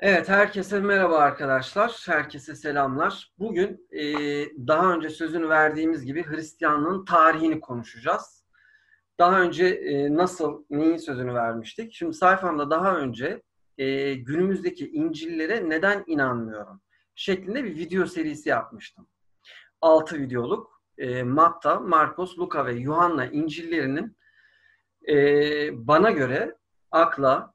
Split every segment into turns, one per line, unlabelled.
Evet, herkese merhaba arkadaşlar. Herkese selamlar. Bugün e, daha önce sözünü verdiğimiz gibi Hristiyanlığın tarihini konuşacağız. Daha önce e, nasıl, neyin sözünü vermiştik? Şimdi sayfamda daha önce e, günümüzdeki İncil'lere neden inanmıyorum şeklinde bir video serisi yapmıştım. 6 videoluk e, Matta, Markos, Luka ve Yuhanna İncil'lerinin e, bana göre akla,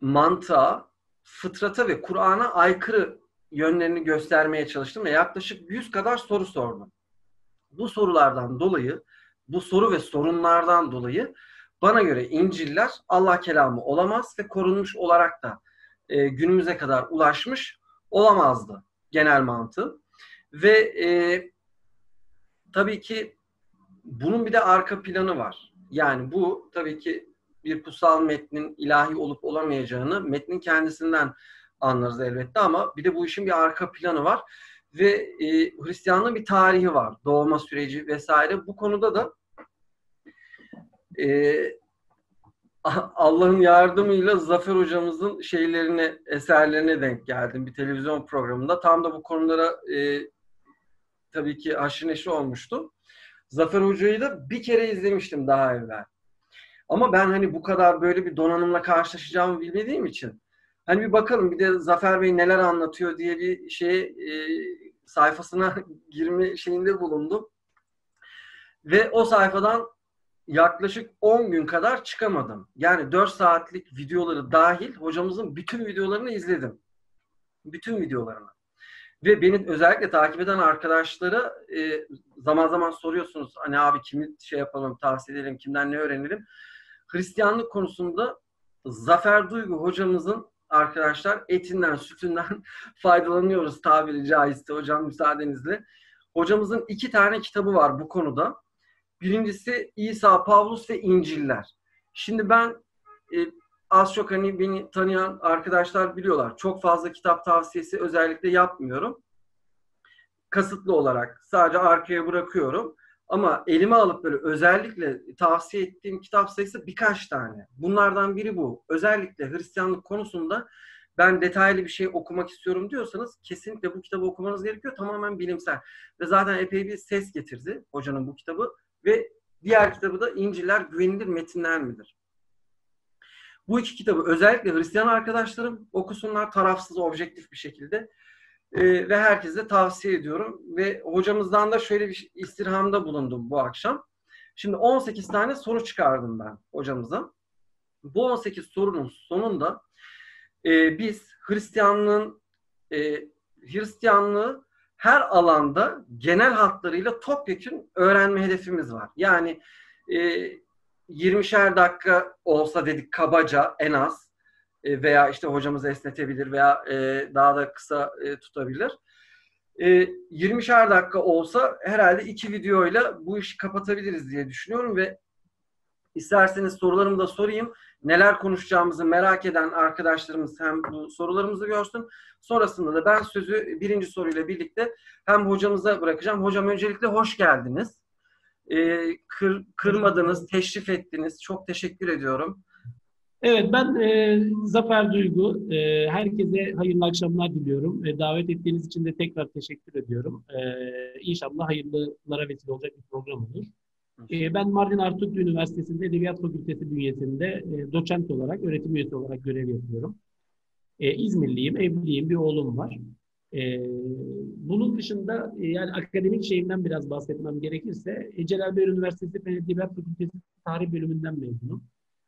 mantığa, fıtrata ve Kur'an'a aykırı yönlerini göstermeye çalıştım ve yaklaşık 100 kadar soru sordum. Bu sorulardan dolayı, bu soru ve sorunlardan dolayı bana göre İncil'ler Allah kelamı olamaz ve korunmuş olarak da e, günümüze kadar ulaşmış olamazdı genel mantığı. Ve e, tabii ki bunun bir de arka planı var. Yani bu tabii ki bir kutsal metnin ilahi olup olamayacağını metnin kendisinden anlarız elbette ama bir de bu işin bir arka planı var ve e, Hristiyanlığın bir tarihi var. Doğma süreci vesaire. Bu konuda da e, Allah'ın yardımıyla Zafer hocamızın şeylerine, eserlerine denk geldim bir televizyon programında. Tam da bu konulara e, tabii ki haşır olmuştu. Zafer Hoca'yı da bir kere izlemiştim daha evvel. Ama ben hani bu kadar böyle bir donanımla karşılaşacağımı bilmediğim için hani bir bakalım bir de Zafer Bey neler anlatıyor diye bir şey e, sayfasına girme şeyinde bulundum. Ve o sayfadan yaklaşık 10 gün kadar çıkamadım. Yani 4 saatlik videoları dahil hocamızın bütün videolarını izledim. Bütün videolarını. Ve beni özellikle takip eden arkadaşlara e, zaman zaman soruyorsunuz hani abi kimi şey yapalım, tavsiye edelim, kimden ne öğrenelim. Hristiyanlık konusunda Zafer Duygu hocamızın arkadaşlar etinden, sütünden faydalanıyoruz tabiri caizse hocam müsaadenizle. Hocamızın iki tane kitabı var bu konuda. Birincisi İsa, Pavlus ve İnciller. Şimdi ben e, az çok hani beni tanıyan arkadaşlar biliyorlar. Çok fazla kitap tavsiyesi özellikle yapmıyorum. Kasıtlı olarak sadece arkaya bırakıyorum. Ama elime alıp böyle özellikle tavsiye ettiğim kitap sayısı birkaç tane. Bunlardan biri bu. Özellikle Hristiyanlık konusunda ben detaylı bir şey okumak istiyorum diyorsanız kesinlikle bu kitabı okumanız gerekiyor. Tamamen bilimsel. Ve zaten epey bir ses getirdi hocanın bu kitabı. Ve diğer kitabı da İncil'ler güvenilir metinler midir? Bu iki kitabı özellikle Hristiyan arkadaşlarım okusunlar tarafsız, objektif bir şekilde. Ee, ve herkese tavsiye ediyorum. Ve hocamızdan da şöyle bir istirhamda bulundum bu akşam. Şimdi 18 tane soru çıkardım ben hocamıza. Bu 18 sorunun sonunda e, biz Hristiyanlığın e, Hristiyanlığı her alanda genel hatlarıyla topyekun öğrenme hedefimiz var. Yani e, 20'şer dakika olsa dedik kabaca en az e, veya işte hocamız esnetebilir veya e, daha da kısa e, tutabilir. E, 20'şer dakika olsa herhalde iki videoyla bu işi kapatabiliriz diye düşünüyorum ve isterseniz sorularımı da sorayım. Neler konuşacağımızı merak eden arkadaşlarımız hem bu sorularımızı görsün. Sonrasında da ben sözü birinci soruyla birlikte hem hocamıza bırakacağım. Hocam öncelikle hoş geldiniz. Kır, kırmadınız, teşrif ettiniz. Çok teşekkür ediyorum.
Evet ben e, Zafer Duygu. E, herkese hayırlı akşamlar diliyorum. E, davet ettiğiniz için de tekrar teşekkür ediyorum. E, inşallah hayırlılara vesile olacak bir program olur. E, ben Mardin Artuklu Üniversitesi'nde Edebiyat Fakültesi bünyesinde e, doçent olarak, öğretim üyesi olarak görev yapıyorum. E, İzmirliyim, evliyim, bir oğlum var. E, bunun dışında e, yani akademik şeyimden biraz bahsetmem gerekirse e, Celal Bayar Üniversitesi Fen Edebiyat Fakültesi Tarih Bölümünden mezunum.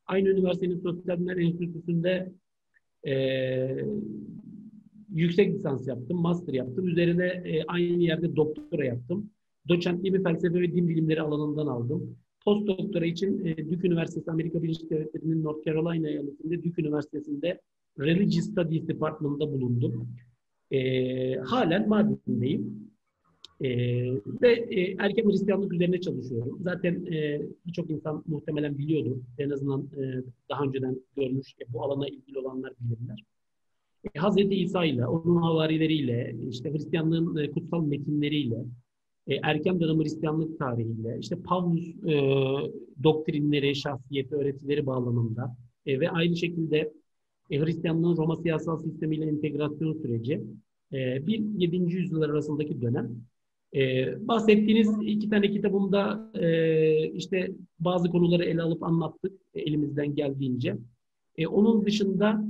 Aynı üniversitenin Sosyal Bilimler Enstitüsü'nde e, yüksek lisans yaptım, master yaptım. Üzerine e, aynı yerde doktora yaptım. Doçentliğimi felsefe ve din bilimleri alanından aldım. Post doktora için e, Duke Üniversitesi Amerika Birleşik Devletleri'nin North Carolina eyaletinde Duke Üniversitesi'nde Religious Studies Department'da bulundum. E, halen Mardin'deyim. E, ve e, erken Hristiyanlık üzerine çalışıyorum. Zaten e, birçok insan muhtemelen biliyordu. En azından e, daha önceden görmüş, e, bu alana ilgili olanlar bilirler. E, Hazreti İsa ile, onun havarileriyle, işte Hristiyanlığın e, kutsal metinleriyle, e, erken dönem Hristiyanlık tarihiyle, işte Pavlus e, doktrinleri, şahsiyeti, öğretileri bağlamında e, ve aynı şekilde e, Hristiyanlığın Roma siyasal sistemiyle entegrasyon süreci, e, bir 7. yüzyıllar arasındaki dönem. E, bahsettiğiniz iki tane kitabımda e, işte bazı konuları ele alıp anlattık elimizden geldiğince. E, onun dışında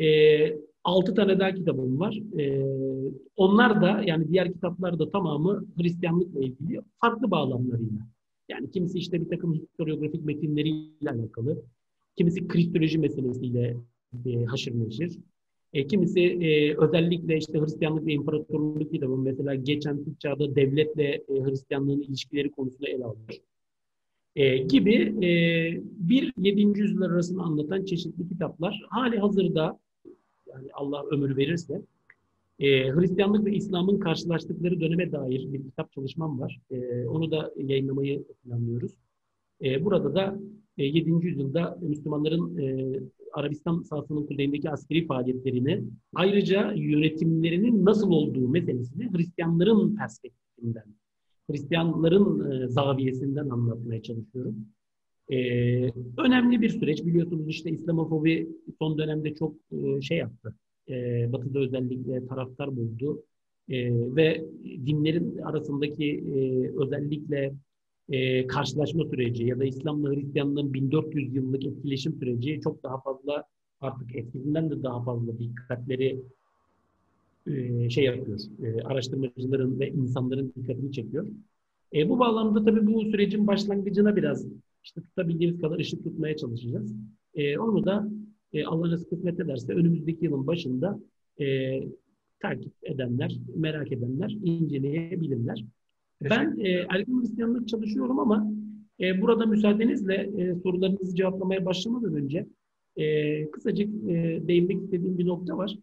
e, altı tane daha kitabım var. E, onlar da yani diğer kitaplar da tamamı Hristiyanlıkla ilgili farklı bağlamlarıyla. Yani kimisi işte bir takım historiografik metinleriyle alakalı, kimisi kristoloji meselesiyle e, haşır neşir. E, kimisi e, özellikle işte Hristiyanlık ve İmparatorluk kitabı mesela geçen antik çağda devletle e, Hristiyanlığın ilişkileri konusunda ele alıyor. E, gibi e, bir 7. yüzyıllar arasını anlatan çeşitli kitaplar hali hazırda yani Allah ömür verirse e, Hristiyanlık ve İslam'ın karşılaştıkları döneme dair bir kitap çalışmam var. E, onu da yayınlamayı planlıyoruz. E, burada da e, 7. yüzyılda Müslümanların e, Arabistan sahasının kuzeyindeki askeri faaliyetlerini ayrıca yönetimlerinin nasıl olduğu meselesini Hristiyanların perspektifinden, Hristiyanların e, zaviyesinden anlatmaya çalışıyorum. Ee, önemli bir süreç. Biliyorsunuz işte İslamofobi son dönemde çok e, şey yaptı. E, batı'da özellikle taraftar buldu. E, ve dinlerin arasındaki e, özellikle e, karşılaşma süreci ya da İslam'la Hristiyanlığın 1400 yıllık etkileşim süreci çok daha fazla artık eskisinden de daha fazla dikkatleri e, şey yapıyor. E, araştırmacıların ve insanların dikkatini çekiyor. E, bu bağlamda tabii bu sürecin başlangıcına biraz işte tutabildiğimiz kadar ışık tutmaya çalışacağız. E, onu da e, Allah nasip kısmet ederse önümüzdeki yılın başında e, takip edenler, merak edenler inceleyebilirler. Ben e, erken Hristiyanlık çalışıyorum ama e, burada müsaadenizle e, sorularınızı cevaplamaya başlamadan önce e, kısacık e, değinmek istediğim bir nokta var.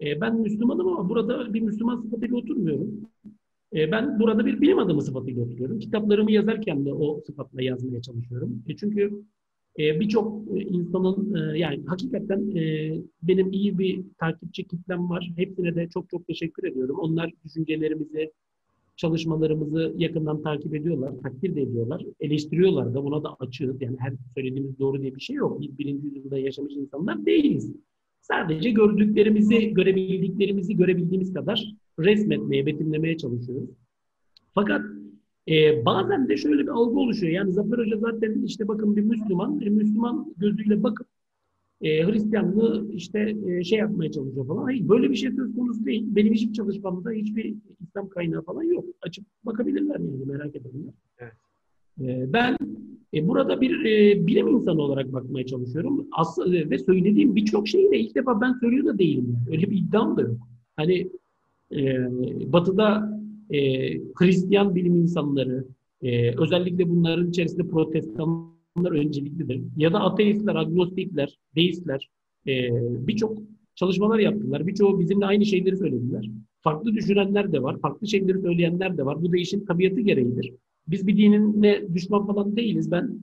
E, ben Müslümanım ama burada bir Müslüman sıfatıyla oturmuyorum. E, ben burada bir bilim adamı sıfatıyla oturuyorum. Kitaplarımı yazarken de o sıfatla yazmaya çalışıyorum. E, çünkü e, birçok insanın e, yani hakikaten e, benim iyi bir takipçi kitlem var. Hepsine de çok çok teşekkür ediyorum. Onlar düşüncelerimizi, çalışmalarımızı yakından takip ediyorlar, takdir de ediyorlar, eleştiriyorlar da buna da açığız. Yani her söylediğimiz doğru diye bir şey yok. Biz birinci yüzyılda yaşamış insanlar değiliz. Sadece gördüklerimizi, görebildiklerimizi görebildiğimiz kadar resmetmeye, betimlemeye çalışıyoruz. Fakat e, bazen de şöyle bir algı oluşuyor. Yani Zafer Hoca zaten işte bakın bir Müslüman, e, Müslüman gözüyle bakıp e, Hristiyanlığı işte e, şey yapmaya çalışıyor falan. Hayır böyle bir şey söz konusu değil. Benim hiçbir çalışmamda hiçbir İslam kaynağı falan yok. Açıp bakabilirler yani merak edenler. Evet. E, ben e, burada bir e, bilim insanı olarak bakmaya çalışıyorum. Aslında ve söylediğim birçok şeyi de ilk defa ben söylüyor da değilim. Öyle bir iddiam da yok. Hani e, Batı'da e, Hristiyan bilim insanları, e, özellikle bunların içerisinde protestanlar önceliklidir. Ya da ateistler, agnostikler, deistler e, birçok çalışmalar yaptılar. Birçoğu bizimle aynı şeyleri söylediler. Farklı düşünenler de var, farklı şeyleri söyleyenler de var. Bu da tabiatı gereğidir. Biz bir dinine düşman falan değiliz. Ben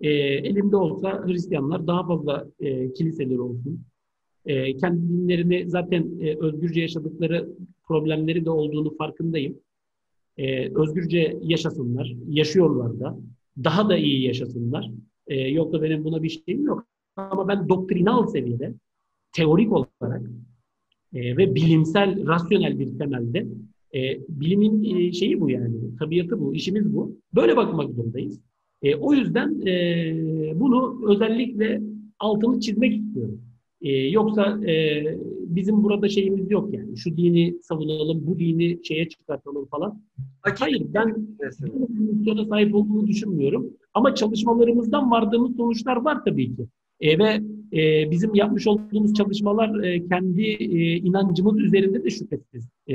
e, elimde olsa Hristiyanlar daha fazla e, kiliseleri olsun. E, kendi dinlerini zaten e, özgürce yaşadıkları problemleri de olduğunu farkındayım. E, özgürce yaşasınlar, yaşıyorlar da. Daha da iyi yaşasınlar. E, yoksa benim buna bir şeyim yok. Ama ben doktrinal seviyede, teorik olarak e, ve bilimsel, rasyonel bir temelde e, bilimin e, şeyi bu yani, tabiatı bu, işimiz bu. Böyle bakmak zorundayız. E, o yüzden e, bunu özellikle altını çizmek istiyorum. E, yoksa e, bizim burada şeyimiz yok yani. Şu dini savunalım, bu dini şeye çıkartalım falan. Hakikaten Hayır, ben misyona sahip olduğunu düşünmüyorum. Ama çalışmalarımızdan vardığımız sonuçlar var tabii ki. E, ve e, bizim yapmış olduğumuz çalışmalar e, kendi e, inancımız üzerinde de şüphesiz. E,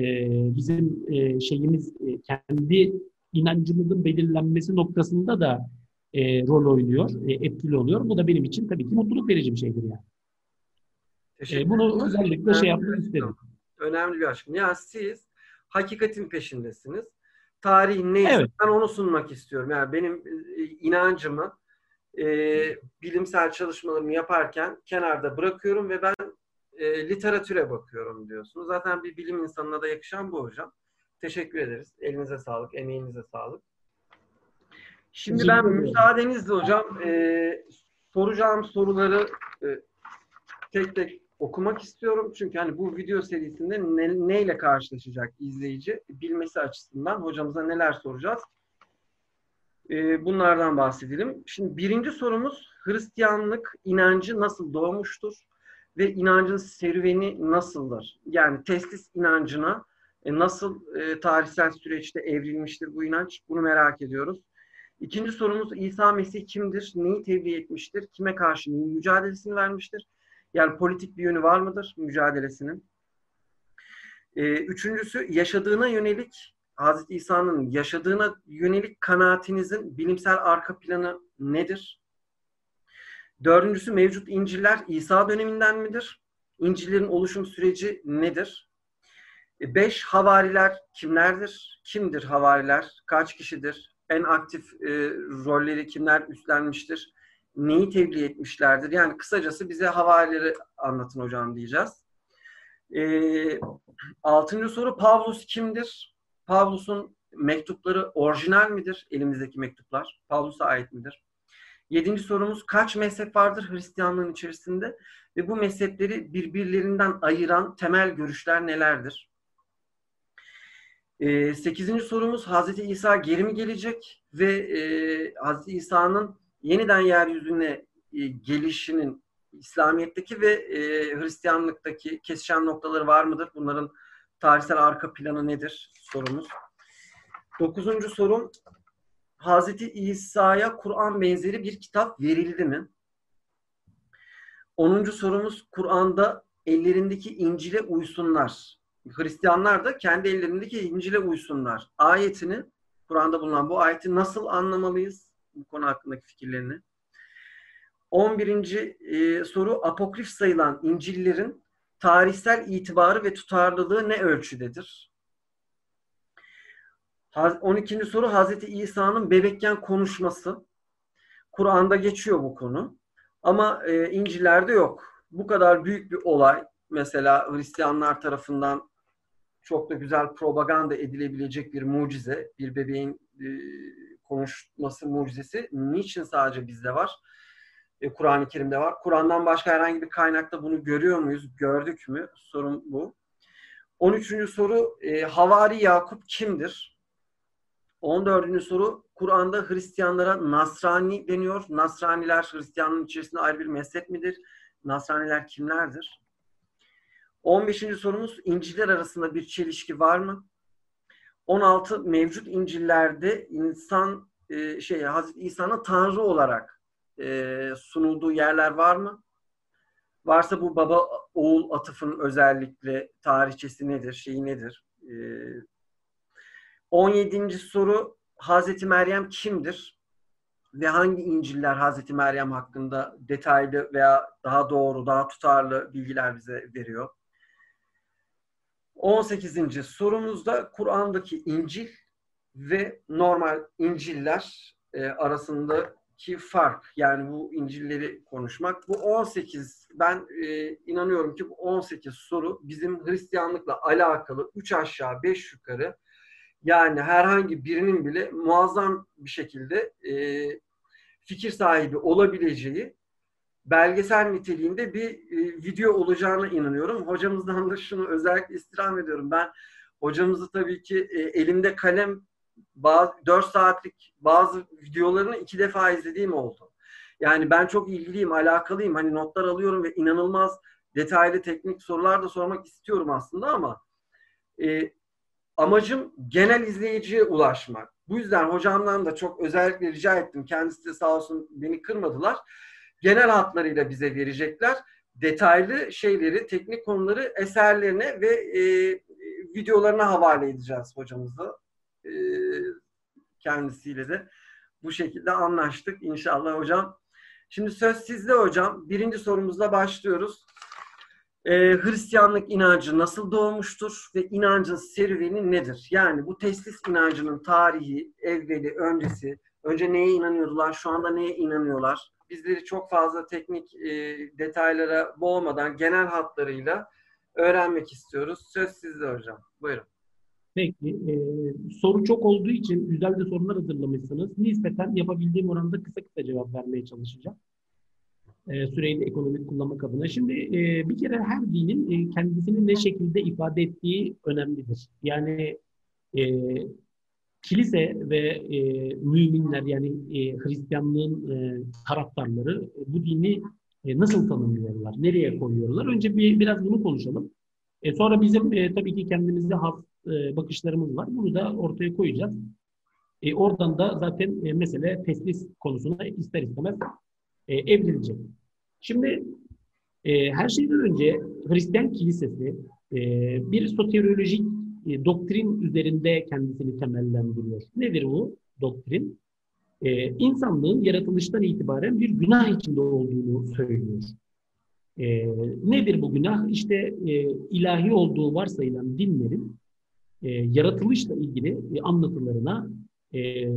bizim e, şeyimiz e, kendi inancımızın belirlenmesi noktasında da e, rol oynuyor, e, etkili oluyor. Bu da benim için tabii ki mutluluk verici bir şeydir yani. E, bunu özellikle şey yapmak istedim.
Önemli bir aşkım. Ya siz hakikatin peşindesiniz. Tarih neyse evet. ben onu sunmak istiyorum. Yani benim e, inancımı e, bilimsel çalışmalarımı yaparken kenarda bırakıyorum ve ben e, literatüre bakıyorum diyorsunuz. Zaten bir bilim insanına da yakışan bu hocam. Teşekkür ederiz. Elinize sağlık, emeğinize sağlık. Şimdi ben müsaadenizle hocam e, soracağım soruları e, tek tek okumak istiyorum. Çünkü hani bu video serisinde ne, neyle karşılaşacak izleyici bilmesi açısından hocamıza neler soracağız. Ee, bunlardan bahsedelim. Şimdi birinci sorumuz Hristiyanlık inancı nasıl doğmuştur ve inancın serüveni nasıldır? Yani teslis inancına e, nasıl e, tarihsel süreçte evrilmiştir bu inanç? Bunu merak ediyoruz. İkinci sorumuz İsa Mesih kimdir? Neyi tebliğ etmiştir? Kime karşı neyin mücadelesini vermiştir? Yani politik bir yönü var mıdır mücadelesinin? Ee, üçüncüsü yaşadığına yönelik Hazreti İsa'nın yaşadığına yönelik kanaatinizin bilimsel arka planı nedir? Dördüncüsü mevcut İncil'ler İsa döneminden midir? İncil'lerin oluşum süreci nedir? E, beş, havariler kimlerdir? Kimdir havariler? Kaç kişidir? En aktif e, rolleri kimler üstlenmiştir? Neyi tebliğ etmişlerdir? Yani kısacası bize havarileri anlatın hocam diyeceğiz. E, altıncı soru Pavlus kimdir? Pavlus'un mektupları orijinal midir? Elimizdeki mektuplar. Pavlus'a ait midir? Yedinci sorumuz kaç mezhep vardır Hristiyanlığın içerisinde? Ve bu mezhepleri birbirlerinden ayıran temel görüşler nelerdir? E, sekizinci sorumuz Hazreti İsa geri mi gelecek ve e, Hazreti İsa'nın yeniden yeryüzüne e, gelişinin İslamiyet'teki ve e, Hristiyanlık'taki kesişen noktaları var mıdır? Bunların tarihsel arka planı nedir? Sorumuz. Dokuzuncu sorum Hazreti İsa'ya Kur'an benzeri bir kitap verildi mi? Onuncu sorumuz Kur'an'da ellerindeki İncil'e uysunlar. Hristiyanlar da kendi ellerindeki İncil'e uysunlar. Ayetini, Kur'an'da bulunan bu ayeti nasıl anlamalıyız? Bu konu hakkındaki fikirlerini. 11. E, soru apokrif sayılan İncil'lerin tarihsel itibarı ve tutarlılığı ne ölçüdedir? 12. soru Hazreti İsa'nın bebekken konuşması. Kur'an'da geçiyor bu konu. Ama e, İncil'lerde yok. Bu kadar büyük bir olay mesela Hristiyanlar tarafından çok da güzel propaganda edilebilecek bir mucize, bir bebeğin e, konuşması mucizesi niçin sadece bizde var? E, Kur'an-ı Kerim'de var. Kur'an'dan başka herhangi bir kaynakta bunu görüyor muyuz? Gördük mü? Sorun bu. 13. soru e, Havari Yakup kimdir? 14. soru Kur'an'da Hristiyanlara Nasrani deniyor. Nasraniler Hristiyanlığın içerisinde ayrı bir mezhep midir? Nasraniler kimlerdir? 15. sorumuz İncil'ler arasında bir çelişki var mı? 16 mevcut İncil'lerde insan e, şey Hazreti İsa'nın Tanrı olarak e, sunulduğu yerler var mı? Varsa bu baba oğul atıfının özellikle tarihçesi nedir, şeyi nedir? E, 17. soru Hazreti Meryem kimdir? Ve hangi İncil'ler Hazreti Meryem hakkında detaylı veya daha doğru, daha tutarlı bilgiler bize veriyor? 18. sorumuzda Kur'an'daki İncil ve normal İncil'ler e, arasındaki fark yani bu İncil'leri konuşmak. Bu 18 ben e, inanıyorum ki bu 18 soru bizim Hristiyanlıkla alakalı 3 aşağı 5 yukarı yani herhangi birinin bile muazzam bir şekilde e, fikir sahibi olabileceği belgesel niteliğinde bir e, video olacağına inanıyorum. Hocamızdan da şunu özellikle istirham ediyorum. Ben hocamızı tabii ki e, elimde kalem bazı 4 saatlik bazı videolarını iki defa izlediğim oldu. Yani ben çok ilgiliyim, alakalıyım. Hani notlar alıyorum ve inanılmaz detaylı teknik sorular da sormak istiyorum aslında ama e, amacım genel izleyiciye ulaşmak. Bu yüzden hocamdan da çok özellikle rica ettim. Kendisi de sağ olsun beni kırmadılar genel hatlarıyla bize verecekler. Detaylı şeyleri, teknik konuları eserlerine ve e, videolarına havale edeceğiz hocamızı. E, kendisiyle de bu şekilde anlaştık inşallah hocam. Şimdi söz sizde hocam. Birinci sorumuzla başlıyoruz. Ee, Hristiyanlık inancı nasıl doğmuştur ve inancın serüveni nedir? Yani bu teslis inancının tarihi, evveli, öncesi, önce neye inanıyordular, şu anda neye inanıyorlar? Bizleri çok fazla teknik e, detaylara boğmadan genel hatlarıyla öğrenmek istiyoruz. Söz sizde hocam. Buyurun.
Peki. E, soru çok olduğu için güzel de sorular hazırlamışsınız. Nispeten yapabildiğim oranda kısa kısa cevap vermeye çalışacağım. E, süreyi de ekonomik kullanmak adına. Şimdi e, bir kere her dinin e, kendisini ne şekilde ifade ettiği önemlidir. Yani e, kilise ve e, müminler yani e, Hristiyanlığın e, taraftarları e, bu dini e, nasıl tanımlıyorlar, nereye koyuyorlar? Önce bir biraz bunu konuşalım. E, sonra bizim e, tabii ki kendimize has e, bakışlarımız var. Bunu da ortaya koyacağız. E, oradan da zaten e, mesele teslis konusuna ister istemez e, evrilecek. Şimdi e, her şeyden önce Hristiyan kilisesi e, bir soteriolojik e, doktrin üzerinde kendisini temellendiriyor. Nedir bu doktrin? E, insanlığın yaratılıştan itibaren bir günah içinde olduğunu söylüyor. E, nedir bu günah? İşte e, ilahi olduğu varsayılan dinlerin e, yaratılışla ilgili e, anlatılarına e,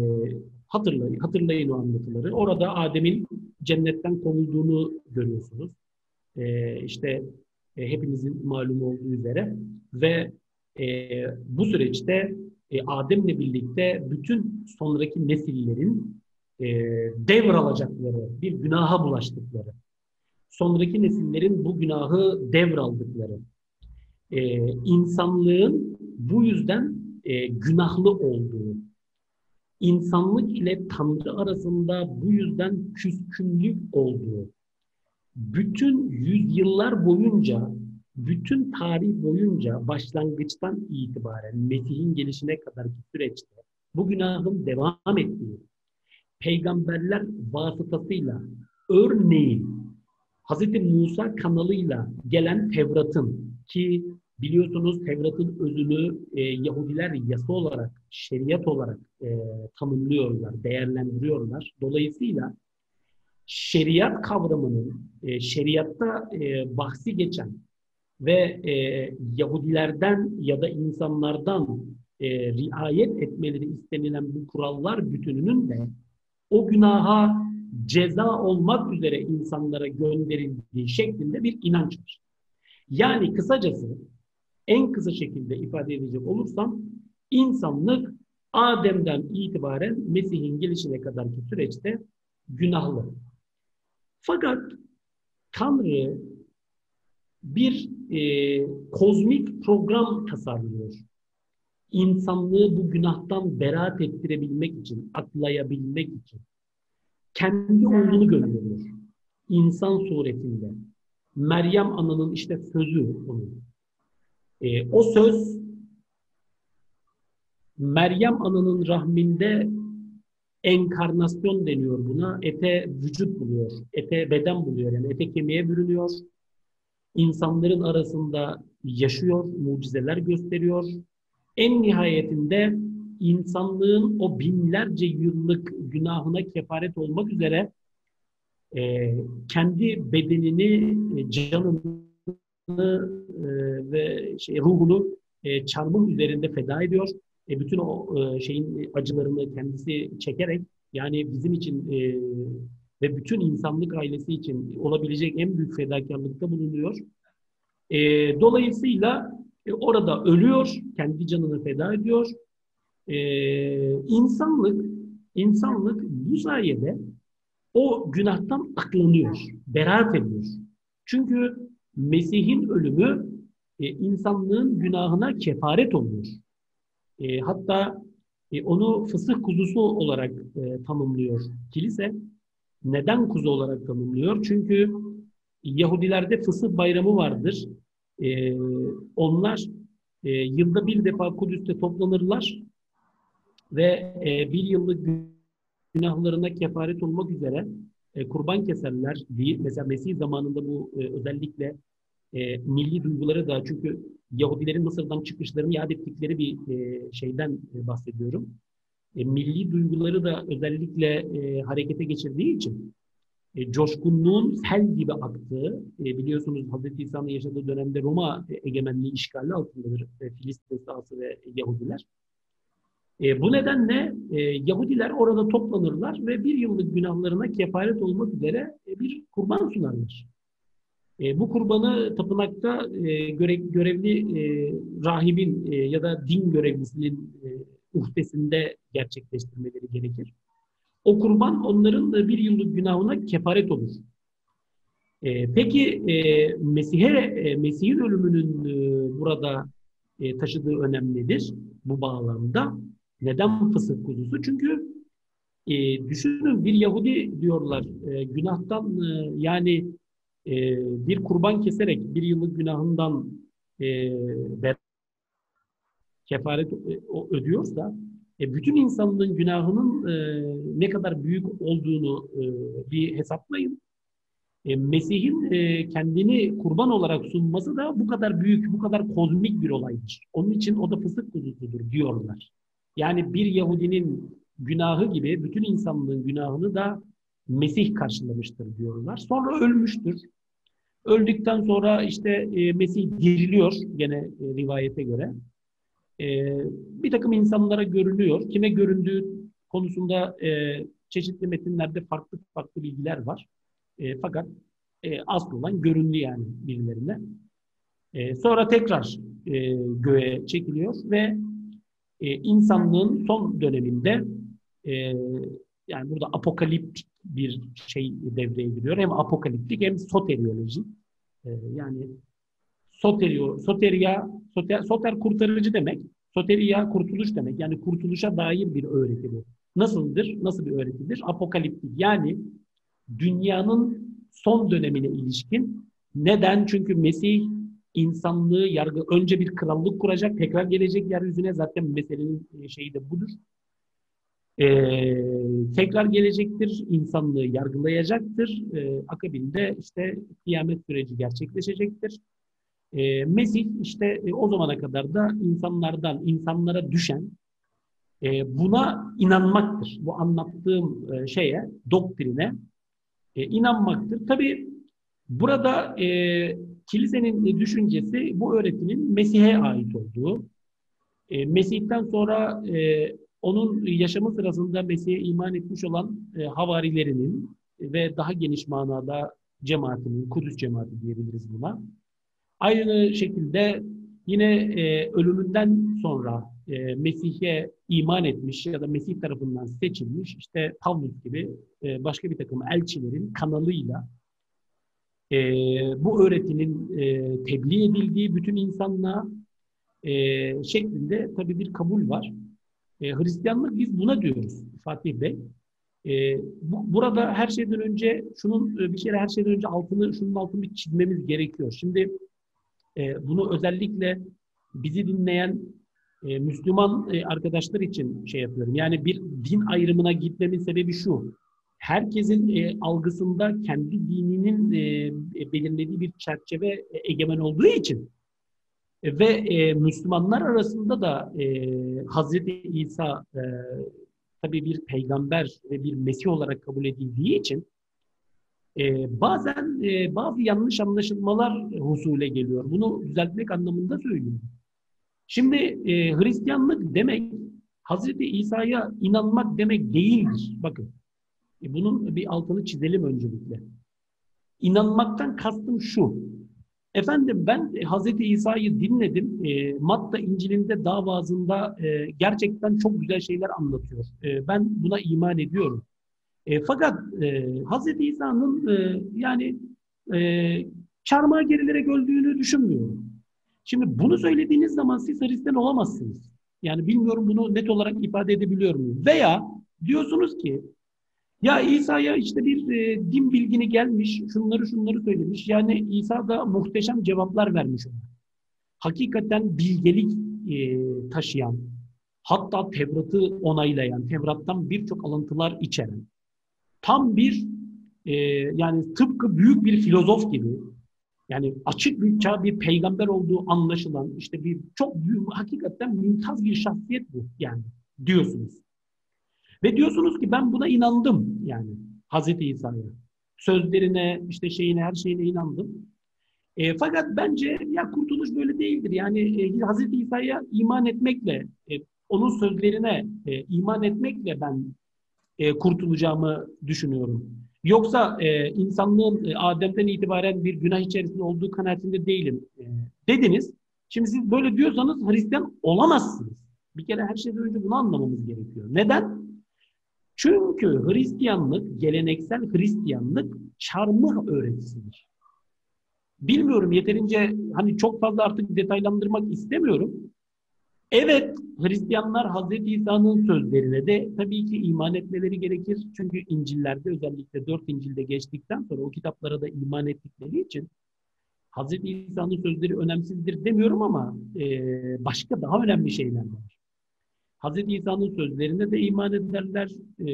hatırlayın, hatırlayın o anlatıları. Orada Adem'in cennetten kovulduğunu görüyorsunuz. E, işte e, hepimizin malum olduğu üzere ve e, bu süreçte e, Adem'le birlikte bütün sonraki nesillerin e, devralacakları, bir günaha bulaştıkları, sonraki nesillerin bu günahı devraldıkları, e, insanlığın bu yüzden e, günahlı olduğu, insanlık ile Tanrı arasında bu yüzden küskünlük olduğu, bütün yüzyıllar boyunca, bütün tarih boyunca başlangıçtan itibaren Mesih'in gelişine kadarki süreçte bu günahın devam ettiği, peygamberler vasıtasıyla örneğin Hz. Musa kanalıyla gelen Tevrat'ın ki biliyorsunuz Tevrat'ın özünü e, Yahudiler yasa olarak, şeriat olarak e, tanımlıyorlar, değerlendiriyorlar. Dolayısıyla şeriat kavramının e, şeriatta e, bahsi geçen ve e, Yahudilerden ya da insanlardan e, riayet etmeleri istenilen bu kurallar bütününün de o günaha ceza olmak üzere insanlara gönderildiği şeklinde bir inanç var. Yani kısacası en kısa şekilde ifade edecek olursam insanlık Adem'den itibaren Mesih'in gelişine kadarki süreçte günahlı. Fakat Tanrı bir e, kozmik program tasarlıyor. İnsanlığı bu günahtan beraat ettirebilmek için, aklayabilmek için kendi oğlunu gönderiyor. İnsan suretinde. Meryem ananın işte sözü onun. E, o söz Meryem ananın rahminde enkarnasyon deniyor buna. Ete vücut buluyor. Ete beden buluyor. Yani ete kemiğe bürünüyor. İnsanların arasında yaşıyor, mucizeler gösteriyor. En nihayetinde insanlığın o binlerce yıllık günahına kefaret olmak üzere e, kendi bedenini, e, canını e, ve şey, ruhunu e, çarmıh üzerinde feda ediyor. E, bütün o e, şeyin acılarını kendisi çekerek yani bizim için e, ve bütün insanlık ailesi için olabilecek en büyük fedakarlıkta bulunuyor. E, dolayısıyla e, orada ölüyor, kendi canını feda ediyor e, insanlık insanlık bu sayede o günahtan aklanıyor, beraat ediyor. Çünkü Mesih'in ölümü e, insanlığın günahına kefaret oluyor. E, hatta e, onu fısıh kuzusu olarak e, tanımlıyor kilise. Neden kuzu olarak tanımlıyor? Çünkü Yahudilerde fısıh bayramı vardır. E, onlar e, yılda bir defa Kudüs'te toplanırlar ve e, bir yıllık günahlarına kefaret olmak üzere e, kurban keserler. Değil. Mesela Mesih zamanında bu e, özellikle e, milli duyguları da çünkü Yahudilerin Mısır'dan çıkışlarını yad ettikleri bir e, şeyden e, bahsediyorum. E, milli duyguları da özellikle e, harekete geçirdiği için e, coşkunluğun sel gibi aktığı, e, biliyorsunuz Hz. İsa'nın yaşadığı dönemde Roma egemenliği işgali altındadır e, Filistin sahası ve Yahudiler. E, bu nedenle e, Yahudiler orada toplanırlar ve bir yıllık günahlarına kefaret olmak üzere e, bir kurban sunarlar. E, bu kurbanı tapınakta e, göre, görevli e, rahibin e, ya da din görevlisinin e, uhdesinde gerçekleştirmeleri gerekir. O kurban onların da bir yıllık günahına kefaret olur. E, peki e, Mesih'e e, Mesih'in ölümünün e, burada e, taşıdığı önem nedir bu bağlamda? Neden fısık kuzusu? Çünkü e, düşünün bir Yahudi diyorlar e, günahtan e, yani e, bir kurban keserek bir yıllık günahından e, kefaret e, ödüyorsa e, bütün insanlığın günahının e, ne kadar büyük olduğunu bir hesaplayın. Mesih'in kendini kurban olarak sunması da bu kadar büyük, bu kadar kozmik bir olaydır. Onun için o da fısık kuzusudur diyorlar. Yani bir Yahudinin günahı gibi bütün insanlığın günahını da Mesih karşılamıştır diyorlar. Sonra ölmüştür. Öldükten sonra işte Mesih diriliyor gene rivayete göre. E, bir takım insanlara görünüyor. Kime göründüğü konusunda e, çeşitli metinlerde farklı farklı bilgiler var. E, fakat e, asıl olan göründü yani birilerine. E, sonra tekrar e, göğe çekiliyor ve e, insanlığın son döneminde e, yani burada apokaliptik bir şey devreye giriyor. Hem apokaliptik hem soterioloji. E, yani soterio, soteria, soter, soter kurtarıcı demek. Soteria kurtuluş demek. Yani kurtuluşa dair bir öğreti bu. Nasıldır? Nasıl bir öğretidir? Apokaliptik. Yani dünyanın son dönemine ilişkin. Neden? Çünkü Mesih insanlığı yargı önce bir krallık kuracak, tekrar gelecek yeryüzüne zaten meselenin e, şeyi de budur. Ee, tekrar gelecektir, insanlığı yargılayacaktır. Ee, akabinde işte kıyamet süreci gerçekleşecektir. Ee, Mesih işte e, o zamana kadar da insanlardan, insanlara düşen e, buna inanmaktır. Bu anlattığım e, şeye, doktrine e, inanmaktır. Tabi burada e, kilisenin düşüncesi bu öğretinin Mesih'e ait olduğu. E, Mesih'ten sonra e, onun yaşamı sırasında Mesih'e iman etmiş olan e, havarilerinin ve daha geniş manada cemaatinin, Kudüs cemaati diyebiliriz buna. Aynı şekilde yine e, ölümünden sonra e, Mesih'e iman etmiş ya da Mesih tarafından seçilmiş işte Pavlus gibi e, başka bir takım elçilerin kanalıyla e, bu öğretinin e, tebliğ edildiği bütün insanlığa e, şeklinde tabii bir kabul var. E, Hristiyanlık biz buna diyoruz Fatih Bey. E, bu, burada her şeyden önce şunun e, bir şeyle her şeyden önce altını şunun altını bir çizmemiz gerekiyor. Şimdi e, bunu özellikle bizi dinleyen e, Müslüman e, arkadaşlar için şey yapıyorum. Yani bir din ayrımına gitmemin sebebi şu. Herkesin e, algısında kendi dininin belirlediği bir çerçeve egemen olduğu için ve Müslümanlar arasında da Hazreti İsa e, tabii bir peygamber ve bir mesih olarak kabul edildiği için e, bazen e, bazı yanlış anlaşılmalar husule geliyor. Bunu düzeltmek anlamında söylüyorum. Şimdi e, Hristiyanlık demek Hazreti İsa'ya inanmak demek değildir. Bakın. E, bunun bir altını çizelim öncelikle. İnanmaktan kastım şu. Efendim ben e, Hazreti İsa'yı dinledim. E, Matta İncil'inde davazında e, gerçekten çok güzel şeyler anlatıyor. E, ben buna iman ediyorum. E, fakat e, Hazreti İsa'nın e, yani e, çarmıha gerilerek öldüğünü düşünmüyorum. Şimdi bunu söylediğiniz zaman siz Hristiyan olamazsınız. Yani bilmiyorum bunu net olarak ifade edebiliyor muyum? Veya diyorsunuz ki ya İsa'ya işte bir e, din bilgini gelmiş, şunları şunları söylemiş. Yani İsa da muhteşem cevaplar vermiş ona. Hakikaten bilgelik e, taşıyan, hatta Tevrat'ı onaylayan, Tevrat'tan birçok alıntılar içeren, tam bir e, yani tıpkı büyük bir filozof gibi yani açık bir çağ bir peygamber olduğu anlaşılan işte bir çok büyük, hakikaten mümtaz bir şahsiyet bu yani diyorsunuz. Ve diyorsunuz ki ben buna inandım yani Hazreti İsa'ya. Sözlerine, işte şeyine, her şeyine inandım. E, fakat bence ya kurtuluş böyle değildir. Yani e, Hazreti İsa'ya iman etmekle, e, onun sözlerine e, iman etmekle ben e, kurtulacağımı düşünüyorum. Yoksa e, insanlığın e, Adem'den itibaren bir günah içerisinde olduğu kanaatinde değilim e, dediniz. Şimdi siz böyle diyorsanız Hristiyan olamazsınız. Bir kere her şeyden önce bunu anlamamız gerekiyor. Neden? Çünkü Hristiyanlık, geleneksel Hristiyanlık çarmıh öğretisidir. Bilmiyorum yeterince hani çok fazla artık detaylandırmak istemiyorum. Evet Hristiyanlar Hazreti İsa'nın sözlerine de tabii ki iman etmeleri gerekir. Çünkü İncil'lerde özellikle dört İncil'de geçtikten sonra o kitaplara da iman ettikleri için Hazreti İsa'nın sözleri önemsizdir demiyorum ama e, başka daha önemli şeyler var. Hazreti İsa'nın sözlerine de iman ederler. E,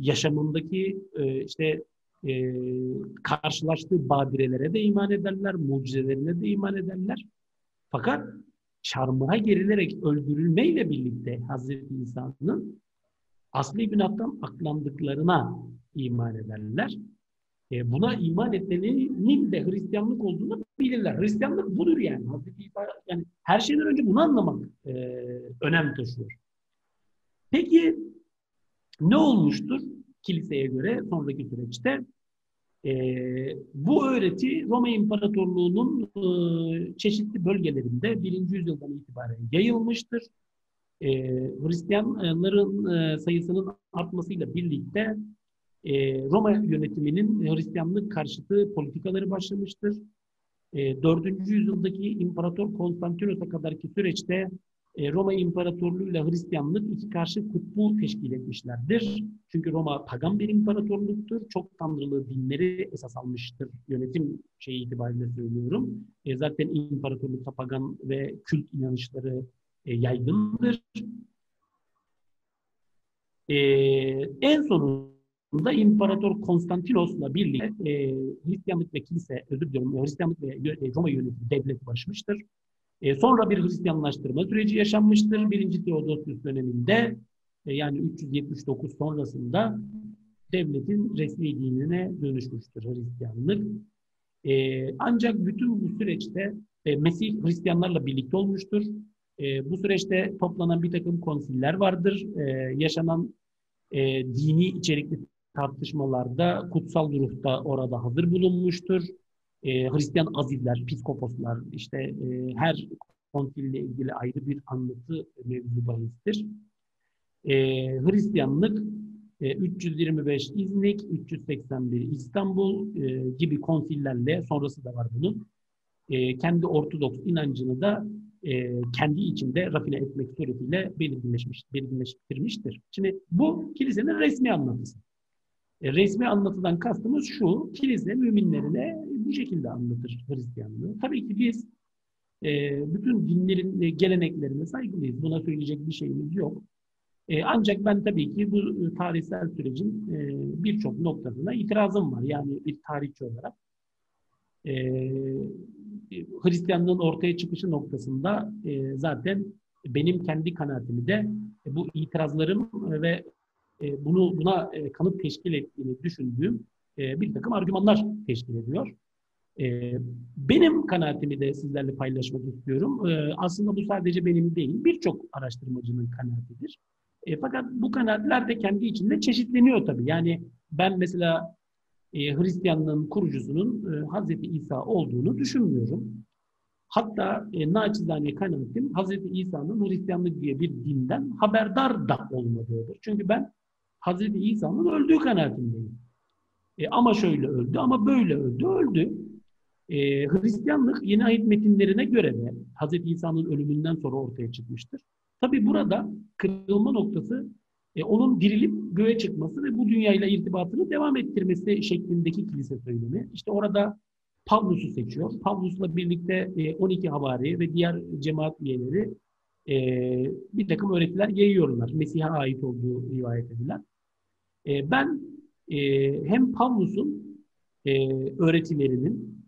yaşamındaki e, işte e, karşılaştığı badirelere de iman ederler. Mucizelerine de iman ederler. Fakat çarmıha gerilerek öldürülmeyle birlikte Hazreti İsa'nın asli günahtan aklandıklarına iman ederler. E, buna iman etmenin de Hristiyanlık olduğunu bilirler. Hristiyanlık budur yani. Hazreti İsa, yani her şeyden önce bunu anlamak e, önem taşıyor. Peki ne olmuştur kiliseye göre sonraki süreçte? E, bu öğreti Roma İmparatorluğu'nun e, çeşitli bölgelerinde birinci yüzyıldan itibaren yayılmıştır. E, Hristiyanların e, sayısının artmasıyla birlikte e, Roma yönetiminin Hristiyanlık karşıtı politikaları başlamıştır. E, 4. yüzyıldaki İmparator Konstantinos'a kadarki süreçte Roma İmparatorluğu ile Hristiyanlık iki karşı kutbu teşkil etmişlerdir. Çünkü Roma pagan bir imparatorluktur. Çok tanrılı dinleri esas almıştır. Yönetim şeyi itibariyle söylüyorum. E, zaten imparatorlukta pagan ve kült inanışları e, yaygındır. E, en sonunda İmparator Konstantinos'la birlikte e, Hristiyanlık ve kilise, özür diliyorum, Hristiyanlık ve Roma yönetimi devlet başmıştır. E, sonra bir Hristiyanlaştırma süreci yaşanmıştır. Birinci Teodosius döneminde e, yani 379 sonrasında devletin resmi dinine dönüşmüştür Hristiyanlık. E, ancak bütün bu süreçte e, Mesih Hristiyanlarla birlikte olmuştur. E, bu süreçte toplanan bir takım konsiller vardır. E, yaşanan e, dini içerikli tartışmalarda kutsal ruh da orada hazır bulunmuştur e, Hristiyan aziller, piskoposlar, işte e, her konsille ilgili ayrı bir anlatı mevzu bahistir. E, Hristiyanlık e, 325 İznik, 381 İstanbul e, gibi konsillerle, sonrası da var bunun, e, kendi Ortodoks inancını da e, kendi içinde rafine etmek suretiyle belirginleşmiş, belirginleştirmiştir. Şimdi bu kilisenin resmi anlatısı. E, resmi anlatıdan kastımız şu, kilise müminlerine bu şekilde anlatır Hristiyanlığı. Tabii ki biz e, bütün dinlerin e, geleneklerine saygılıyız. Buna söyleyecek bir şeyimiz yok. E, ancak ben tabii ki bu tarihsel sürecin e, birçok noktasına itirazım var. Yani bir tarihçi olarak. E, Hristiyanlığın ortaya çıkışı noktasında e, zaten benim kendi kanaatimi de e, bu itirazlarım ve e, bunu buna e, kanıt teşkil ettiğini düşündüğüm e, bir takım argümanlar teşkil ediyor. E, benim kanaatimi de sizlerle paylaşmak istiyorum. E, aslında bu sadece benim değil, birçok araştırmacının kanaatidir. E, fakat bu kanaatler de kendi içinde çeşitleniyor tabii. Yani ben mesela e, Hristiyanlığın kurucusunun e, Hazreti İsa olduğunu düşünmüyorum. Hatta e, naçizane kanaatim Hazreti İsa'nın Hristiyanlık diye bir dinden haberdar da olmadığıdır. Çünkü ben Hazreti İsa'nın öldüğü kanaatindeyim. E, ama şöyle öldü ama böyle öldü, öldü. E, Hristiyanlık yeni ayet metinlerine göre de Hz. İsa'nın ölümünden sonra ortaya çıkmıştır. Tabi burada kırılma noktası e, onun dirilip göğe çıkması ve bu dünyayla irtibatını devam ettirmesi şeklindeki kilise söylemi. İşte orada Pavlus'u seçiyor. Pavlus'la birlikte e, 12 havari ve diğer cemaat üyeleri e, bir takım öğretiler yayıyorlar. Mesih'e ait olduğu rivayet edilen. E, ben e, hem Pavlus'un e, öğretilerinin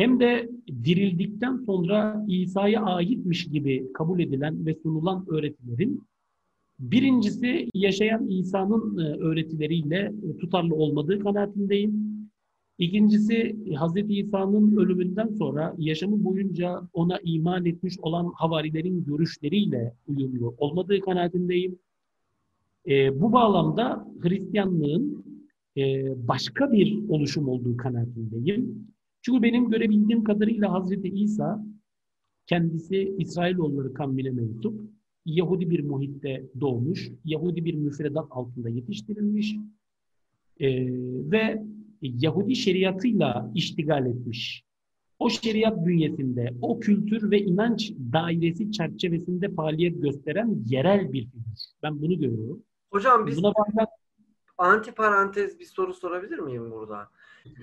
hem de dirildikten sonra İsa'ya aitmiş gibi kabul edilen ve sunulan öğretilerin birincisi yaşayan İsa'nın e, öğretileriyle tutarlı olmadığı kanaatindeyim. İkincisi Hz. İsa'nın ölümünden sonra yaşamı boyunca ona iman etmiş olan havarilerin görüşleriyle uyumlu olmadığı kanaatindeyim. E, bu bağlamda Hristiyanlığın e, başka bir oluşum olduğu kanaatindeyim. Çünkü benim görebildiğim kadarıyla Hazreti İsa kendisi İsrailoğulları kavmine mensup, Yahudi bir muhitte doğmuş, Yahudi bir müfredat altında yetiştirilmiş e, ve Yahudi şeriatıyla iştigal etmiş. O şeriat bünyesinde, o kültür ve inanç dairesi çerçevesinde faaliyet gösteren yerel bir figür. Ben bunu görüyorum.
Hocam biz Buna bakmak... anti parantez bir soru sorabilir miyim burada?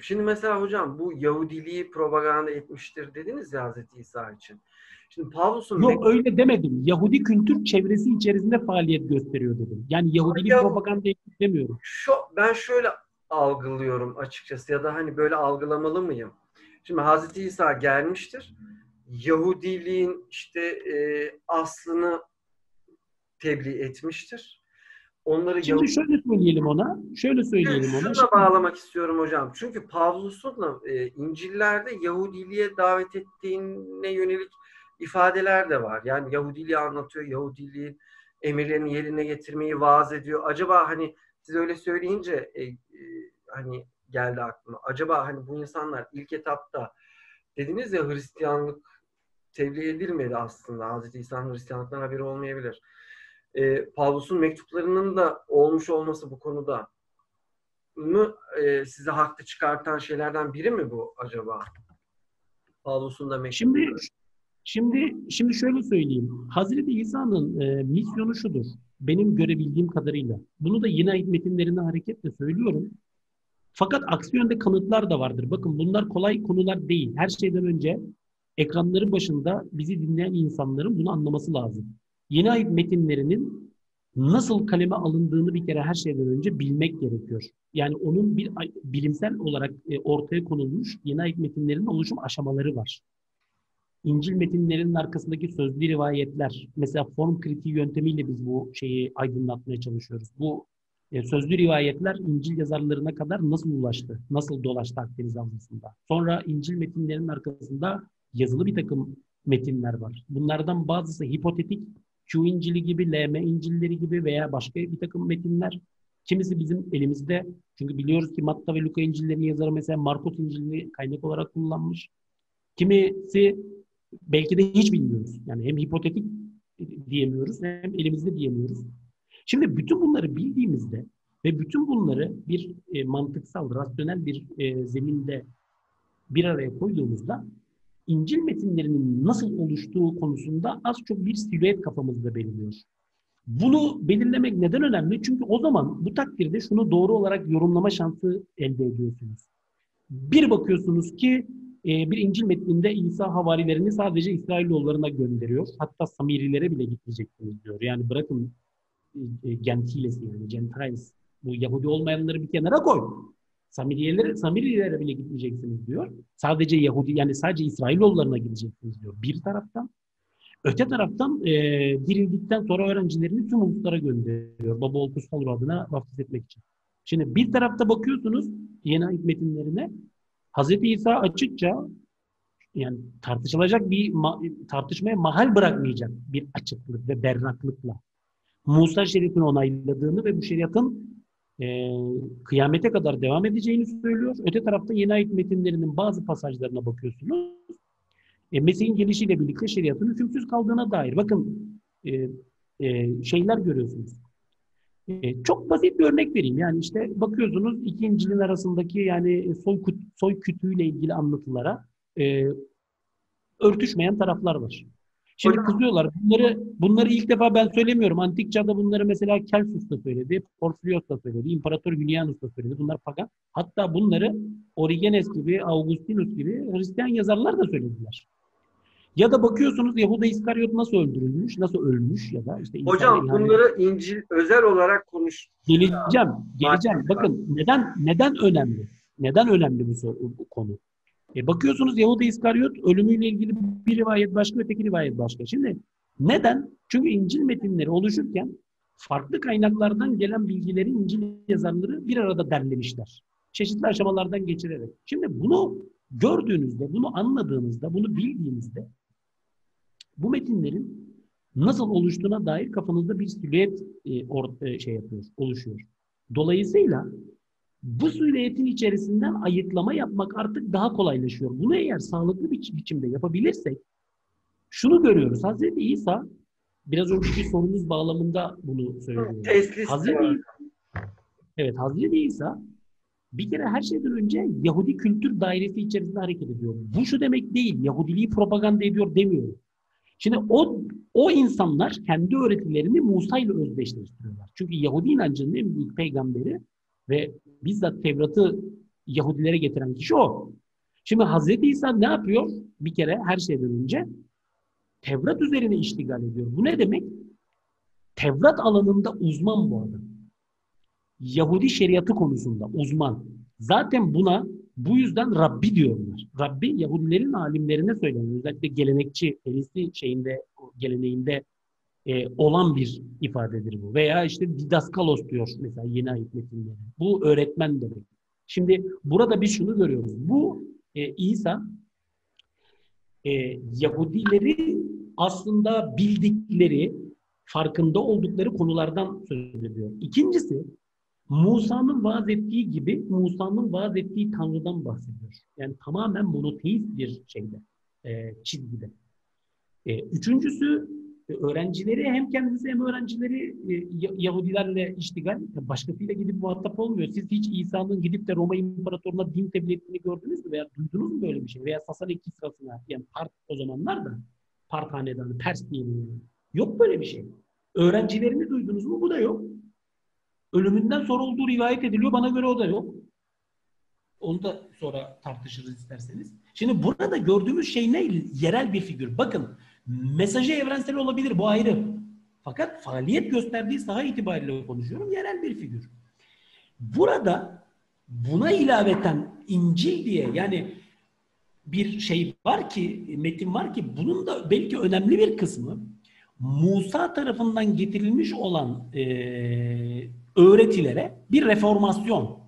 Şimdi mesela hocam bu Yahudiliği propaganda etmiştir dediniz ya Hazreti İsa için.
Şimdi Pavlus'un Yok ne... öyle demedim. Yahudi kültür çevresi içerisinde faaliyet gösteriyor dedim. Yani Yahudiliği ya, propaganda demiyorum.
Şu, ben şöyle algılıyorum açıkçası ya da hani böyle algılamalı mıyım? Şimdi Hazreti İsa gelmiştir. Yahudiliğin işte e, aslını tebliğ etmiştir.
Onları Şimdi Yahudi... şöyle söyleyelim ona. Şöyle söyleyelim
ona. Şuna bağlamak istiyorum hocam. Çünkü Pavlus'un da e, İncil'lerde Yahudiliğe davet ettiğine yönelik ifadeler de var. Yani Yahudiliği anlatıyor. Yahudiliğin emirlerini yerine getirmeyi vaaz ediyor. Acaba hani siz öyle söyleyince e, e, hani geldi aklıma. Acaba hani bu insanlar ilk etapta dediniz ya Hristiyanlık tebliğ edilmedi aslında. Hazreti İsa'nın Hristiyanlıktan haberi olmayabilir. E, Pavlus'un mektuplarının da olmuş olması bu konuda mı e, size haklı çıkartan şeylerden biri mi bu acaba? Pavlus'un da
mektupları. Şimdi Şimdi şimdi şöyle söyleyeyim. Hazreti İsa'nın e, misyonu şudur. Benim görebildiğim kadarıyla. Bunu da yine metinlerine hareketle söylüyorum. Fakat aksi yönde kanıtlar da vardır. Bakın bunlar kolay konular değil. Her şeyden önce ekranların başında bizi dinleyen insanların bunu anlaması lazım. Yeni ait metinlerinin nasıl kaleme alındığını bir kere her şeyden önce bilmek gerekiyor. Yani onun bir bilimsel olarak e, ortaya konulmuş yeni ait metinlerin oluşum aşamaları var. İncil metinlerinin arkasındaki sözlü rivayetler, mesela form kritiği yöntemiyle biz bu şeyi aydınlatmaya çalışıyoruz. Bu e, sözlü rivayetler İncil yazarlarına kadar nasıl ulaştı, nasıl dolaştı Akdeniz Havzası'nda. Sonra İncil metinlerinin arkasında yazılı bir takım metinler var. Bunlardan bazısı hipotetik, Q İncil'i gibi, LM İncil'leri gibi veya başka bir takım metinler. Kimisi bizim elimizde. Çünkü biliyoruz ki Matta ve Luka İncil'lerini yazarı mesela Markos İncil'ini kaynak olarak kullanmış. Kimisi belki de hiç bilmiyoruz. Yani hem hipotetik diyemiyoruz hem elimizde diyemiyoruz. Şimdi bütün bunları bildiğimizde ve bütün bunları bir e, mantıksal, rasyonel bir e, zeminde bir araya koyduğumuzda İncil metinlerinin nasıl oluştuğu konusunda az çok bir silüet kafamızda belirliyor. Bunu belirlemek neden önemli? Çünkü o zaman bu takdirde şunu doğru olarak yorumlama şansı elde ediyorsunuz. Bir bakıyorsunuz ki e, bir İncil metninde İsa havarilerini sadece İsrailoğullarına gönderiyor. Hatta Samirilere bile gitmeyeceksiniz diyor. Yani bırakın e, Gentiles yani Gentiles. Bu Yahudi olmayanları bir kenara koy. Samirilere, Samirilere bile gitmeyeceksiniz diyor. Sadece Yahudi yani sadece İsrailoğullarına gideceksiniz diyor. Bir taraftan. Öte taraftan e, dirildikten sonra öğrencilerini tüm uluslara gönderiyor. Baba ol kutsal adına vaftiz etmek için. Şimdi bir tarafta bakıyorsunuz yeni ayet metinlerine Hazreti İsa açıkça yani tartışılacak bir tartışmaya mahal bırakmayacak bir açıklık ve berraklıkla Musa şeriatını onayladığını ve bu şeriatın e, kıyamete kadar devam edeceğini söylüyor. Öte tarafta yeni ayet metinlerinin bazı pasajlarına bakıyorsunuz. E, Mesih'in gelişiyle birlikte şeriatın hükümsüz kaldığına dair. Bakın e, e, şeyler görüyorsunuz. E, çok basit bir örnek vereyim. Yani işte bakıyorsunuz iki İncil'in arasındaki yani soy, soy kütüğüyle ilgili anlatılara e, örtüşmeyen taraflar var. Şimdi kızıyorlar. Bunları bunları ilk defa ben söylemiyorum. Antik çağda bunları mesela Celsus da söyledi, Porfirios da söyledi, İmparator Julianus da söyledi. Bunlar pagan. Hatta bunları Origenes gibi, Augustinus gibi Hristiyan yazarlar da söylediler. Ya da bakıyorsunuz Yahuda İskaryot nasıl öldürülmüş, nasıl ölmüş ya da işte
Hocam bunları İncil özel olarak konuş.
Geleceğim, geleceğim. Bakın neden neden önemli? Neden önemli bu, soru, bu konu? E bakıyorsunuz Yahuda İskaryot ölümüyle ilgili bir rivayet başka, öteki rivayet başka. Şimdi neden? Çünkü İncil metinleri oluşurken farklı kaynaklardan gelen bilgileri İncil yazarları bir arada derlemişler. Çeşitli aşamalardan geçirerek. Şimdi bunu gördüğünüzde, bunu anladığınızda, bunu bildiğinizde bu metinlerin nasıl oluştuğuna dair kafanızda bir silüet e, or, e, şey yapıyor, oluşuyor. Dolayısıyla bu silüetin içerisinden ayıklama yapmak artık daha kolaylaşıyor. Bunu eğer sağlıklı bir biçimde yapabilirsek şunu görüyoruz. Hazreti İsa biraz önceki sorunuz bağlamında bunu söylüyor. Hazreti İsa, evet Hazreti İsa bir kere her şeyden önce Yahudi kültür dairesi içerisinde hareket ediyor. Bu şu demek değil, Yahudiliği propaganda ediyor demiyorum. Şimdi o o insanlar kendi öğretilerini Musa ile özdeşleştiriyorlar. Çünkü Yahudi inancının en büyük peygamberi ve bizzat Tevrat'ı Yahudilere getiren kişi o. Şimdi Hazreti İsa ne yapıyor? Bir kere her şeyden önce Tevrat üzerine iştigal ediyor. Bu ne demek? Tevrat alanında uzman bu adam. Yahudi şeriatı konusunda uzman. Zaten buna bu yüzden Rabbi diyorlar. Rabbi Yahudilerin alimlerine söyleniyor. Özellikle gelenekçi, Hristi şeyinde, geleneğinde e, olan bir ifadedir bu. Veya işte didaskalos diyor mesela yeni ayet metinleri. Bu öğretmen demek. Şimdi burada biz şunu görüyoruz. Bu e, İsa e, Yahudileri aslında bildikleri, farkında oldukları konulardan söz ediyor. İkincisi Musa'nın vaaz ettiği gibi Musa'nın vaaz ettiği Tanrı'dan bahsediyor. Yani tamamen monoteist bir şeyde, e, çizgide. E, üçüncüsü öğrencileri hem kendisi hem öğrencileri e, Yahudilerle iştigal, başkasıyla gidip muhatap olmuyor. Siz hiç İsa'nın gidip de Roma İmparatorluğuna din tebliğ ettiğini gördünüz mü veya duydunuz mu böyle bir şey? Veya Sasaniki sırasına yani Part o zamanlar da Part hanedanı, Pers dini. Yok böyle bir şey. Öğrencilerini duydunuz mu? Bu da yok. Ölümünden sonra olduğu rivayet ediliyor. Bana göre o da yok. Onu da sonra tartışırız isterseniz. Şimdi burada gördüğümüz şey ne? Yerel bir figür. Bakın mesajı evrensel olabilir bu ayrı. Fakat faaliyet gösterdiği saha itibariyle konuşuyorum. Yerel bir figür. Burada buna ilaveten İncil diye yani bir şey var ki, metin var ki bunun da belki önemli bir kısmı Musa tarafından getirilmiş olan e, öğretilere bir reformasyon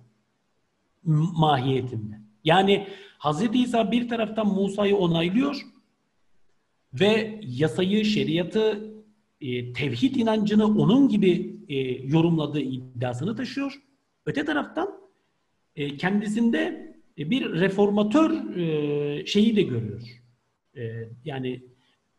mahiyetinde. Yani Hz. İsa bir taraftan Musa'yı onaylıyor ve yasayı, şeriatı, e, tevhid inancını onun gibi e, yorumladığı iddiasını taşıyor. Öte taraftan e, kendisinde e, bir reformatör e, şeyi de görüyor. E, yani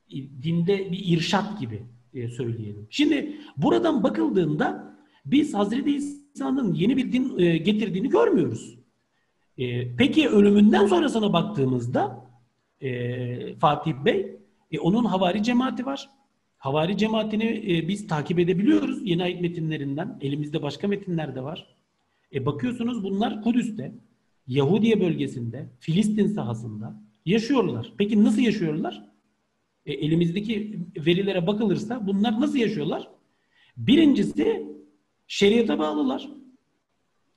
e, dinde bir irşat gibi e, söyleyelim. Şimdi buradan bakıldığında biz Hazreti İsa'nın yeni bir din e, getirdiğini görmüyoruz. E, peki ölümünden sonrasına baktığımızda e, Fatih Bey, e, onun havari cemaati var. Havari cemaatini e, biz takip edebiliyoruz yeni ayet metinlerinden. Elimizde başka metinler de var. E, bakıyorsunuz bunlar Kudüs'te, Yahudiye bölgesinde, Filistin sahasında yaşıyorlar. Peki nasıl yaşıyorlar? E, elimizdeki verilere bakılırsa bunlar nasıl yaşıyorlar? Birincisi Şeriata bağlılar.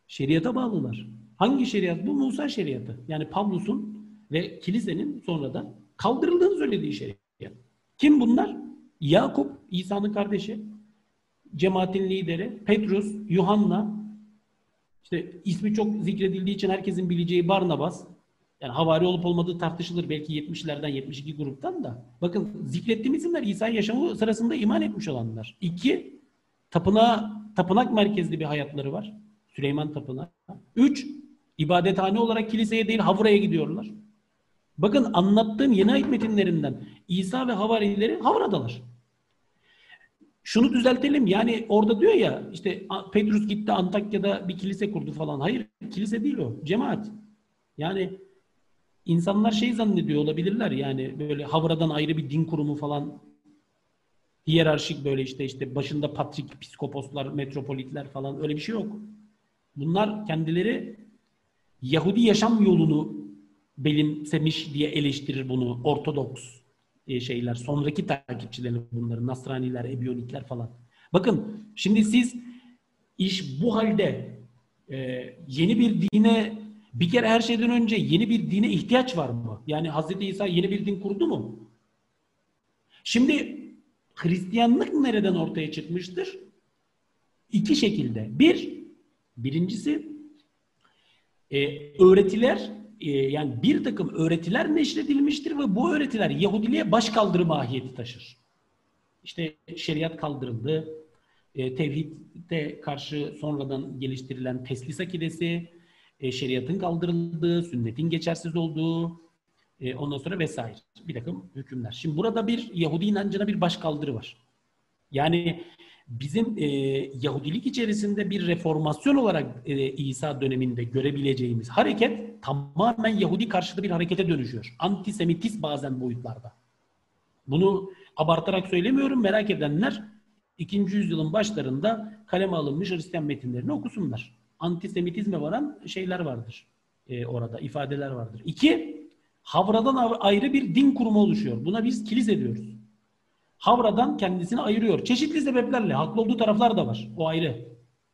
Şeriata bağlılar. Hangi şeriat bu? Musa şeriatı. Yani Pavlus'un ve kilisenin sonradan kaldırıldığını söylediği şeriat. Kim bunlar? Yakup, İsa'nın kardeşi, cemaatin lideri, Petrus, Yuhanna, işte ismi çok zikredildiği için herkesin bileceği Barnabas, yani havari olup olmadığı tartışılır belki 70'lerden 72 gruptan da. Bakın zikrettiğim isimler İsa yaşamı sırasında iman etmiş olanlar. İki, tapınağa tapınak merkezli bir hayatları var. Süleyman Tapınağı. Üç, ibadethane olarak kiliseye değil Havra'ya gidiyorlar. Bakın anlattığım yeni ayet metinlerinden İsa ve havarileri Havra'dalar. Şunu düzeltelim yani orada diyor ya işte Petrus gitti Antakya'da bir kilise kurdu falan. Hayır kilise değil o cemaat. Yani insanlar şey zannediyor olabilirler yani böyle Havra'dan ayrı bir din kurumu falan hiyerarşik böyle işte işte başında patrik, psikoposlar, metropolitler falan öyle bir şey yok. Bunlar kendileri Yahudi yaşam yolunu benimsemiş diye eleştirir bunu Ortodoks e, şeyler. Sonraki takipçileri bunların Nasraniler, Ebiyonikler falan. Bakın şimdi siz iş bu halde e, yeni bir dine bir kere her şeyden önce yeni bir dine ihtiyaç var mı? Yani Hz. İsa yeni bir din kurdu mu? Şimdi Hristiyanlık nereden ortaya çıkmıştır? İki şekilde. Bir, birincisi e, öğretiler e, yani bir takım öğretiler neşredilmiştir ve bu öğretiler Yahudiliğe baş kaldırı mahiyeti taşır. İşte şeriat kaldırıldı, e, tevhidde karşı sonradan geliştirilen teslis akidesi, e, şeriatın kaldırıldığı, sünnetin geçersiz olduğu, e, ondan sonra vesaire. Bir takım hükümler. Şimdi burada bir Yahudi inancına bir başkaldırı var. Yani bizim e, Yahudilik içerisinde bir reformasyon olarak e, İsa döneminde görebileceğimiz hareket tamamen Yahudi karşıtı bir harekete dönüşüyor. Antisemitist bazen boyutlarda. Bunu abartarak söylemiyorum. Merak edenler 2. yüzyılın başlarında kaleme alınmış Hristiyan metinlerini okusunlar. Antisemitizme varan şeyler vardır e, orada, ifadeler vardır. İki, Havra'dan ayrı bir din kurumu oluşuyor. Buna biz kilise diyoruz. Havradan kendisini ayırıyor. Çeşitli sebeplerle. Haklı olduğu taraflar da var. O ayrı.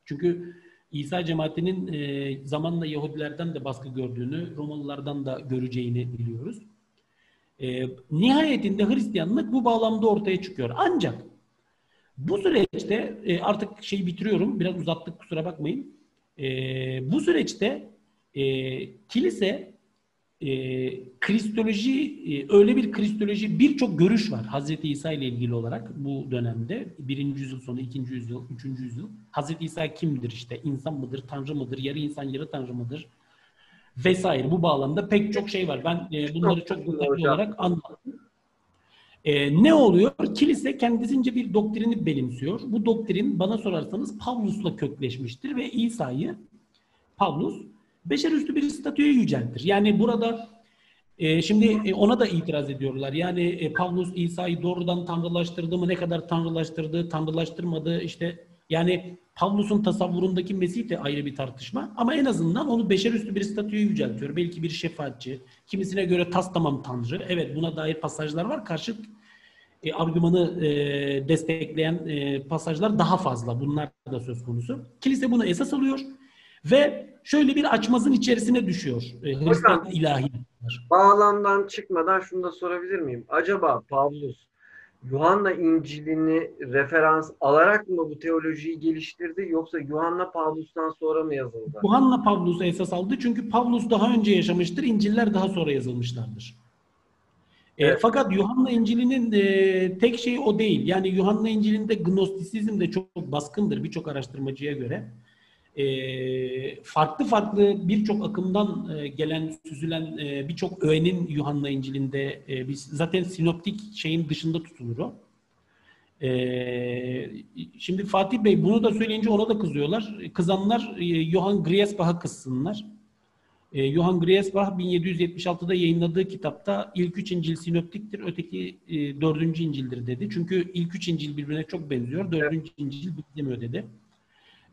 Çünkü İsa cemaatinin e, zamanla Yahudilerden de baskı gördüğünü, Romalılardan da göreceğini biliyoruz. E, nihayetinde Hristiyanlık bu bağlamda ortaya çıkıyor. Ancak bu süreçte e, artık şeyi bitiriyorum. Biraz uzattık kusura bakmayın. E, bu süreçte e, kilise e, kristoloji e, öyle bir kristoloji birçok görüş var Hazreti İsa ile ilgili olarak bu dönemde. Birinci yüzyıl sonu ikinci yüzyıl üçüncü yüzyıl. Hazreti İsa kimdir işte? İnsan mıdır tanrı mıdır yarı insan yarı tanrı mıdır? Vesaire. Bu bağlamda pek çok şey var. Ben e, bunları çok detaylı olarak anlattım. E, ne oluyor? Kilise kendisince bir doktrini benimsiyor. Bu doktrin bana sorarsanız Pavlus'la kökleşmiştir ve İsa'yı Pavlus beşerüstü bir statüye yüceltir. Yani burada e, şimdi e, ona da itiraz ediyorlar. Yani e, Pavlus İsa'yı doğrudan tanrılaştırdı mı? Ne kadar tanrılaştırdı, tanrılaştırmadı? İşte yani Pavlus'un tasavvurundaki Mesih de ayrı bir tartışma. Ama en azından onu beşerüstü bir statüye yüceltiyor. Belki bir şefaatçi, kimisine göre tas tamam tanrı. Evet buna dair pasajlar var. Karşıt e, argümanı e, destekleyen e, pasajlar daha fazla. Bunlar da söz konusu. Kilise bunu esas alıyor ve şöyle bir açmazın içerisine düşüyor. E, Hristiyan ilahi.
Bağlamdan çıkmadan şunu da sorabilir miyim? Acaba Pavlus Yuhanna İncil'ini referans alarak mı bu teolojiyi geliştirdi yoksa Yuhanna Pavlus'tan sonra mı yazıldı?
Yuhanna Pavlus'u esas aldı çünkü Pavlus daha önce yaşamıştır, İncil'ler daha sonra yazılmışlardır. E, evet. E, fakat Yuhanna İncil'inin e, tek şeyi o değil. Yani Yuhanna İncil'inde gnostisizm de çok baskındır birçok araştırmacıya göre e, farklı farklı birçok akımdan e, gelen, süzülen e, birçok öğenin Yuhanna İncil'inde e, biz zaten sinoptik şeyin dışında tutulur o. E, şimdi Fatih Bey bunu da söyleyince ona da kızıyorlar. Kızanlar e, Johann Griesbach'a kızsınlar. E, Johann Griesbach 1776'da yayınladığı kitapta ilk üç İncil sinoptiktir, öteki e, dördüncü İncil'dir dedi. Çünkü ilk üç İncil birbirine çok benziyor, dördüncü. İncil benzemiyor dedi.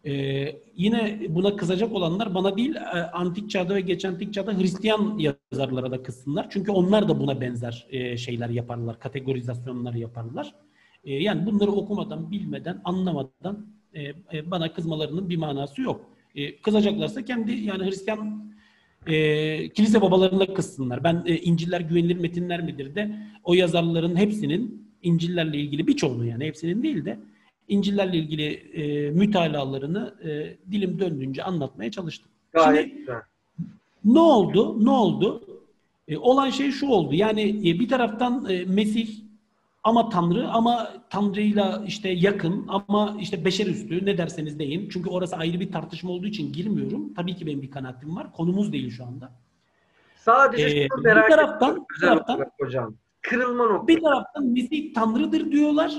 Ee, yine buna kızacak olanlar bana değil, e, antik çağda ve geç antik çağda Hristiyan yazarlara da kızsınlar. Çünkü onlar da buna benzer e, şeyler yaparlar, kategorizasyonlar yaparlar. E, yani bunları okumadan, bilmeden, anlamadan e, e, bana kızmalarının bir manası yok. E, kızacaklarsa kendi yani Hristiyan e, kilise babalarına kızsınlar. Ben e, İnciller güvenilir metinler midir de o yazarların hepsinin İncillerle ilgili birçoğunu yani hepsinin değil de İncil'lerle ilgili e, mütalalarını e, dilim döndüğünce anlatmaya çalıştım. Gayet Şimdi, güzel. Ne oldu? Ne oldu? E, olan şey şu oldu. Yani e, bir taraftan e, Mesih ama Tanrı ama Tanrı'yla işte yakın ama işte beşer üstü ne derseniz deyin. Çünkü orası ayrı bir tartışma olduğu için girmiyorum. Tabii ki benim bir kanaatim var. Konumuz değil şu anda.
Sadece ee,
bir taraftan, bir taraftan
hocam. Kırılma noktası.
Bir taraftan Mesih Tanrı'dır diyorlar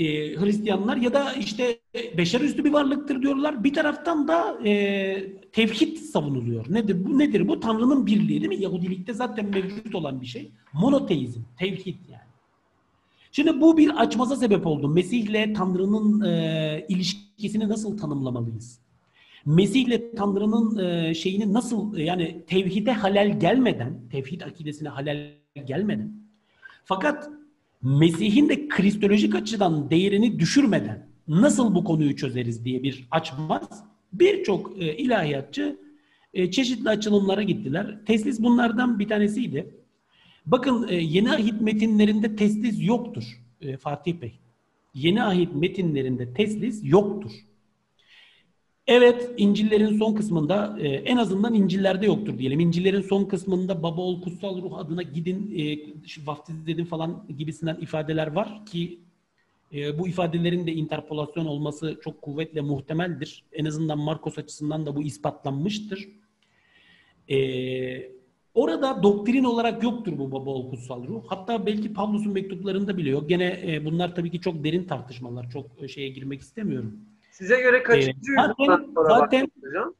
e, Hristiyanlar ya da işte beşer üstü bir varlıktır diyorlar. Bir taraftan da e, tevhid savunuluyor. Nedir bu? Nedir bu? Tanrı'nın birliği değil mi? Yahudilikte zaten mevcut olan bir şey. Monoteizm, tevhid yani. Şimdi bu bir açmaza sebep oldu. Mesih'le Tanrı'nın e, ilişkisini nasıl tanımlamalıyız? Mesih'le Tanrı'nın e, şeyini nasıl yani tevhide halel gelmeden, tevhid akidesine halel gelmeden fakat Mesih'in de kristolojik açıdan değerini düşürmeden nasıl bu konuyu çözeriz diye bir açmaz. Birçok e, ilahiyatçı e, çeşitli açılımlara gittiler. Teslis bunlardan bir tanesiydi. Bakın e, yeni ahit metinlerinde teslis yoktur e, Fatih Bey. Yeni ahit metinlerinde teslis yoktur. Evet, İncil'lerin son kısmında e, en azından İncil'lerde yoktur diyelim. İncil'lerin son kısmında baba ol, kutsal ruh adına gidin, e, vaftiz edin falan gibisinden ifadeler var ki e, bu ifadelerin de interpolasyon olması çok kuvvetle muhtemeldir. En azından Markos açısından da bu ispatlanmıştır. E, Orada doktrin olarak yoktur bu baba ol kutsal ruh. Hatta belki Pavlus'un mektuplarında bile yok. Gene bunlar tabii ki çok derin tartışmalar. Çok şeye girmek istemiyorum.
Size göre kaçıncı
Ee,
yüzyıldan sonra
zaten-
hocam?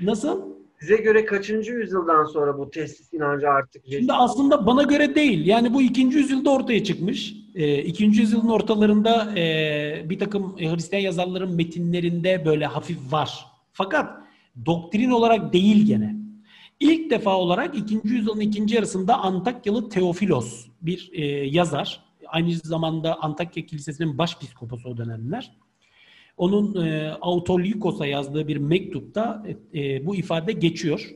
Nasıl?
Size göre kaçıncı yüzyıldan sonra bu teslis inancı artık
Şimdi aslında bana göre değil. Yani bu ikinci yüzyılda ortaya çıkmış. E, ikinci yüzyılın ortalarında e, bir takım e, Hristiyan yazarların metinlerinde böyle hafif var. Fakat doktrin olarak değil gene. İlk defa olarak ikinci yüzyılın ikinci yarısında Antakyalı Teofilos bir e, yazar. Aynı zamanda Antakya Kilisesi'nin başpiskoposu o dönemler. Onun e, Autolykos'a yazdığı bir mektupta e, bu ifade geçiyor.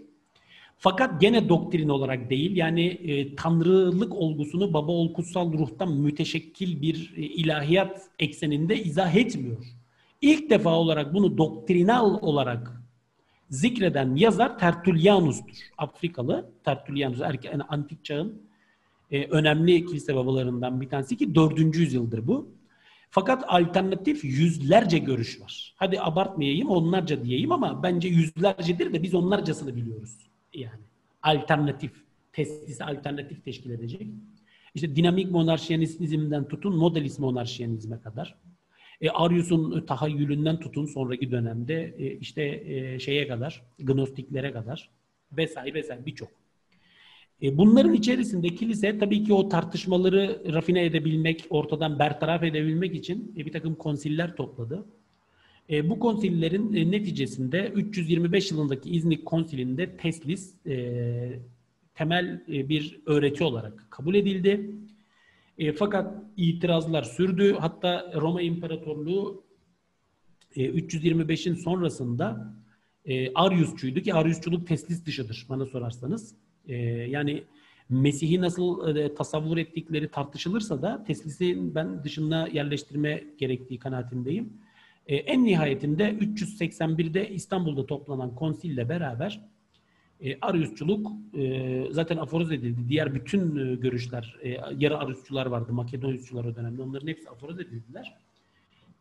Fakat gene doktrin olarak değil yani e, tanrılık olgusunu baba ol kutsal ruhtan müteşekkil bir e, ilahiyat ekseninde izah etmiyor. İlk defa olarak bunu doktrinal olarak zikreden yazar Tertullianus'tur. Afrikalı Tertullianus erke, yani antik çağın e, önemli kilise babalarından bir tanesi ki 4. yüzyıldır bu. Fakat alternatif yüzlerce görüş var. Hadi abartmayayım onlarca diyeyim ama bence yüzlercedir de biz onlarcasını biliyoruz. Yani alternatif, teslisi alternatif teşkil edecek. İşte dinamik monarşiyanizmden tutun modalist monarşiyanizme kadar. E, Arius'un tahayyülünden tutun sonraki dönemde e, işte e, şeye kadar, gnostiklere kadar vesaire vesaire birçok. E, bunların içerisinde kilise tabii ki o tartışmaları rafine edebilmek, ortadan bertaraf edebilmek için e, bir takım konsiller topladı. E, bu konsillerin neticesinde 325 yılındaki İznik konsilinde teslis temel bir öğreti olarak kabul edildi. Fakat itirazlar sürdü. Hatta Roma İmparatorluğu e, 325'in sonrasında Ariusçuydu ki Ariusçuluk teslis dışıdır bana sorarsanız. E, yani Mesih'i nasıl e, tasavvur ettikleri tartışılırsa da teslisi ben dışına yerleştirme gerektiği kanaatindeyim. E, en nihayetinde 381'de İstanbul'da toplanan konsille beraber e, Ariusçuluk e, zaten aforoz edildi. Diğer bütün e, görüşler, e, yarı Ariusçular vardı, Makedonyusçular o dönemde. Onların hepsi aforoz edildiler.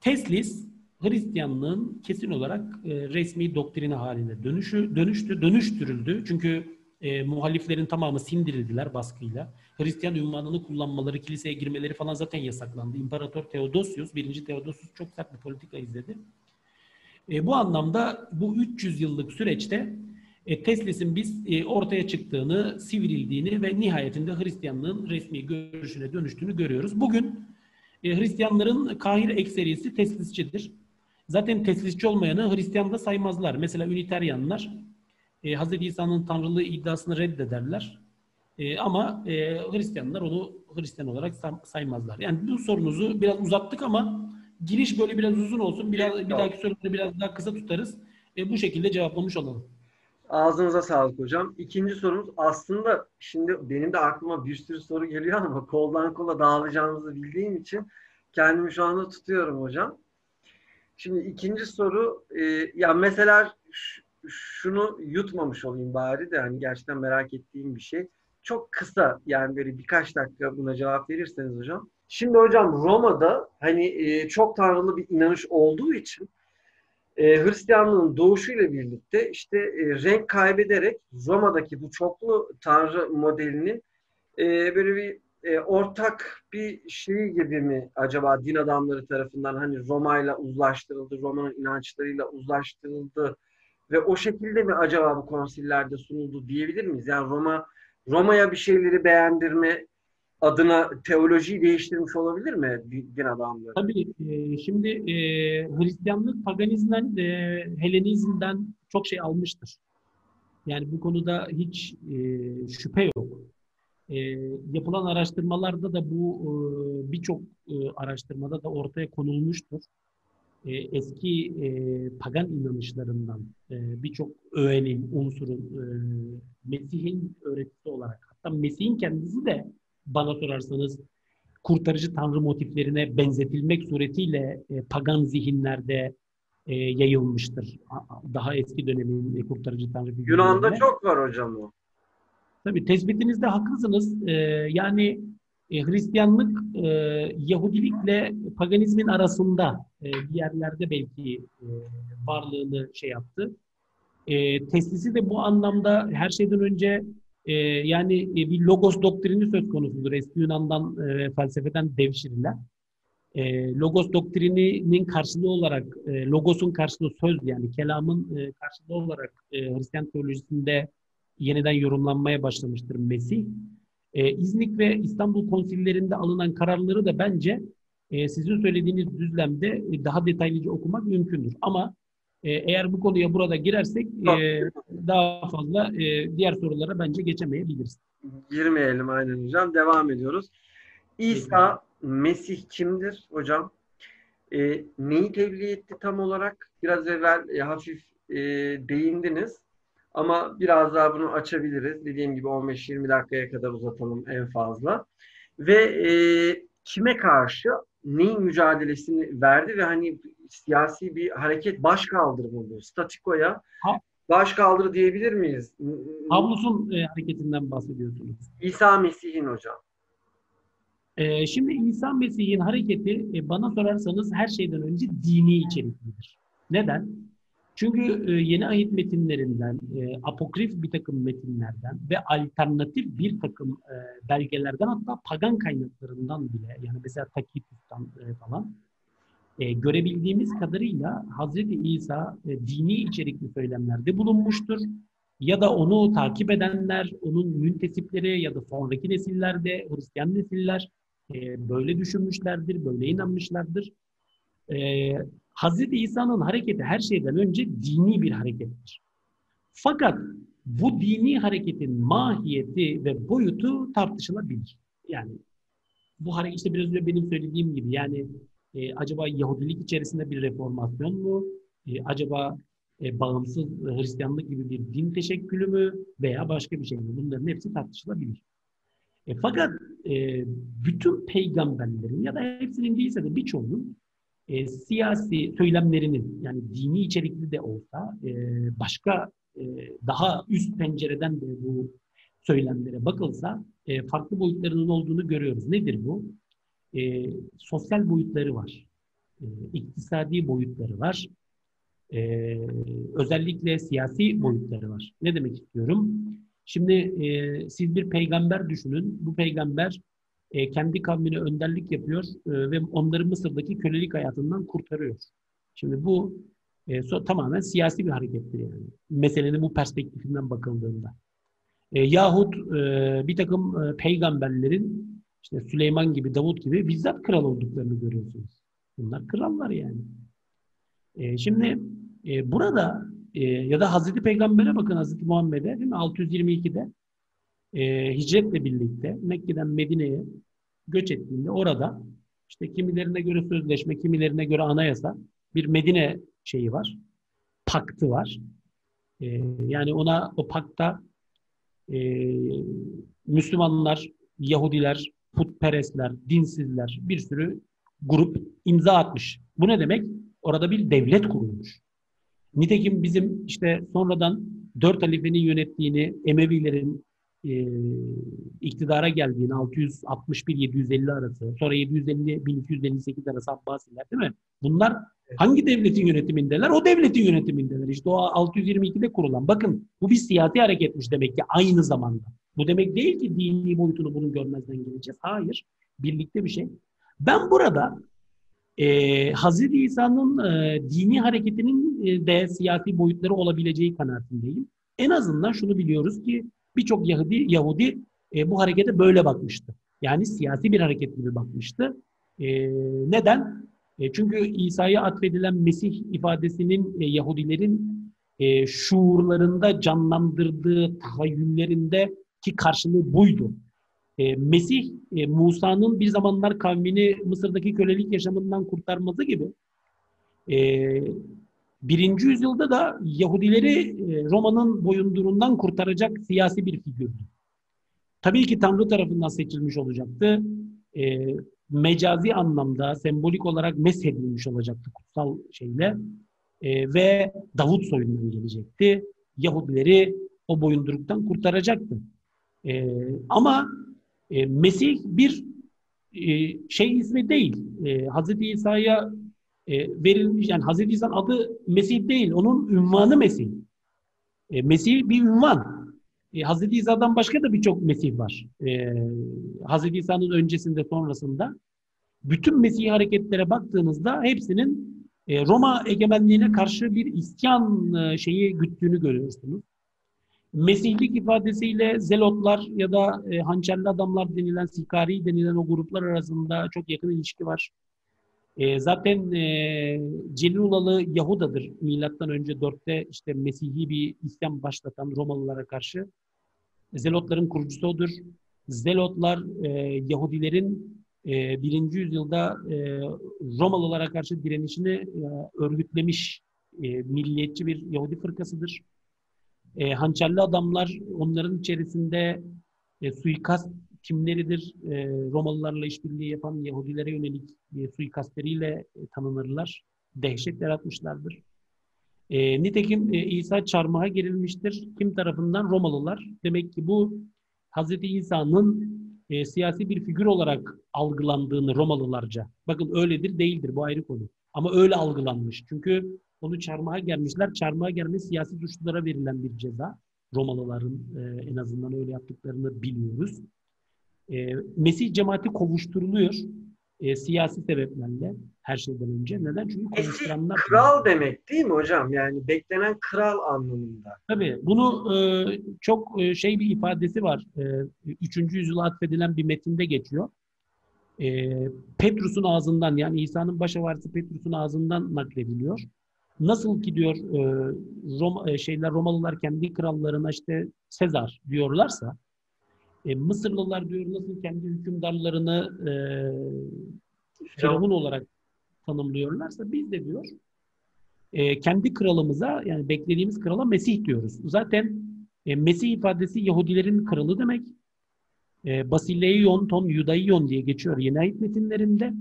Teslis, Hristiyanlığın kesin olarak e, resmi doktrine haline dönüşü, dönüştü, dönüştürüldü. Çünkü e, muhaliflerin tamamı sindirildiler baskıyla. Hristiyan ünvanını kullanmaları, kiliseye girmeleri falan zaten yasaklandı. İmparator Theodosius, birinci Theodosius çok sert bir politika izledi. E, bu anlamda bu 300 yıllık süreçte e, Teslis'in biz e, ortaya çıktığını, sivrildiğini ve nihayetinde Hristiyanlığın resmi görüşüne dönüştüğünü görüyoruz. Bugün e, Hristiyanların kahir ekserisi teslisçidir. Zaten teslisçi olmayanı Hristiyan da saymazlar. Mesela Üniteryanlar e, Hz. İsa'nın tanrılığı iddiasını reddederler. E, ama e, Hristiyanlar onu Hristiyan olarak say- saymazlar. Yani bu sorunuzu biraz uzattık ama giriş böyle biraz uzun olsun. Biraz, bir dahaki soruları biraz daha kısa tutarız. E, bu şekilde cevaplamış olalım.
Ağzınıza sağlık hocam. İkinci sorumuz aslında şimdi benim de aklıma bir sürü soru geliyor ama koldan kola dağılacağımızı bildiğim için kendimi şu anda tutuyorum hocam. Şimdi ikinci soru e, ya mesela ş- şunu yutmamış olayım bari de hani gerçekten merak ettiğim bir şey. Çok kısa yani böyle birkaç dakika buna cevap verirseniz hocam. Şimdi hocam Roma'da hani e, çok tanrılı bir inanış olduğu için e, Hristiyanlığın doğuşuyla birlikte işte e, renk kaybederek Roma'daki bu çoklu tanrı modelinin e, böyle bir ortak bir şey gibi mi acaba din adamları tarafından hani Roma'yla uzlaştırıldı, Roma'nın inançlarıyla uzlaştırıldı ve o şekilde mi acaba bu konsillerde sunuldu diyebilir miyiz? Yani Roma Roma'ya bir şeyleri beğendirme adına teolojiyi değiştirmiş olabilir mi din adamları?
Tabii e, şimdi e, Hristiyanlık paganizmden, e, Helenizmden çok şey almıştır. Yani bu konuda hiç e, şüphe yok. Yapılan araştırmalarda da bu birçok araştırmada da ortaya konulmuştur. E, eski e, pagan inanışlarından e, birçok öğenin, unsurun e, Mesih'in öğretisi olarak hatta Mesih'in kendisi de bana sorarsanız kurtarıcı tanrı motiflerine benzetilmek suretiyle e, pagan zihinlerde e, yayılmıştır. Daha eski dönemin e, kurtarıcı tanrı figürlerine.
Yunan'da çok var hocam o.
Tabii tespitinizde haklısınız. Ee, yani e, Hristiyanlık e, Yahudilikle paganizmin arasında e, bir yerlerde belki e, varlığını şey yaptı. E, teslisi de bu anlamda her şeyden önce e, yani e, bir logos doktrini söz konusudur. Eski Yunan'dan e, felsefeden devşirilen. E, logos doktrininin karşılığı olarak, e, logosun karşılığı söz yani kelamın e, karşılığı olarak e, Hristiyan teolojisinde yeniden yorumlanmaya başlamıştır Mesih. E, İznik ve İstanbul konsillerinde alınan kararları da bence e, sizin söylediğiniz düzlemde e, daha detaylıca okumak mümkündür. Ama e, eğer bu konuya burada girersek e, daha fazla e, diğer sorulara bence geçemeyebiliriz.
Girmeyelim aynen hocam. Devam ediyoruz. İsa Mesih kimdir hocam? E, neyi tebliğ etti tam olarak? Biraz evvel e, hafif e, değindiniz. Ama biraz daha bunu açabiliriz. Dediğim gibi 15-20 dakikaya kadar uzatalım en fazla. Ve e, kime karşı neyin mücadelesini verdi ve hani siyasi bir hareket baş kaldırı bu. Statikoya baş kaldırı diyebilir miyiz?
Pavlus'un e, hareketinden bahsediyorsunuz.
İsa Mesih'in hocam.
E, şimdi İsa Mesih'in hareketi e, bana sorarsanız her şeyden önce dini içeriklidir. Neden? Çünkü e, yeni ayet metinlerinden, e, apokrif bir takım metinlerden ve alternatif bir takım e, belgelerden hatta pagan kaynaklarından bile yani mesela Takitus'tan falan görebildiğimiz kadarıyla Hazreti İsa dini içerikli söylemlerde bulunmuştur. Ya da onu takip edenler, onun müntesipleri ya da sonraki nesillerde Hristiyan nesiller böyle düşünmüşlerdir, böyle inanmışlardır. Hazreti İsa'nın hareketi her şeyden önce dini bir harekettir. Fakat bu dini hareketin mahiyeti ve boyutu tartışılabilir. Yani bu hareket işte biraz önce benim söylediğim gibi yani e, acaba Yahudilik içerisinde bir reformasyon mu? E, acaba e, bağımsız Hristiyanlık gibi bir din teşekkülü mü? Veya başka bir şey mi? Bunların hepsi tartışılabilir. E, fakat e, bütün peygamberlerin ya da hepsinin değilse de birçoğunun e, siyasi söylemlerinin yani dini içerikli de olsa e, başka e, daha üst pencereden de bu söylemlere bakılsa e, farklı boyutlarının olduğunu görüyoruz. Nedir bu? E, sosyal boyutları var. E, iktisadi boyutları var. E, özellikle siyasi boyutları var. Ne demek istiyorum? Şimdi e, siz bir peygamber düşünün. Bu peygamber e, kendi kavmine önderlik yapıyor e, ve onları Mısır'daki kölelik hayatından kurtarıyor. Şimdi bu e, so, tamamen siyasi bir harekettir yani. Meselenin bu perspektifinden bakıldığında. E, yahut e, bir takım e, peygamberlerin işte Süleyman gibi, Davut gibi bizzat kral olduklarını görüyorsunuz. Bunlar krallar yani. E, şimdi e, burada e, ya da Hazreti Peygamber'e bakın Hazreti Muhammed'e değil mi? 622'de e, hicretle birlikte Mekke'den Medine'ye göç ettiğinde orada işte kimilerine göre sözleşme, kimilerine göre anayasa bir Medine şeyi var. Paktı var. E, yani ona o pakta e, Müslümanlar, Yahudiler, putperestler, dinsizler bir sürü grup imza atmış. Bu ne demek? Orada bir devlet kurulmuş. Nitekim bizim işte sonradan dört halifenin yönettiğini, Emevilerin e, iktidara geldiğini 661-750 arası, sonra 750-1258 arası Abbasiler değil mi? Bunlar hangi devletin yönetimindeler? O devletin yönetimindeler. İşte o 622'de kurulan. Bakın bu bir siyasi hareketmiş demek ki aynı zamanda. Bu demek değil ki dini boyutunu bunu görmezden geleceğiz. Hayır. Birlikte bir şey. Ben burada e, Hazreti İsa'nın e, dini hareketinin e, de siyasi boyutları olabileceği kanaatindeyim. En azından şunu biliyoruz ki birçok Yahudi, Yahudi e, bu harekete böyle bakmıştı. Yani siyasi bir hareket gibi bakmıştı. E, neden? E, çünkü İsa'ya atfedilen Mesih ifadesinin e, Yahudilerin e, şuurlarında canlandırdığı tahayyüllerinde ki karşılığı buydu. E, Mesih, e, Musa'nın bir zamanlar kavmini Mısır'daki kölelik yaşamından kurtarması gibi e, birinci yüzyılda da Yahudileri e, Roma'nın boyundurundan kurtaracak siyasi bir figürdü. Tabii ki Tanrı tarafından seçilmiş olacaktı. E, mecazi anlamda, sembolik olarak meshedilmiş olacaktı kutsal şeyle. E, ve Davut soyundan gelecekti. Yahudileri o boyunduruktan kurtaracaktı. E, ama e, Mesih bir e, şey ismi değil. E, Hazreti İsa'ya e, verilmiş yani Hazreti İsa'nın adı Mesih değil. Onun ünvanı Mesih. E, Mesih bir ünvan. E, Hazreti İsa'dan başka da birçok Mesih var. E, Hazreti İsa'nın öncesinde sonrasında. Bütün Mesih hareketlere baktığınızda hepsinin e, Roma egemenliğine karşı bir isyan e, şeyi güttüğünü görüyorsunuz. Mesihlik ifadesiyle zelotlar ya da e, hançerli adamlar denilen, sikari denilen o gruplar arasında çok yakın ilişki var. E, zaten e, Celulalı Yahuda'dır. Milattan önce 4'te işte Mesih'i bir isyan başlatan Romalılara karşı. Zelotların kurucusu odur. Zelotlar e, Yahudilerin e, birinci yüzyılda e, Romalılara karşı direnişini e, örgütlemiş e, milliyetçi bir Yahudi fırkasıdır. E, hançerli adamlar onların içerisinde e, suikast kimleridir? E, Romalılarla işbirliği yapan Yahudilere yönelik e, suikastleriyle e, tanınırlar. Dehşet yaratmışlardır. E, nitekim e, İsa çarmıha gerilmiştir. Kim tarafından? Romalılar. Demek ki bu Hz. İsa'nın e, siyasi bir figür olarak algılandığını Romalılarca. Bakın öyledir değildir bu ayrı konu. Ama öyle algılanmış. Çünkü onu çarmıha gelmişler. Çarmıha gelmiş siyasi suçlulara verilen bir ceza. Romalıların e, en azından öyle yaptıklarını biliyoruz. E, Mesih cemaati kovuşturuluyor e, siyasi sebeplerle her şeyden önce. Neden? Çünkü
kovuşturanlar... Kral demek değil mi hocam? Yani beklenen kral anlamında.
Tabii. Bunu e, çok e, şey bir ifadesi var. E, üçüncü yüzyıla atfedilen bir metinde geçiyor. E, Petrus'un ağzından yani İsa'nın baş varisi Petrus'un ağzından naklediliyor. Nasıl ki diyor e, Roma, e, şeyler Romalılar kendi krallarına işte Sezar diyorlarsa e, Mısırlılar diyor nasıl kendi hükümdarlarını e, Firavun olarak tanımlıyorlarsa biz de diyor e, kendi kralımıza yani beklediğimiz krala Mesih diyoruz. Zaten e, Mesih ifadesi Yahudilerin kralı demek. E, Basileion ton Yudaion diye geçiyor yeni ayet metinlerinde.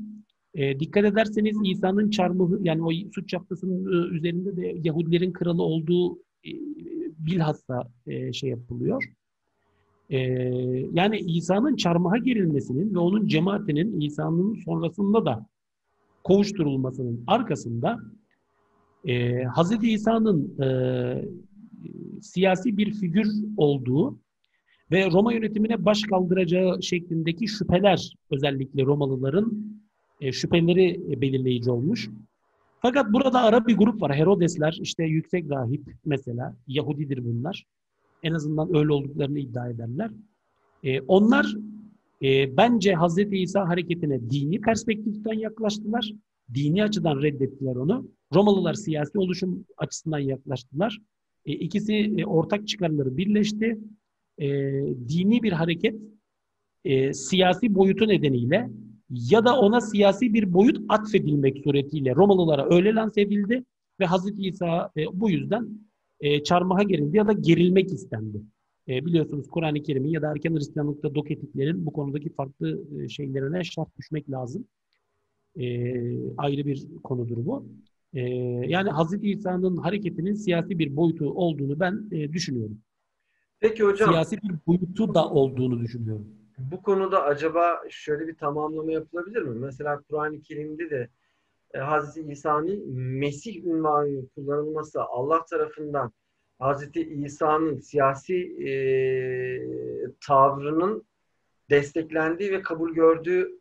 E, dikkat ederseniz İsa'nın çarmıhı yani o suç çaptasının e, üzerinde de Yahudilerin kralı olduğu e, bilhassa e, şey yapılıyor. Ee, yani İsa'nın çarmıha gerilmesinin ve onun cemaatinin İsa'nın sonrasında da kovuşturulmasının arkasında e, Hz. İsa'nın e, siyasi bir figür olduğu ve Roma yönetimine baş kaldıracağı şeklindeki şüpheler özellikle Romalıların e, şüpheleri belirleyici olmuş. Fakat burada ara bir grup var. Herodesler, işte yüksek rahip mesela, Yahudidir bunlar. En azından öyle olduklarını iddia ederler. E, onlar e, bence Hz. İsa hareketine dini perspektiften yaklaştılar. Dini açıdan reddettiler onu. Romalılar siyasi oluşum açısından yaklaştılar. E, ikisi e, ortak çıkarları birleşti. E, dini bir hareket e, siyasi boyutu nedeniyle ya da ona siyasi bir boyut atfedilmek suretiyle Romalılara öyle lanse edildi ve Hazreti İsa e, bu yüzden e, çarmıha gerildi ya da gerilmek istendi. E, biliyorsunuz Kur'an-ı Kerim'in ya da erken Hristiyanlıkta doketiklerin bu konudaki farklı e, şeylerine şart düşmek lazım. E, ayrı bir konudur bu. E, yani Hazreti İsa'nın hareketinin siyasi bir boyutu olduğunu ben e, düşünüyorum.
Peki hocam.
Siyasi bir boyutu da olduğunu düşünüyorum.
Bu konuda acaba şöyle bir tamamlama yapılabilir mi? Mesela Kur'an-ı Kerim'de de Hazreti İsa'nın Mesih ünvanı kullanılması Allah tarafından Hazreti İsa'nın siyasi e, tavrının desteklendiği ve kabul gördüğü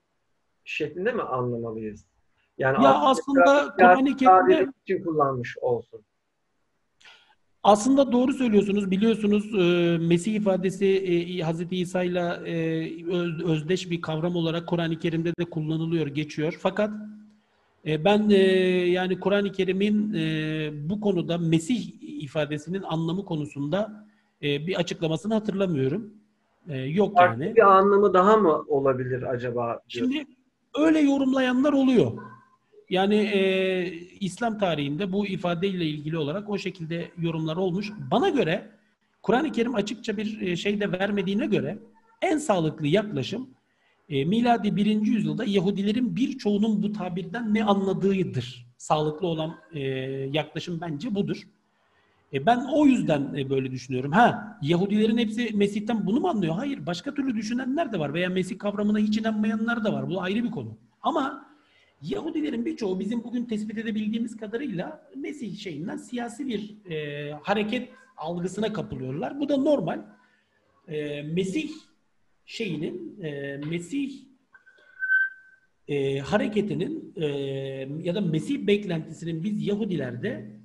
şeklinde mi anlamalıyız?
Yani ya aslında Kerim'de
için kullanmış olsun.
Aslında doğru söylüyorsunuz. Biliyorsunuz e, Mesih ifadesi e, Hz. İsa ile özdeş bir kavram olarak Kur'an-ı Kerim'de de kullanılıyor, geçiyor. Fakat e, ben e, yani Kur'an-ı Kerim'in e, bu konuda Mesih ifadesinin anlamı konusunda e, bir açıklamasını hatırlamıyorum. E, yok
Farklı
yani.
bir anlamı daha mı olabilir acaba?
Diyor. Şimdi öyle yorumlayanlar oluyor. Yani e, İslam tarihinde bu ifadeyle ilgili olarak o şekilde yorumlar olmuş. Bana göre Kur'an-ı Kerim açıkça bir e, şey de vermediğine göre en sağlıklı yaklaşım e, miladi birinci yüzyılda Yahudilerin birçoğunun bu tabirden ne anladığıdır. Sağlıklı olan e, yaklaşım bence budur. E, ben o yüzden e, böyle düşünüyorum. Ha, Yahudilerin hepsi Mesih'ten bunu mu anlıyor? Hayır, başka türlü düşünenler de var veya Mesih kavramına hiç inanmayanlar da var. Bu ayrı bir konu. Ama Yahudilerin birçoğu bizim bugün tespit edebildiğimiz kadarıyla Mesih şeyinden siyasi bir e, hareket algısına kapılıyorlar. Bu da normal. e, Mesih şeyinin e, Mesih e, hareketinin e, ya da Mesih beklentisinin biz Yahudilerde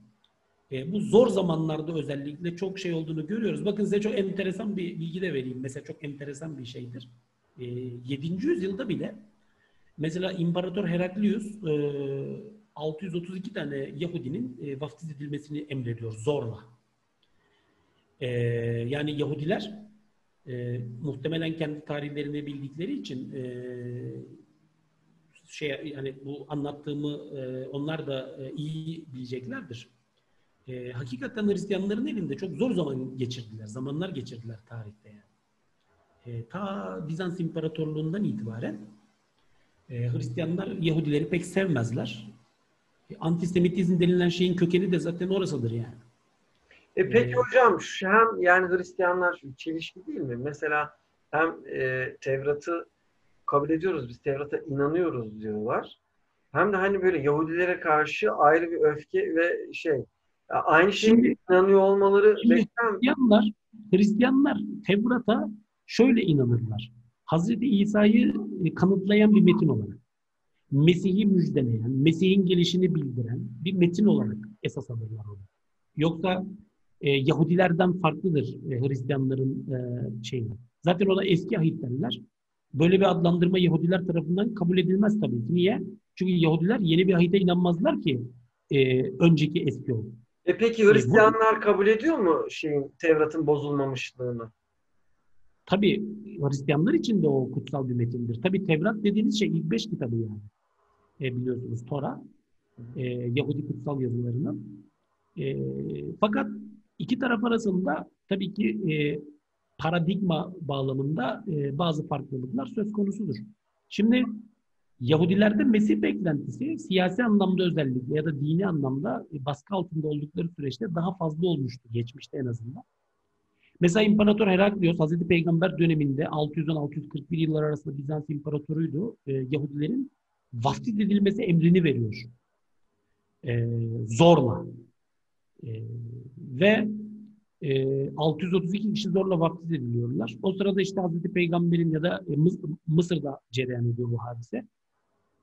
e, bu zor zamanlarda özellikle çok şey olduğunu görüyoruz. Bakın size çok enteresan bir bilgi de vereyim. Mesela çok enteresan bir şeydir. E, 7. yüzyılda bile mesela İmparator Heraklius e, 632 tane Yahudinin e, vaftiz edilmesini emrediyor zorla. E, yani Yahudiler e, muhtemelen kendi tarihlerini bildikleri için e, şey yani bu anlattığımı e, onlar da e, iyi bileceklerdir. E, hakikaten Hristiyanların elinde çok zor zaman geçirdiler, zamanlar geçirdiler tarihte yani. E, ta Bizans İmparatorluğundan itibaren e, Hristiyanlar Yahudileri pek sevmezler. E, antisemitizm denilen şeyin kökeni de zaten orasıdır yani.
E peki ee, hocam hem yani Hristiyanlar şu çelişki değil mi? Mesela hem e, Tevrat'ı kabul ediyoruz biz Tevrat'a inanıyoruz diyorlar. Hem de hani böyle Yahudilere karşı ayrı bir öfke ve şey aynı şeye inanıyor olmaları
Hristiyanlar, Hristiyanlar Tevrat'a şöyle inanırlar. Hazreti İsa'yı e, kanıtlayan bir metin olarak. Mesih'i müjdeleyen, Mesih'in gelişini bildiren bir metin olarak esas alırlar onu. Yoksa e, Yahudilerden farklıdır e, Hristiyanların e, şeyi. Zaten ona eski ahit derler. Böyle bir adlandırma Yahudiler tarafından kabul edilmez tabii ki. Niye? Çünkü Yahudiler yeni bir ahite inanmazlar ki e, önceki eski olur.
E peki Hristiyanlar kabul ediyor mu şeyin Tevrat'ın bozulmamışlığını?
Tabii Hristiyanlar için de o kutsal bir metindir. Tabii Tevrat dediğiniz şey ilk beş kitabı yani. E, biliyorsunuz Tora, e, Yahudi kutsal yazılarının. E, fakat iki taraf arasında tabii ki e, paradigma bağlamında e, bazı farklılıklar söz konusudur. Şimdi Yahudilerde Mesih beklentisi siyasi anlamda özellikle ya da dini anlamda e, baskı altında oldukları süreçte daha fazla olmuştu geçmişte en azından. Mesela İmparator Heraklios Hazreti Peygamber döneminde 610-641 yıllar arasında Bizans imparatoruydu. E, Yahudilerin vaftiz edilmesi emrini veriyor. E, zorla. E, ve e, 632 kişi zorla vaftiz ediliyorlar. O sırada işte Hazreti Peygamber'in ya da e, Mıs Mısır'da cereyan ediyor bu hadise.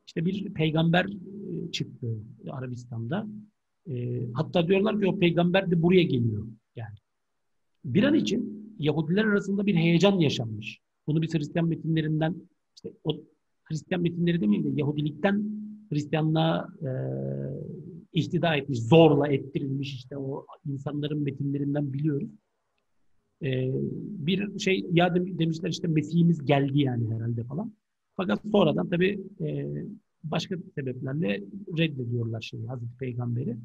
İşte bir peygamber e, çıktı Arabistan'da. E, hatta diyorlar ki o peygamber de buraya geliyor. Yani bir an için Yahudiler arasında bir heyecan yaşanmış. Bunu biz Hristiyan metinlerinden işte o Hristiyan metinleri demeyeyim de Yahudilikten Hristiyanlığa e, ihtida etmiş, zorla ettirilmiş işte o insanların metinlerinden biliyoruz. E, bir şey ya demişler işte Mesih'imiz geldi yani herhalde falan. Fakat sonradan tabi e, başka sebeplerle reddediyorlar şeyi Hazreti Peygamber'i.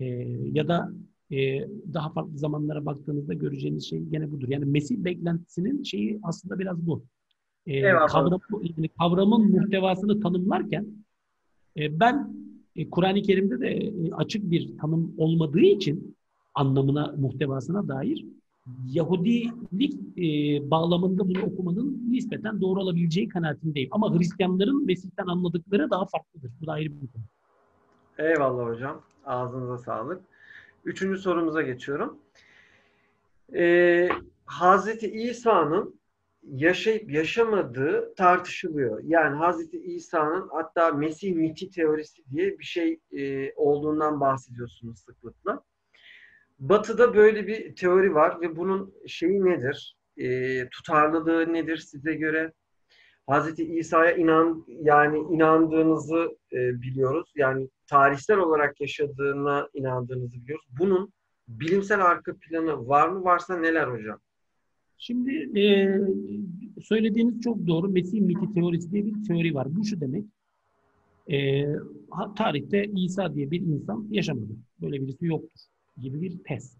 E, ya da e, daha farklı zamanlara baktığınızda göreceğiniz şey gene budur. Yani Mesih beklentisinin şeyi aslında biraz bu. E, kavram, yani kavramın muhtevasını tanımlarken e, ben e, Kur'an-ı Kerim'de de e, açık bir tanım olmadığı için anlamına, muhtevasına dair Yahudilik e, bağlamında bunu okumanın nispeten doğru olabileceği kanaatindeyim. Ama Hristiyanların Mesih'ten anladıkları daha farklıdır. Bu da ayrı bir konu.
Eyvallah hocam. Ağzınıza sağlık. Üçüncü sorumuza geçiyorum. Ee, Hazreti İsa'nın yaşayıp yaşamadığı tartışılıyor. Yani Hazreti İsa'nın hatta Mesih miti teorisi diye bir şey e, olduğundan bahsediyorsunuz sıklıkla. Batı'da böyle bir teori var ve bunun şeyi nedir? E, tutarlılığı nedir size göre? Hazreti İsa'ya inan yani inandığınızı e, biliyoruz. Yani tarihsel olarak yaşadığına inandığınızı biliyoruz. Bunun bilimsel arka planı var mı? Varsa neler hocam?
Şimdi e, söylediğiniz çok doğru. Mesih miti teorisi diye bir teori var. Bu şu demek. E, tarihte İsa diye bir insan yaşamadı. Böyle birisi yoktur gibi bir tez.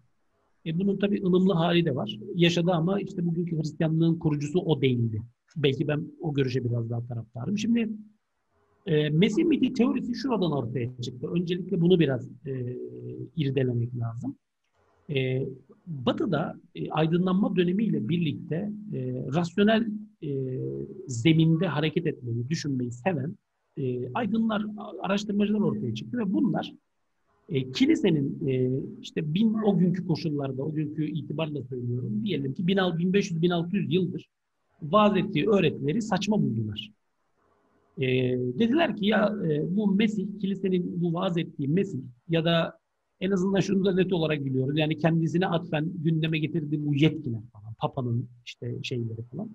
E, bunun tabii ılımlı hali de var. Yaşadı ama işte bugünkü Hristiyanlığın kurucusu o değildi. Belki ben o görüşe biraz daha taraftarım. Şimdi e, Mesih miti teorisi şuradan ortaya çıktı. Öncelikle bunu biraz e, irdelemek lazım. E, Batı'da e, aydınlanma dönemiyle birlikte e, rasyonel e, zeminde hareket etmeyi, düşünmeyi seven e, aydınlar, araştırmacılar ortaya çıktı ve bunlar E, kilisenin e, işte bin o günkü koşullarda, o günkü itibarla söylüyorum, diyelim ki 1500-1600 yıldır vaaz ettiği öğretileri saçma buldular. E, dediler ki ya e, bu Mesih, kilisenin bu vaaz ettiği Mesih ya da en azından şunu da net olarak biliyoruz. Yani kendisine atfen gündeme getirdiği bu yetkiler falan, Papa'nın işte şeyleri falan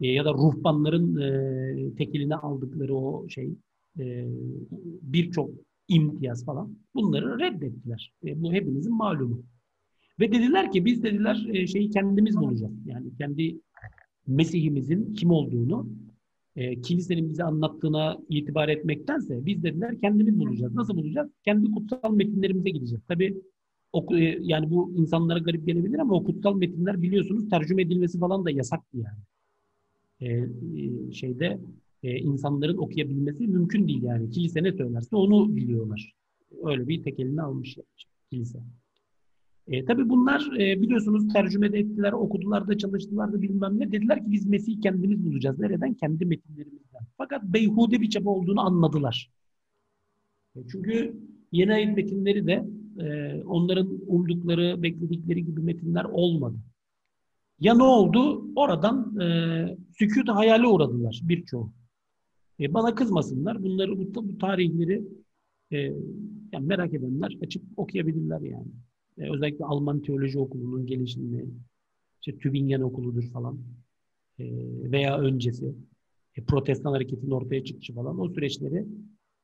e, ya da ruhbanların e, tekiline aldıkları o şey e, birçok imtiyaz falan bunları reddettiler. E, bu hepinizin malumu. Ve dediler ki biz dediler e, şeyi kendimiz bulacağız. Yani kendi Mesih'imizin kim olduğunu e, kilisenin bize anlattığına itibar etmektense biz dediler kendimiz bulacağız. Nasıl bulacağız? Kendi kutsal metinlerimize gideceğiz. Tabi o, e, yani bu insanlara garip gelebilir ama o kutsal metinler biliyorsunuz tercüme edilmesi falan da yasaktı yani. E, e, şeyde e, insanların okuyabilmesi mümkün değil yani. Kilise ne söylerse onu biliyorlar. Öyle bir tek eline almış yani kilise. E, tabii bunlar e, biliyorsunuz tercümede ettiler, okudular da çalıştılar da bilmem ne. Dediler ki biz Mesih'i kendimiz bulacağız. Nereden? Kendi metinlerimizden. Fakat beyhude bir çaba olduğunu anladılar. E, çünkü yeni ayet metinleri de e, onların umdukları, bekledikleri gibi metinler olmadı. Ya ne oldu? Oradan e, sükut hayale uğradılar birçoğu. E, bana kızmasınlar. Bunları bu, bu tarihleri e, yani merak edenler açıp okuyabilirler yani. E, özellikle Alman Teoloji Okulu'nun gelişimini, işte Tübingen Okulu'dur falan e, veya öncesi e, Protestan hareketinin ortaya çıkışı falan o süreçleri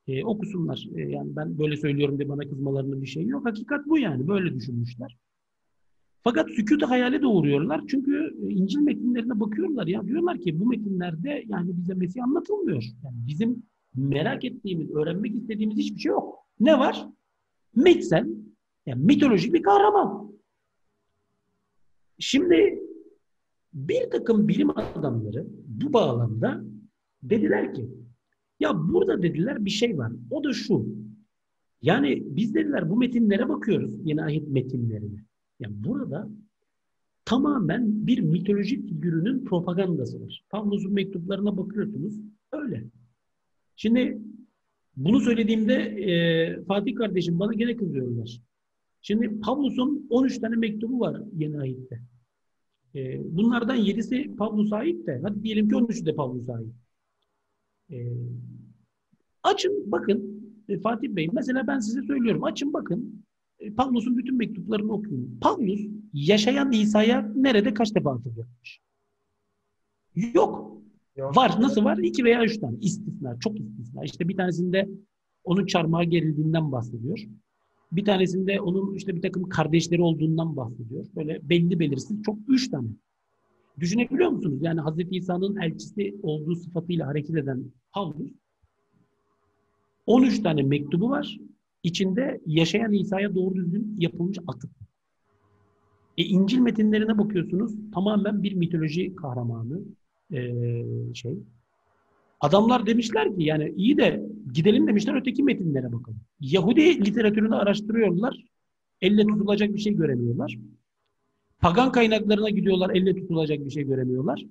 e, okusunlar. E, yani ben böyle söylüyorum diye bana kızmalarının bir şeyi yok. Hakikat bu yani. Böyle düşünmüşler. Fakat sükût hayale doğuruyorlar. Çünkü e, İncil metinlerine bakıyorlar ya. Diyorlar ki bu metinlerde yani bize Mesih anlatılmıyor. Yani bizim merak ettiğimiz, öğrenmek istediğimiz hiçbir şey yok. Ne var? Mitsel, yani mitolojik bir kahraman. Şimdi bir takım bilim adamları bu bağlamda dediler ki ya burada dediler bir şey var. O da şu. Yani biz dediler bu metinlere bakıyoruz. Yeni ayet metinlerine. Yani burada tamamen bir mitolojik figürünün propagandası var. Pavlus'un mektuplarına bakıyorsunuz. Öyle. Şimdi bunu söylediğimde e, Fatih kardeşim bana gene kızıyorlar. Şimdi Pavlus'un 13 tane mektubu var yeni ayette. E, bunlardan 7'si Pavlus'a ait de. Hadi diyelim ki 13'ü de Pavlus'a ait. E, açın bakın e, Fatih Bey mesela ben size söylüyorum. Açın bakın e, Pavlus'un bütün mektuplarını okuyun. Pavlus yaşayan İsa'ya nerede kaç defa atıf yapmış? Yok. Yok. Var. Nasıl var? İki veya üç tane. İstisna. Çok istisna. İşte bir tanesinde onun çarmıha gerildiğinden bahsediyor. Bir tanesinde onun işte bir takım kardeşleri olduğundan bahsediyor. Böyle belli belirsiz çok üç tane. Düşünebiliyor musunuz? Yani Hazreti İsa'nın elçisi olduğu sıfatıyla hareket eden Pavlus 13 tane mektubu var. İçinde yaşayan İsa'ya doğru düzgün yapılmış atıf. E, İncil metinlerine bakıyorsunuz tamamen bir mitoloji kahramanı e, şey. Adamlar demişler ki yani iyi de gidelim demişler öteki metinlere bakalım. Yahudi literatürünü araştırıyorlar. Elle tutulacak bir şey göremiyorlar. Pagan kaynaklarına gidiyorlar. Elle tutulacak bir şey göremiyorlar.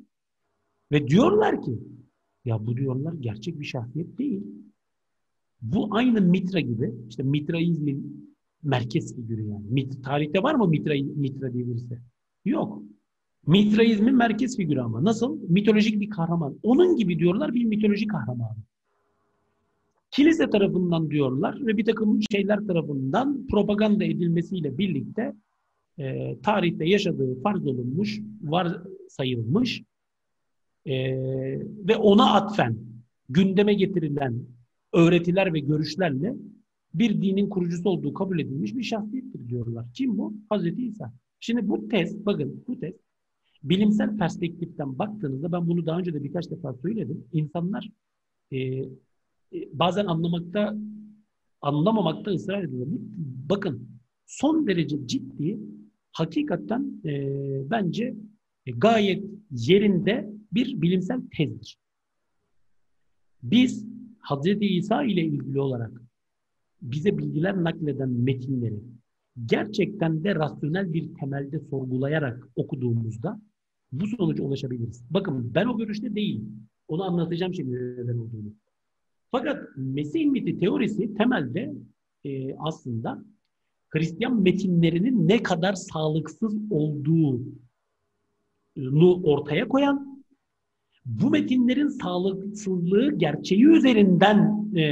Ve diyorlar ki ya bu diyorlar gerçek bir şahsiyet değil. Bu aynı Mitra gibi. İşte Mitraizmin merkez figürü yani. Mit, tarihte var mı Mitra, Mitra diye birisi? Yok. Mitraizmin merkez figürü ama. Nasıl? Mitolojik bir kahraman. Onun gibi diyorlar bir mitolojik kahraman. Kilise tarafından diyorlar ve bir takım şeyler tarafından propaganda edilmesiyle birlikte e, tarihte yaşadığı farz olunmuş, var sayılmış e, ve ona atfen gündeme getirilen öğretiler ve görüşlerle bir dinin kurucusu olduğu kabul edilmiş bir şahsiyettir diyorlar. Kim bu? Hazreti İsa. Şimdi bu test, bakın bu test bilimsel perspektiften baktığınızda ben bunu daha önce de birkaç defa söyledim. İnsanlar e, e, bazen anlamakta anlamamakta ısrar ediyor. Bakın son derece ciddi hakikaten e, bence e, gayet yerinde bir bilimsel tezdir. Biz Hazreti İsa ile ilgili olarak bize bilgiler nakleden metinleri gerçekten de rasyonel bir temelde sorgulayarak okuduğumuzda bu sonuca ulaşabiliriz. Bakın ben o görüşte değilim. Onu anlatacağım şimdi neden olduğunu. Fakat Mesih miti teorisi temelde e, aslında Hristiyan metinlerinin ne kadar sağlıksız olduğunu ortaya koyan, bu metinlerin sağlıksızlığı gerçeği üzerinden e,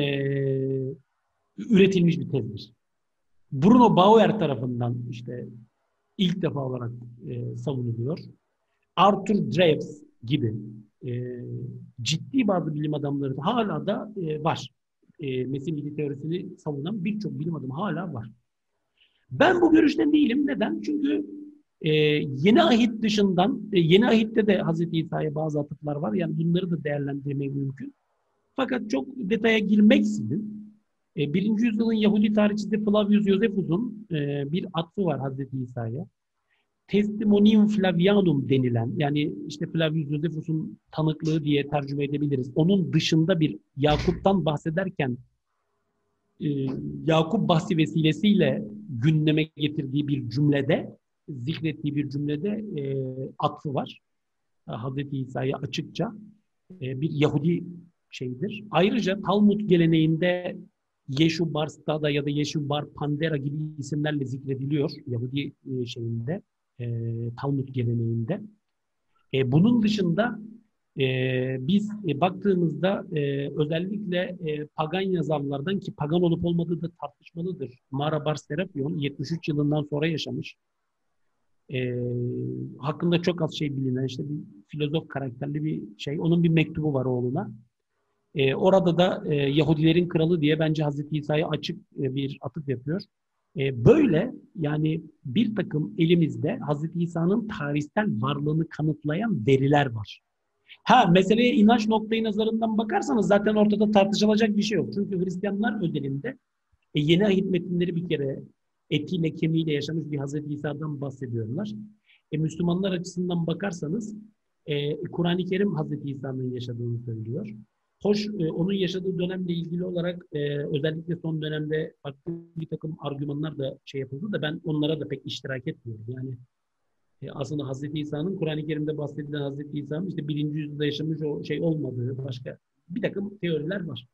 üretilmiş bir tezdir. Bruno Bauer tarafından işte ilk defa olarak e, savunuluyor. Arthur Draves gibi e, ciddi bazı bilim adamları hala da e, var. E, Mesih teorisini savunan birçok bilim adamı hala var. Ben bu görüşte değilim. Neden? Çünkü e, yeni ahit dışından, e, yeni ahitte de Hz. İsa'ya bazı atıflar var. Yani bunları da değerlendirmek mümkün. Fakat çok detaya girmeksizin e, birinci yüzyılın Yahudi tarihçisi Flavius Josephus'un e, bir atfı var Hazreti İsa'ya. Testimonium Flavianum denilen yani işte Flavius Josephus'un tanıklığı diye tercüme edebiliriz. Onun dışında bir Yakup'tan bahsederken e, Yakup bahsi vesilesiyle gündeme getirdiği bir cümlede zikrettiği bir cümlede e, var. Hazreti İsa'ya açıkça e, bir Yahudi şeyidir. Ayrıca Talmud geleneğinde Yeşu Bar Stada ya da Yeşu Bar Pandera gibi isimlerle zikrediliyor Yahudi e, şeyinde, e, Talmud geleneğinde. E, bunun dışında e, biz e, baktığımızda e, özellikle e, pagan yazarlardan ki pagan olup olmadığı da tartışmalıdır. Mara Bar Serapion 73 yılından sonra yaşamış. E, hakkında çok az şey bilinen işte bir filozof karakterli bir şey. Onun bir mektubu var oğluna. E, orada da e, Yahudilerin kralı diye bence Hazreti İsa'ya açık e, bir atıf yapıyor. E, böyle yani bir takım elimizde Hazreti İsa'nın tarihsel varlığını kanıtlayan veriler var. Ha meseleye inanç noktayı nazarından bakarsanız zaten ortada tartışılacak bir şey yok. Çünkü Hristiyanlar özelinde e, yeni ahit metinleri bir kere etiyle kemiğiyle yaşamış bir Hazreti İsa'dan bahsediyorlar. E, Müslümanlar açısından bakarsanız e, Kur'an-ı Kerim Hazreti İsa'nın yaşadığını söylüyor. Hoş e, onun yaşadığı dönemle ilgili olarak e, özellikle son dönemde farklı bir takım argümanlar da şey yapıldı da ben onlara da pek iştirak etmiyorum. Yani e, aslında Hazreti İsa'nın Kur'an-ı Kerim'de bahsedilen Hazreti İsa'nın işte birinci yüzyılda yaşamış o şey olmadığı başka bir takım teoriler var.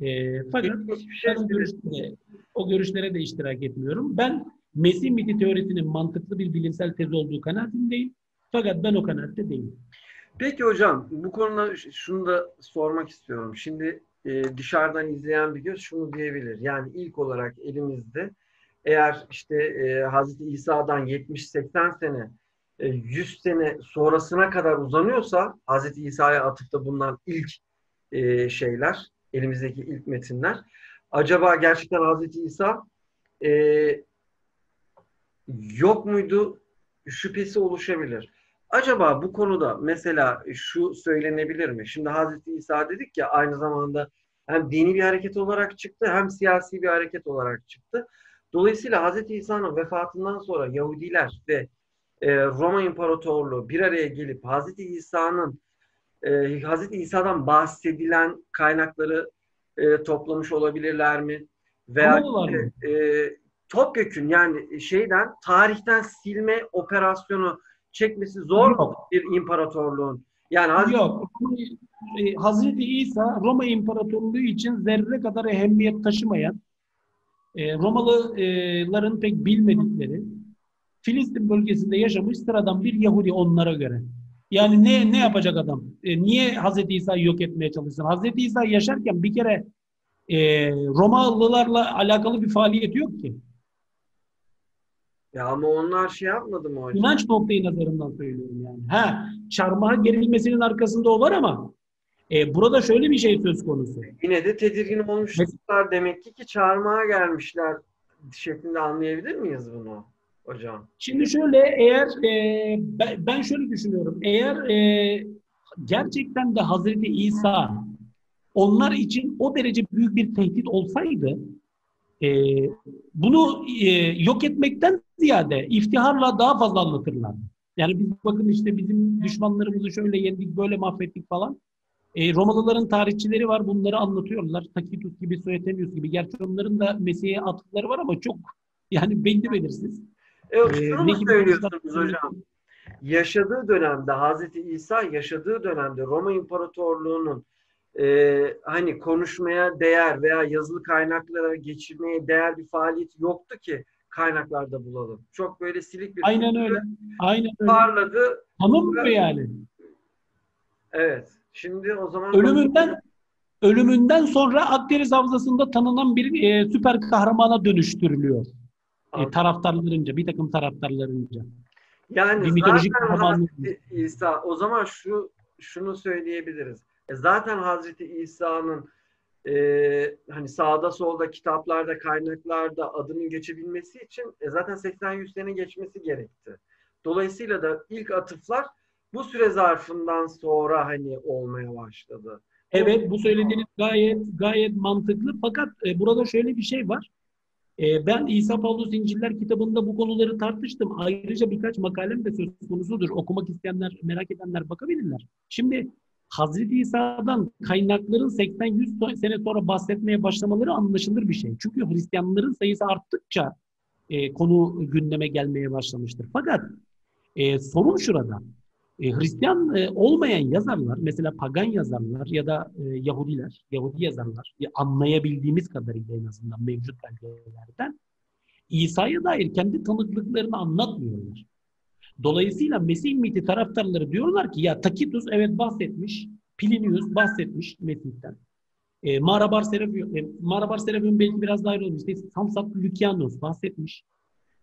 E, fakat şey o, görüşlere, o görüşlere de iştirak etmiyorum. Ben Mesih miti teorisinin mantıklı bir bilimsel tez olduğu kanaatindeyim. Fakat ben o kanaatte değilim.
Peki hocam bu konuda şunu da sormak istiyorum. Şimdi e, dışarıdan izleyen bir göz şunu diyebilir. Yani ilk olarak elimizde eğer işte e, Hazreti İsa'dan 70-80 sene e, 100 sene sonrasına kadar uzanıyorsa Hazreti İsa'ya atıfta bulunan ilk e, şeyler, elimizdeki ilk metinler. Acaba gerçekten Hazreti İsa e, yok muydu? Şüphesi oluşabilir. Acaba bu konuda mesela şu söylenebilir mi? Şimdi Hazreti İsa dedik ya aynı zamanda hem dini bir hareket olarak çıktı hem siyasi bir hareket olarak çıktı. Dolayısıyla Hazreti İsa'nın vefatından sonra Yahudiler ve e, Roma İmparatorluğu bir araya gelip Hazreti İsa'nın e, Hazreti İsa'dan bahsedilen kaynakları e, toplamış olabilirler mi? Veya e, topyekün yani şeyden tarihten silme operasyonu çekmesi zor Yok. bir imparatorluğun.
Yani Hazreti... Yok. Hazreti İsa Roma İmparatorluğu için zerre kadar ehemmiyet taşımayan e, Romalıların pek bilmedikleri Filistin bölgesinde yaşamış sıradan bir Yahudi onlara göre. Yani ne ne yapacak adam? E, niye Hazreti İsa'yı yok etmeye çalışsın? Hazreti İsa yaşarken bir kere e, Romalılarla alakalı bir faaliyeti yok ki.
Ya ama onlar şey yapmadı mı hocam?
İnanç noktayı nazarından söylüyorum yani. Ha, çarmıha gerilmesinin arkasında o var ama e, burada şöyle bir şey söz konusu.
Yine de tedirgin olmuşlar demek ki ki çarmıha gelmişler şeklinde anlayabilir miyiz bunu hocam?
Şimdi şöyle eğer e, ben şöyle düşünüyorum. Eğer e, gerçekten de Hazreti İsa onlar için o derece büyük bir tehdit olsaydı e, bunu e, yok etmekten ziyade iftiharla daha fazla anlatırlar. Yani biz bakın işte bizim düşmanlarımızı şöyle yendik, böyle mahvettik falan. E, Romalıların tarihçileri var, bunları anlatıyorlar. Tacitus gibi, Suetonius gibi. Gerçi onların da Mesih'e atıkları var ama çok yani belli belirsiz.
Evet, ee, şunu mu söylüyorsunuz hocam? Yaşadığı dönemde, Hazreti İsa yaşadığı dönemde Roma İmparatorluğu'nun e, hani konuşmaya değer veya yazılı kaynaklara geçirmeye değer bir faaliyet yoktu ki kaynaklarda bulalım. Çok böyle silik bir
Aynen öyle. Aynen öyle.
parladı.
Tanınmıyor yani.
Evet. Şimdi o zaman
Ölümünden ölümünden sonra Akdeniz Havzası'nda tanınan bir e, süper kahramana dönüştürülüyor. E, taraftarlarınca, bir takım taraftarlarınca.
Yani
Bir mitolojik
zaten İsa o zaman şu şunu söyleyebiliriz. E zaten Hazreti İsa'nın e, hani sağda solda kitaplarda kaynaklarda adının geçebilmesi için e, zaten 80-100 sene geçmesi gerekti. Dolayısıyla da ilk atıflar bu süre zarfından sonra hani olmaya başladı.
Evet bu söylediğiniz gayet gayet mantıklı fakat e, burada şöyle bir şey var. E, ben İsa Pavlus İnciller kitabında bu konuları tartıştım. Ayrıca birkaç makalem de söz konusudur. Okumak isteyenler, merak edenler bakabilirler. Şimdi Hazreti İsa'dan kaynakların 80-100 sene sonra bahsetmeye başlamaları anlaşılır bir şey. Çünkü Hristiyanların sayısı arttıkça e, konu gündeme gelmeye başlamıştır. Fakat e, sorun şurada. E, Hristiyan e, olmayan yazarlar, mesela pagan yazarlar ya da e, Yahudiler, Yahudi yazarlar, ya anlayabildiğimiz kadarıyla en azından mevcut belgelerden İsa'ya dair kendi tanıklıklarını anlatmıyorlar. Dolayısıyla Mesih miti taraftarları diyorlar ki ya Takitus evet bahsetmiş, Plinius bahsetmiş Mesih'ten. E, Marabar Serafion, e, Marabar Serafion belki biraz daha ayrı olmuş. İşte Samsak Lucianus bahsetmiş.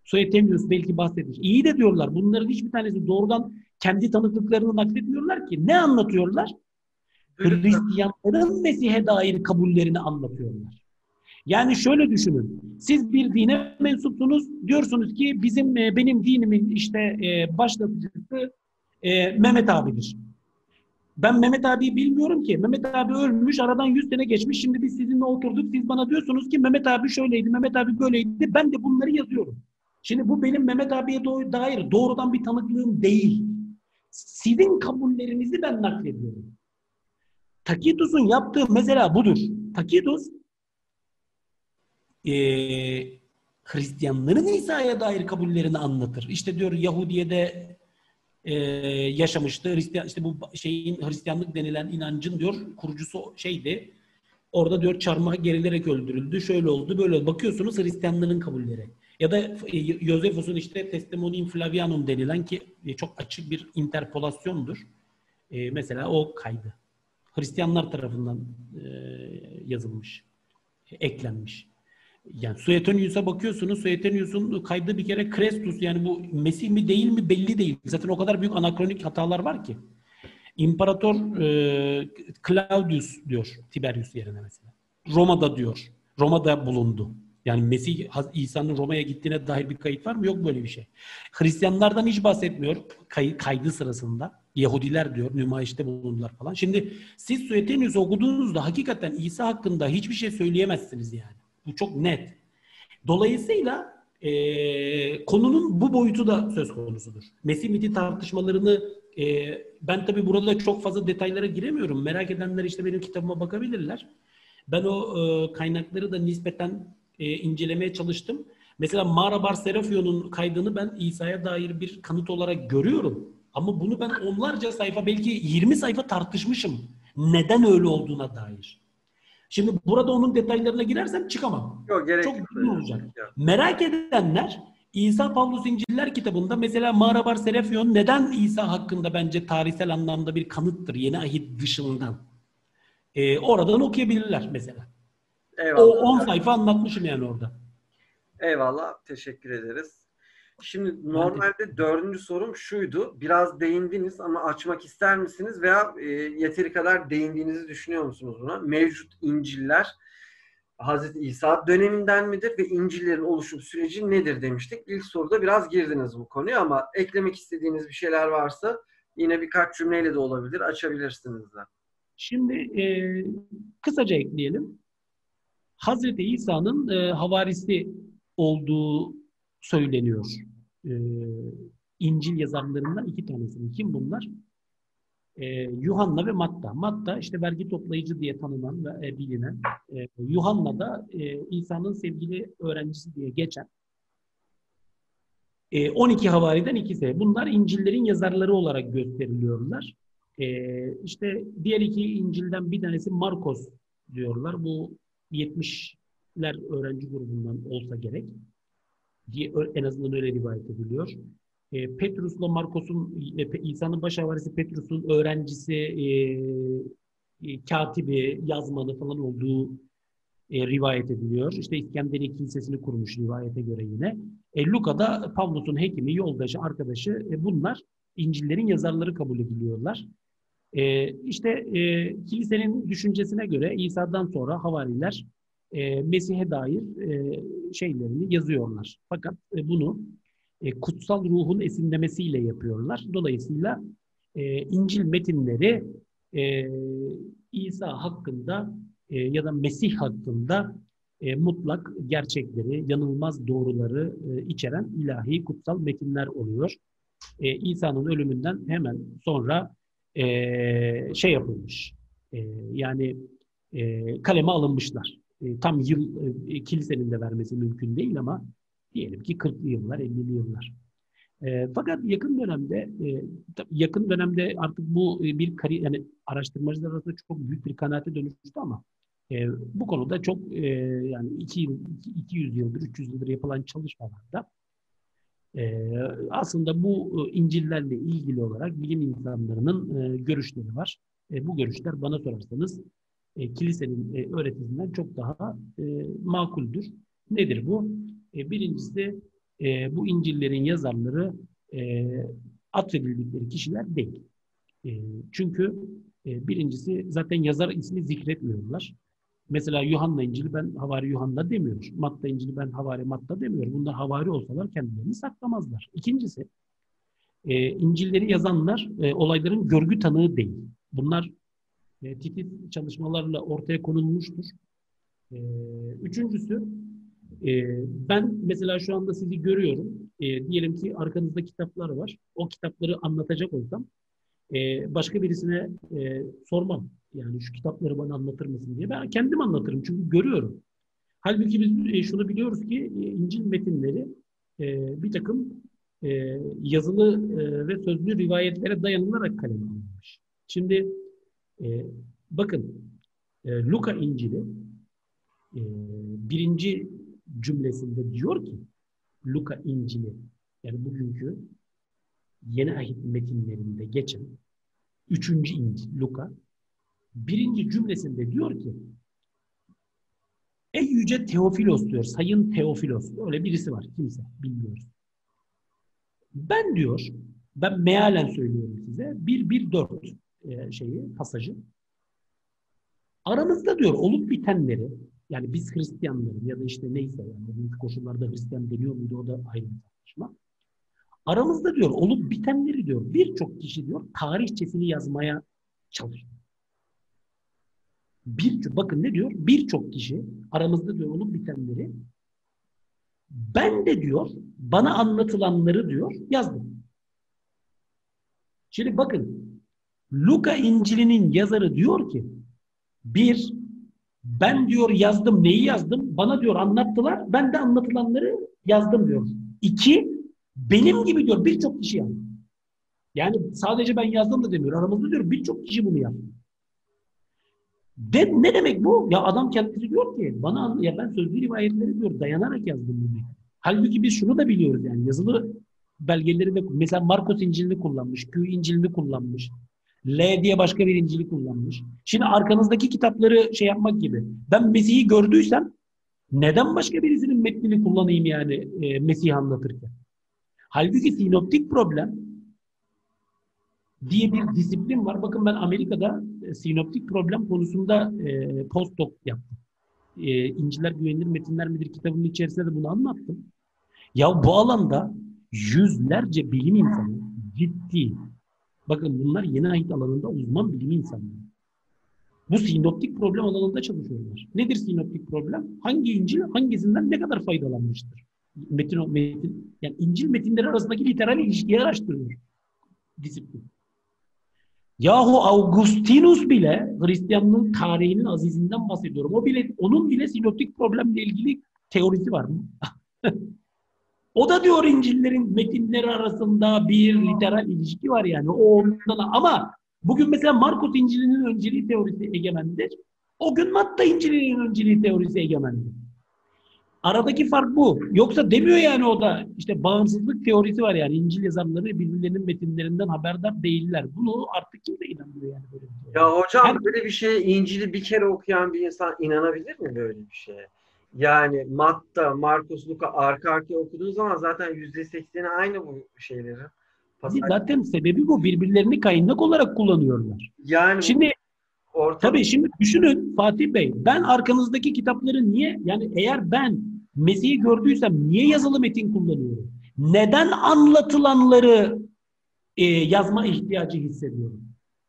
Suetonius belki bahsetmiş. İyi de diyorlar. Bunların hiçbir tanesi doğrudan kendi tanıklıklarını nakletmiyorlar ki. Ne anlatıyorlar? Hristiyanların Mesih'e dair kabullerini anlatıyorlar. Yani şöyle düşünün. Siz bir dine mensupsunuz. Diyorsunuz ki bizim e, benim dinimin işte e, başlatıcısı e, Mehmet abidir. Ben Mehmet abiyi bilmiyorum ki. Mehmet abi ölmüş, aradan 100 sene geçmiş. Şimdi biz sizinle oturduk. Siz bana diyorsunuz ki Mehmet abi şöyleydi, Mehmet abi böyleydi. Ben de bunları yazıyorum. Şimdi bu benim Mehmet abiye dair doğrudan bir tanıklığım değil. Sizin kabullerinizi ben naklediyorum. Takitus'un yaptığı mesela budur. Takitus e, Hristiyanların İsa'ya dair kabullerini anlatır. İşte diyor Yahudiye'de e, yaşamıştı. Hristiyan işte bu şeyin Hristiyanlık denilen inancın diyor kurucusu şeydi. Orada diyor çarmıha gerilerek öldürüldü. Şöyle oldu, böyle oldu. Bakıyorsunuz Hristiyanların kabulleri. Ya da Josephus'un işte Testimonium Flavianum denilen ki çok açık bir interpolasyondur. E, mesela o kaydı. Hristiyanlar tarafından e, yazılmış, eklenmiş. Yani Suetonius'a bakıyorsunuz. Suetonius'un kaydı bir kere Krestus yani bu Mesih mi değil mi belli değil. Zaten o kadar büyük anakronik hatalar var ki. İmparator e, Claudius diyor Tiberius yerine mesela. Roma'da diyor. Roma'da bulundu. Yani Mesih İsa'nın Roma'ya gittiğine dair bir kayıt var mı? Yok böyle bir şey. Hristiyanlardan hiç bahsetmiyor kay, kaydı sırasında. Yahudiler diyor nümayişte bulundular falan. Şimdi siz Suetonius okuduğunuzda hakikaten İsa hakkında hiçbir şey söyleyemezsiniz yani. Bu çok net. Dolayısıyla e, konunun bu boyutu da söz konusudur. Mesih miti tartışmalarını e, ben tabi burada çok fazla detaylara giremiyorum. Merak edenler işte benim kitabıma bakabilirler. Ben o e, kaynakları da nispeten e, incelemeye çalıştım. Mesela Marabar Serafion'un kaydını ben İsa'ya dair bir kanıt olarak görüyorum. Ama bunu ben onlarca sayfa belki 20 sayfa tartışmışım. Neden öyle olduğuna dair. Şimdi burada onun detaylarına girersem çıkamam.
Yok, gerek
Çok uzun olacak. Yok. Merak edenler İsa Pavlus İnciller kitabında mesela Marabar Serafion neden İsa hakkında bence tarihsel anlamda bir kanıttır yeni ahit dışından. Ee, oradan okuyabilirler mesela. Eyvallah. O 10 sayfa anlatmışım yani orada.
Eyvallah. Teşekkür ederiz. Şimdi normalde dördüncü sorum şuydu. Biraz değindiniz ama açmak ister misiniz veya e, yeteri kadar değindiğinizi düşünüyor musunuz buna? Mevcut İncil'ler Hazreti İsa döneminden midir ve İncil'lerin oluşum süreci nedir demiştik. İlk soruda biraz girdiniz bu konuya ama eklemek istediğiniz bir şeyler varsa yine birkaç cümleyle de olabilir. Açabilirsiniz de.
Şimdi e, kısaca ekleyelim. Hazreti İsa'nın e, havarisi olduğu söyleniyor. E, İncil yazarlarından iki tanesinin. Kim bunlar? E, Yuhanna ve Matta. Matta işte vergi toplayıcı diye tanınan ve e, bilinen. E, Yuhanna da e, İsa'nın sevgili öğrencisi diye geçen. E, 12 havariden ikisi. Bunlar İncil'lerin yazarları olarak gösteriliyorlar. E, işte diğer iki İncil'den bir tanesi Markos diyorlar. Bu 70'ler öğrenci grubundan olsa gerek diye en azından öyle rivayet ediliyor. E, Petrus'la Markos'un e, İsa'nın baş havarisi Petrus'un öğrencisi e, e, katibi, yazmanı falan olduğu e, rivayet ediliyor. İşte İskenderiye Kilisesi'ni kurmuş rivayete göre yine. E, Luka'da Pavlus'un hekimi, yoldaşı, arkadaşı e, bunlar İncil'lerin yazarları kabul ediliyorlar. E, işte e, kilisenin düşüncesine göre İsa'dan sonra havariler e, Mesih'e dair e, şeylerini yazıyorlar. Fakat e, bunu e, kutsal ruhun esinlemesiyle yapıyorlar. Dolayısıyla e, İncil metinleri e, İsa hakkında e, ya da Mesih hakkında e, mutlak gerçekleri, yanılmaz doğruları e, içeren ilahi kutsal metinler oluyor. E, İsa'nın ölümünden hemen sonra e, şey yapılmış. E, yani e, kaleme alınmışlar. E, tam yıl e, kilisenin de vermesi mümkün değil ama diyelim ki 40'lı yıllar, 50'li yıllar. E, fakat yakın dönemde e, yakın dönemde artık bu bir kari, yani araştırmacılar arasında çok büyük bir kanaate dönüştü ama bu konuda çok yani 2 yıl 200 yıldır 300 yıldır yapılan çalışmalarda aslında bu e, İncil'lerle ilgili olarak bilim insanlarının görüşleri var. Bu görüşler bana sorarsanız e, kilisenin e, öğretisinden çok daha e, makuldür. Nedir bu? E, birincisi e, bu İncil'lerin yazarları e, atfedildikleri kişiler değil. E, çünkü e, birincisi zaten yazar ismi zikretmiyorlar. Mesela Yuhanna İncil'i ben Havari Yuhanna demiyor. Matta İncil'i ben Havari Matta demiyor. Bunlar Havari olsalar kendilerini saklamazlar. İkincisi, e, İncil'leri yazanlar e, olayların görgü tanığı değil. Bunlar e, titiz çalışmalarla ortaya konulmuştur. E, üçüncüsü, e, ben mesela şu anda sizi görüyorum. E, diyelim ki arkanızda kitaplar var. O kitapları anlatacak olsam e, başka birisine e, sormam. Yani şu kitapları bana anlatır mısın diye. Ben kendim anlatırım çünkü görüyorum. Halbuki biz e, şunu biliyoruz ki e, İncil metinleri e, bir takım e, yazılı e, ve sözlü rivayetlere dayanılarak kaleme alınmış. Şimdi e, bakın e, Luka İncil'i e, birinci cümlesinde diyor ki Luka İncil'i yani bugünkü yeni ahit metinlerinde geçen üçüncü İncil Luka birinci cümlesinde diyor ki Ey yüce Teofilos diyor. Sayın Teofilos. Öyle birisi var. Kimse. Bilmiyoruz. Ben diyor, ben mealen söylüyorum size. 1-1-4 e, şeyi, pasajı. Aramızda diyor olup bitenleri yani biz Hristiyanların ya da işte neyse yani bugünkü koşullarda Hristiyan deniyor muydu o da ayrı bir tartışma. Aramızda diyor olup bitenleri diyor birçok kişi diyor tarihçesini yazmaya çalışıyor. Bir, bakın ne diyor? Birçok kişi aramızda diyor olup bitenleri ben de diyor bana anlatılanları diyor yazdım. Şimdi bakın Luka İncil'inin yazarı diyor ki bir ben diyor yazdım neyi yazdım? Bana diyor anlattılar. Ben de anlatılanları yazdım diyor. İki benim gibi diyor birçok kişi yazdı. Yani sadece ben yazdım da demiyor. Aramızda diyor birçok kişi bunu yaptı. De, ne demek bu? Ya adam kendisi diyor ki bana ya ben sözlü rivayetleri diyor dayanarak yazdım bunu. Halbuki biz şunu da biliyoruz yani yazılı belgeleri de mesela Markos İncil'ini kullanmış, Q İncil'ini kullanmış. L diye başka bir İncil'i kullanmış. Şimdi arkanızdaki kitapları şey yapmak gibi. Ben Mesih'i gördüysem neden başka birisinin metnini kullanayım yani e, Mesih'i anlatırken? Halbuki sinoptik problem diye bir disiplin var. Bakın ben Amerika'da e, sinoptik problem konusunda e, postdoc yaptım. E, İnciler Güvenilir Metinler midir kitabının içerisinde de bunu anlattım. Ya bu alanda yüzlerce bilim insanı ciddi. Bakın bunlar yeni ait alanında uzman bilim insanları. Bu sinoptik problem alanında çalışıyorlar. Nedir sinoptik problem? Hangi İncil hangisinden ne kadar faydalanmıştır? Metin, metin, yani İncil metinleri arasındaki literal ilişkiyi araştırıyor disiplin. Yahu Augustinus bile Hristiyanlığın tarihinin azizinden bahsediyorum. O bile onun bile sinoptik problemle ilgili teorisi var mı? o da diyor İncil'lerin metinleri arasında bir literal ilişki var yani. O ondan ama Bugün mesela Markus İncil'inin önceliği teorisi egemendir. O gün Matta İncil'inin önceliği teorisi egemendir. Aradaki fark bu. Yoksa demiyor yani o da işte bağımsızlık teorisi var yani İncil yazarları birbirlerinin metinlerinden haberdar değiller. Bunu artık kimse inanmıyor yani böyle bir şey.
Ya hocam
Hem-
böyle bir şeye İncil'i bir kere okuyan bir insan inanabilir mi böyle bir şeye? Yani Matta, Markus, Luka arka arkaya okuduğun zaman zaten yüzde sekseni aynı bu şeylerin. Pasaj-
Zaten sebebi bu. Birbirlerini kaynak olarak kullanıyorlar.
Yani
Şimdi
ortada
Tabii şimdi düşünün Fatih Bey, ben arkanızdaki kitapları niye, yani eğer ben Mesih'i gördüysem niye yazılı metin kullanıyorum? Neden anlatılanları e, yazma ihtiyacı hissediyorum?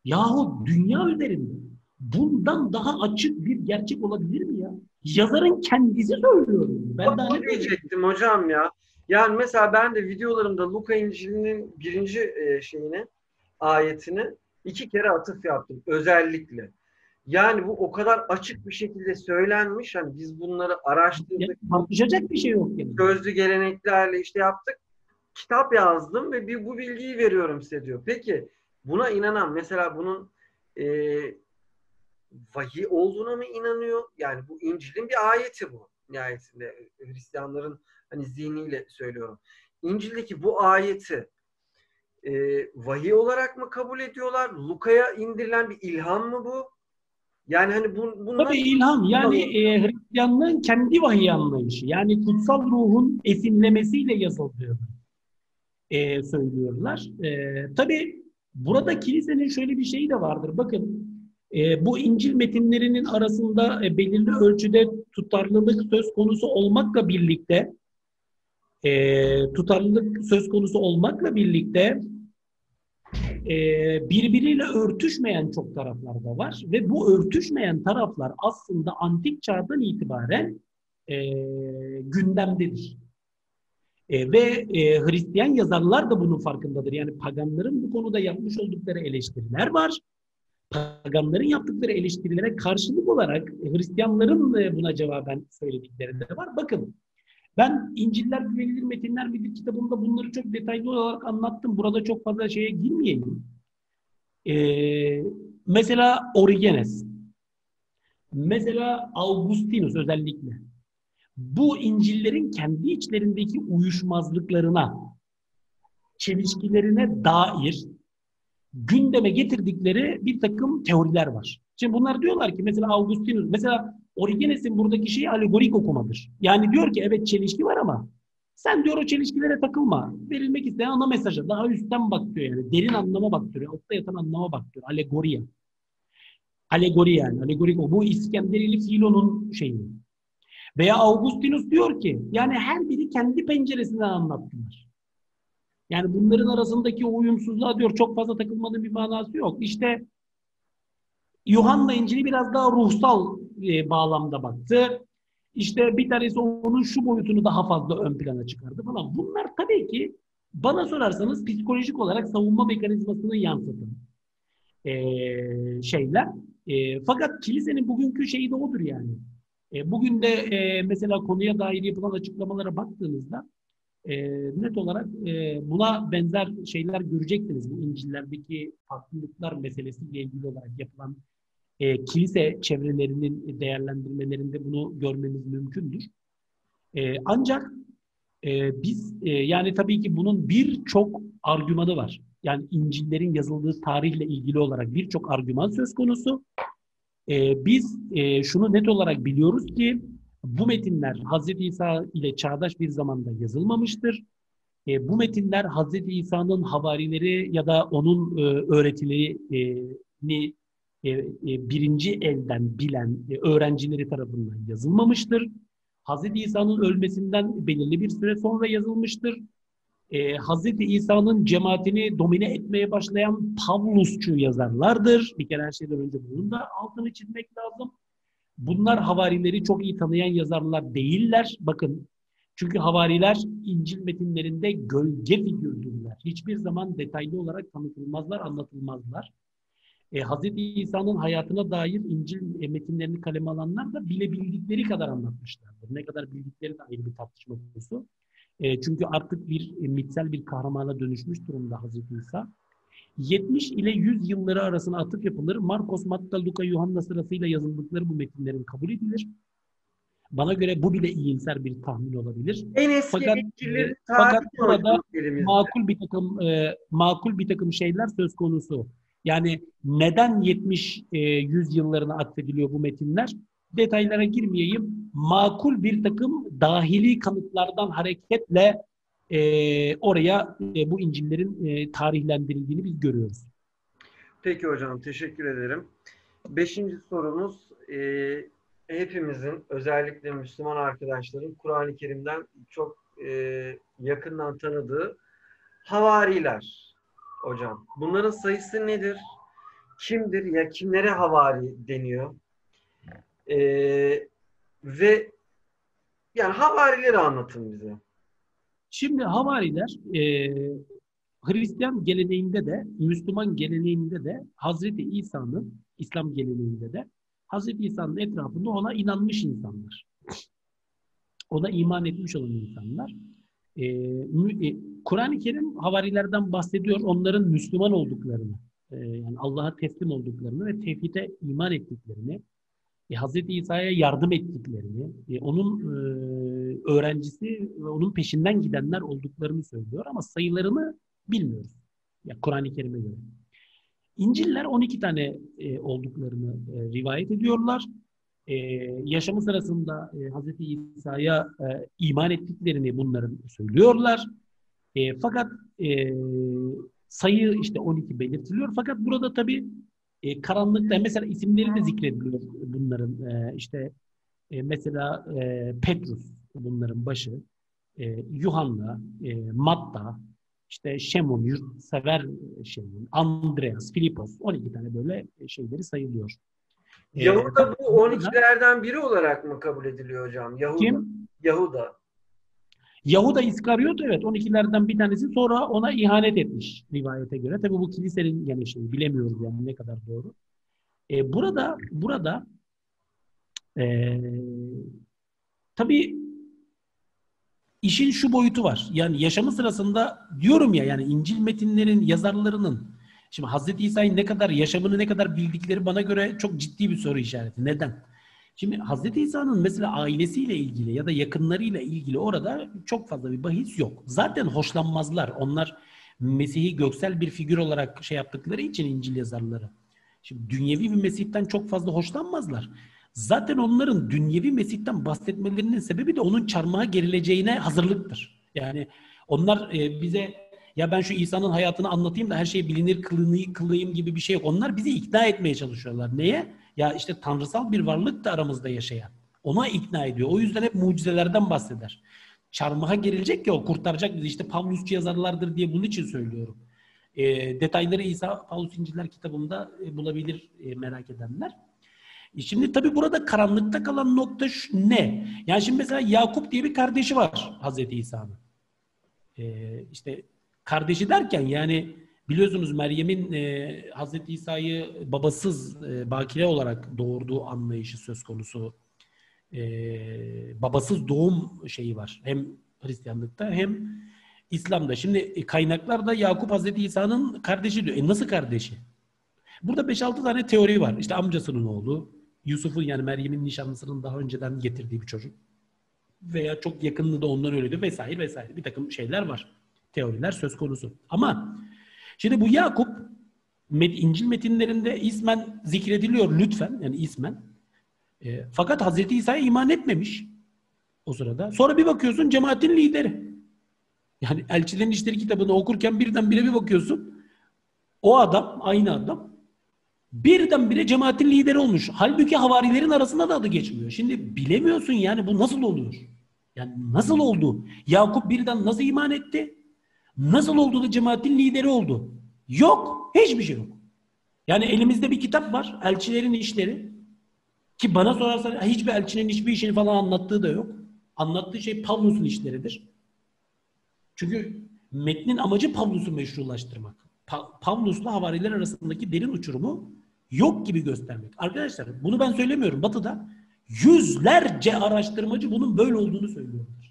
Yahu dünya üzerinde bundan daha açık bir gerçek olabilir mi ya? Yazarın kendisi söylüyor. Ben daha ne
diyecektim hocam ya. Yani mesela ben de videolarımda Luka İncil'inin birinci e, şeyini, ayetini iki kere atıf yaptım özellikle. Yani bu o kadar açık bir şekilde söylenmiş. Hani biz bunları araştırdık,
tartışacak bir şey yok yani.
sözlü geleneklerle işte yaptık. Kitap yazdım ve bir bu bilgiyi veriyorum size diyor. Peki buna inanan mesela bunun e, vahiy olduğuna mı inanıyor? Yani bu İncil'in bir ayeti bu. Nihayetinde Hristiyanların hani zihniyle söylüyorum. İncil'deki bu ayeti e, vahiy olarak mı kabul ediyorlar? Luka'ya indirilen bir ilham mı bu? Yani hani bu, bunlar
Tabii ilham yani e, Hristiyanlığın kendi vahiy anlayışı yani kutsal ruhun esinlemesiyle yazıldığını e, söylüyorlar. E, tabii burada kilisenin şöyle bir şeyi de vardır. Bakın e, bu İncil metinlerinin arasında e, belirli ölçüde tutarlılık söz konusu olmakla birlikte e, tutarlılık söz konusu olmakla birlikte e, birbiriyle örtüşmeyen çok taraflar da var ve bu örtüşmeyen taraflar aslında antik çağdan itibaren e, gündemdedir. E, ve e, Hristiyan yazarlar da bunun farkındadır. Yani paganların bu konuda yapmış oldukları eleştiriler var. Paganların yaptıkları eleştirilere karşılık olarak Hristiyanların e, buna cevaben söyledikleri de var. Bakın ben İnciller Güvenilir Metinler bir kitabımda bunları çok detaylı olarak anlattım. Burada çok fazla şeye girmeyeyim. Ee, mesela Origenes, mesela Augustinus özellikle. Bu İncil'lerin kendi içlerindeki uyuşmazlıklarına, çelişkilerine dair gündeme getirdikleri bir takım teoriler var. Şimdi bunlar diyorlar ki mesela Augustinus, mesela Origenes'in buradaki şeyi alegorik okumadır. Yani diyor ki evet çelişki var ama sen diyor o çelişkilere takılma. Verilmek istenen ana mesaja daha üstten bak diyor yani. Derin anlama bak diyor. Altta yatan anlama bak diyor. Alegoriya. Alegori yani. Alegorik o. Bu İskenderili Filo'nun şeyi. Veya Augustinus diyor ki yani her biri kendi penceresinden anlattılar. Yani bunların arasındaki uyumsuzluğa diyor çok fazla takılmanın bir manası yok. İşte Yuhanna İncil'i biraz daha ruhsal e, bağlamda baktı. İşte bir tanesi onun şu boyutunu daha fazla ön plana çıkardı falan. Bunlar tabii ki bana sorarsanız psikolojik olarak savunma mekanizmasını yansıtan e, şeyler. E, fakat kilisenin bugünkü şeyi de odur yani. E, bugün de e, mesela konuya dair yapılan açıklamalara baktığınızda e, net olarak e, buna benzer şeyler göreceksiniz. Bu İncil'lerdeki farklılıklar meselesiyle ilgili olarak yapılan e, kilise çevrelerinin değerlendirmelerinde bunu görmemiz mümkündür. E, ancak e, biz e, yani tabii ki bunun birçok argümanı var. Yani İncil'lerin yazıldığı tarihle ilgili olarak birçok argüman söz konusu. E, biz e, şunu net olarak biliyoruz ki bu metinler Hz. İsa ile çağdaş bir zamanda yazılmamıştır. E, bu metinler Hz. İsa'nın havarileri ya da onun e, öğretilerini e, e, birinci elden bilen e, öğrencileri tarafından yazılmamıştır. Hz. İsa'nın ölmesinden belirli bir süre sonra yazılmıştır. E, Hz. İsa'nın cemaatini domine etmeye başlayan Pavlusçu yazarlardır. Bir kere her şeyden önce bunun da altını çizmek lazım. Bunlar havarileri çok iyi tanıyan yazarlar değiller. Bakın çünkü havariler İncil metinlerinde gölge figürdürler. Hiçbir zaman detaylı olarak tanıtılmazlar, anlatılmazlar. E, Hz. İsa'nın hayatına dair İncil metinlerini kaleme alanlar da bilebildikleri kadar anlatmışlardır. Ne kadar bildikleri de ayrı bir tartışma konusu. E, çünkü artık bir e, mitsel bir kahramana dönüşmüş durumda Hz. İsa. 70 ile 100 yılları arasına atıf yapılır. Marcos, Matta, Luka, Yuhanna sırasıyla yazıldıkları bu metinlerin kabul edilir. Bana göre bu bile iyimser bir tahmin olabilir.
En eski
Fakat, e, fakat burada makul bir takım e, makul bir takım şeyler söz konusu. Yani neden 70 e, 100 yıllarına atfediliyor bu metinler? Detaylara girmeyeyim. Makul bir takım dahili kanıtlardan hareketle e, oraya e, bu İncil'lerin e, tarihlendirildiğini biz görüyoruz.
Peki hocam teşekkür ederim. Beşinci sorumuz e, hepimizin özellikle Müslüman arkadaşların Kur'an-ı Kerim'den çok e, yakından tanıdığı havariler hocam. Bunların sayısı nedir? Kimdir ya kimlere havari deniyor? E, ve yani havarileri anlatın bize.
Şimdi havariler e, Hristiyan geleneğinde de, Müslüman geleneğinde de Hazreti İsa'nın, İslam geleneğinde de Hazreti İsa'nın etrafında ona inanmış insanlar. Ona iman etmiş olan insanlar. E, e, Kur'an-ı Kerim havarilerden bahsediyor. Onların Müslüman olduklarını, e, yani Allah'a teslim olduklarını ve tevhide iman ettiklerini, e, Hazreti İsa'ya yardım ettiklerini, e, onun e, öğrencisi ve onun peşinden gidenler olduklarını söylüyor ama sayılarını bilmiyoruz. Ya Kur'an-ı Kerim'e göre. İncil'ler 12 tane e, olduklarını e, rivayet ediyorlar. E, yaşamı sırasında e, Hazreti İsa'ya e, iman ettiklerini bunların söylüyorlar. E, fakat e, sayı işte 12 belirtiliyor. Fakat burada tabii e, karanlıkta mesela isimleri de zikrediliyor bunların. E, işte e, mesela e, Petrus bunların başı, e, Yuhanna, e, Matta, işte Şemon, yurtsever Şemon, Andreas, Filipos 12 tane böyle şeyleri sayılıyor. E,
Yahuda bu
burada-
12'lerden biri olarak mı kabul ediliyor hocam? Yahuda.
Kim?
Yahuda.
Yahuda İskariot evet 12'lerden bir tanesi sonra ona ihanet etmiş rivayete göre. Tabii bu kilisenin gene şeyi bilemiyoruz yani ne kadar doğru. E, burada burada e, tabii işin şu boyutu var. Yani yaşamı sırasında diyorum ya yani İncil metinlerin yazarlarının şimdi Hazreti İsa'yı ne kadar yaşamını ne kadar bildikleri bana göre çok ciddi bir soru işareti. Neden? Şimdi Hazreti İsa'nın mesela ailesiyle ilgili ya da yakınlarıyla ilgili orada çok fazla bir bahis yok. Zaten hoşlanmazlar. Onlar Mesih'i göksel bir figür olarak şey yaptıkları için İncil yazarları. Şimdi dünyevi bir Mesih'ten çok fazla hoşlanmazlar. Zaten onların dünyevi Mesih'ten bahsetmelerinin sebebi de onun çarmıha gerileceğine hazırlıktır. Yani onlar e, bize ya ben şu İsa'nın hayatını anlatayım da her şey bilinir kılını, kılayım gibi bir şey yok. Onlar bizi ikna etmeye çalışıyorlar. Neye? Ya işte tanrısal bir varlık da aramızda yaşayan. Ona ikna ediyor. O yüzden hep mucizelerden bahseder. Çarmıha gerilecek ya o kurtaracak bizi. İşte Pavlusçu yazarlardır diye bunun için söylüyorum. E, detayları İsa Paulus İnciller kitabında e, bulabilir e, merak edenler. E Şimdi tabii burada karanlıkta kalan nokta şu, ne? Yani şimdi mesela Yakup diye bir kardeşi var Hazreti İsa'nın. Ee, işte kardeşi derken yani biliyorsunuz Meryem'in e, Hazreti İsa'yı babasız e, bakire olarak doğurduğu anlayışı söz konusu. E, babasız doğum şeyi var. Hem Hristiyanlıkta hem İslam'da. Şimdi e, kaynaklarda Yakup Hazreti İsa'nın kardeşi diyor. E nasıl kardeşi? Burada 5-6 tane teori var. İşte amcasının oğlu, Yusuf'un yani Meryem'in nişanlısının daha önceden getirdiği bir çocuk. Veya çok yakınlığı da ondan öyleydi vesaire vesaire. Bir takım şeyler var. Teoriler söz konusu. Ama şimdi bu Yakup İncil metinlerinde ismen zikrediliyor lütfen. Yani ismen. E, fakat Hazreti İsa'ya iman etmemiş o sırada. Sonra bir bakıyorsun cemaatin lideri. Yani Elçilerin İşleri kitabını okurken birdenbire bir bakıyorsun. O adam, aynı adam birdenbire cemaatin lideri olmuş. Halbuki havarilerin arasında da adı geçmiyor. Şimdi bilemiyorsun yani bu nasıl oluyor? Yani nasıl oldu? Yakup birden nasıl iman etti? Nasıl oldu da cemaatin lideri oldu? Yok. Hiçbir şey yok. Yani elimizde bir kitap var. Elçilerin işleri. Ki bana sorarsan hiçbir elçinin hiçbir işini falan anlattığı da yok. Anlattığı şey Pavlus'un işleridir. Çünkü metnin amacı Pavlus'u meşrulaştırmak. Pa- Pavlus'la havariler arasındaki derin uçurumu yok gibi göstermek. Arkadaşlar bunu ben söylemiyorum. Batı'da yüzlerce araştırmacı bunun böyle olduğunu söylüyorlar.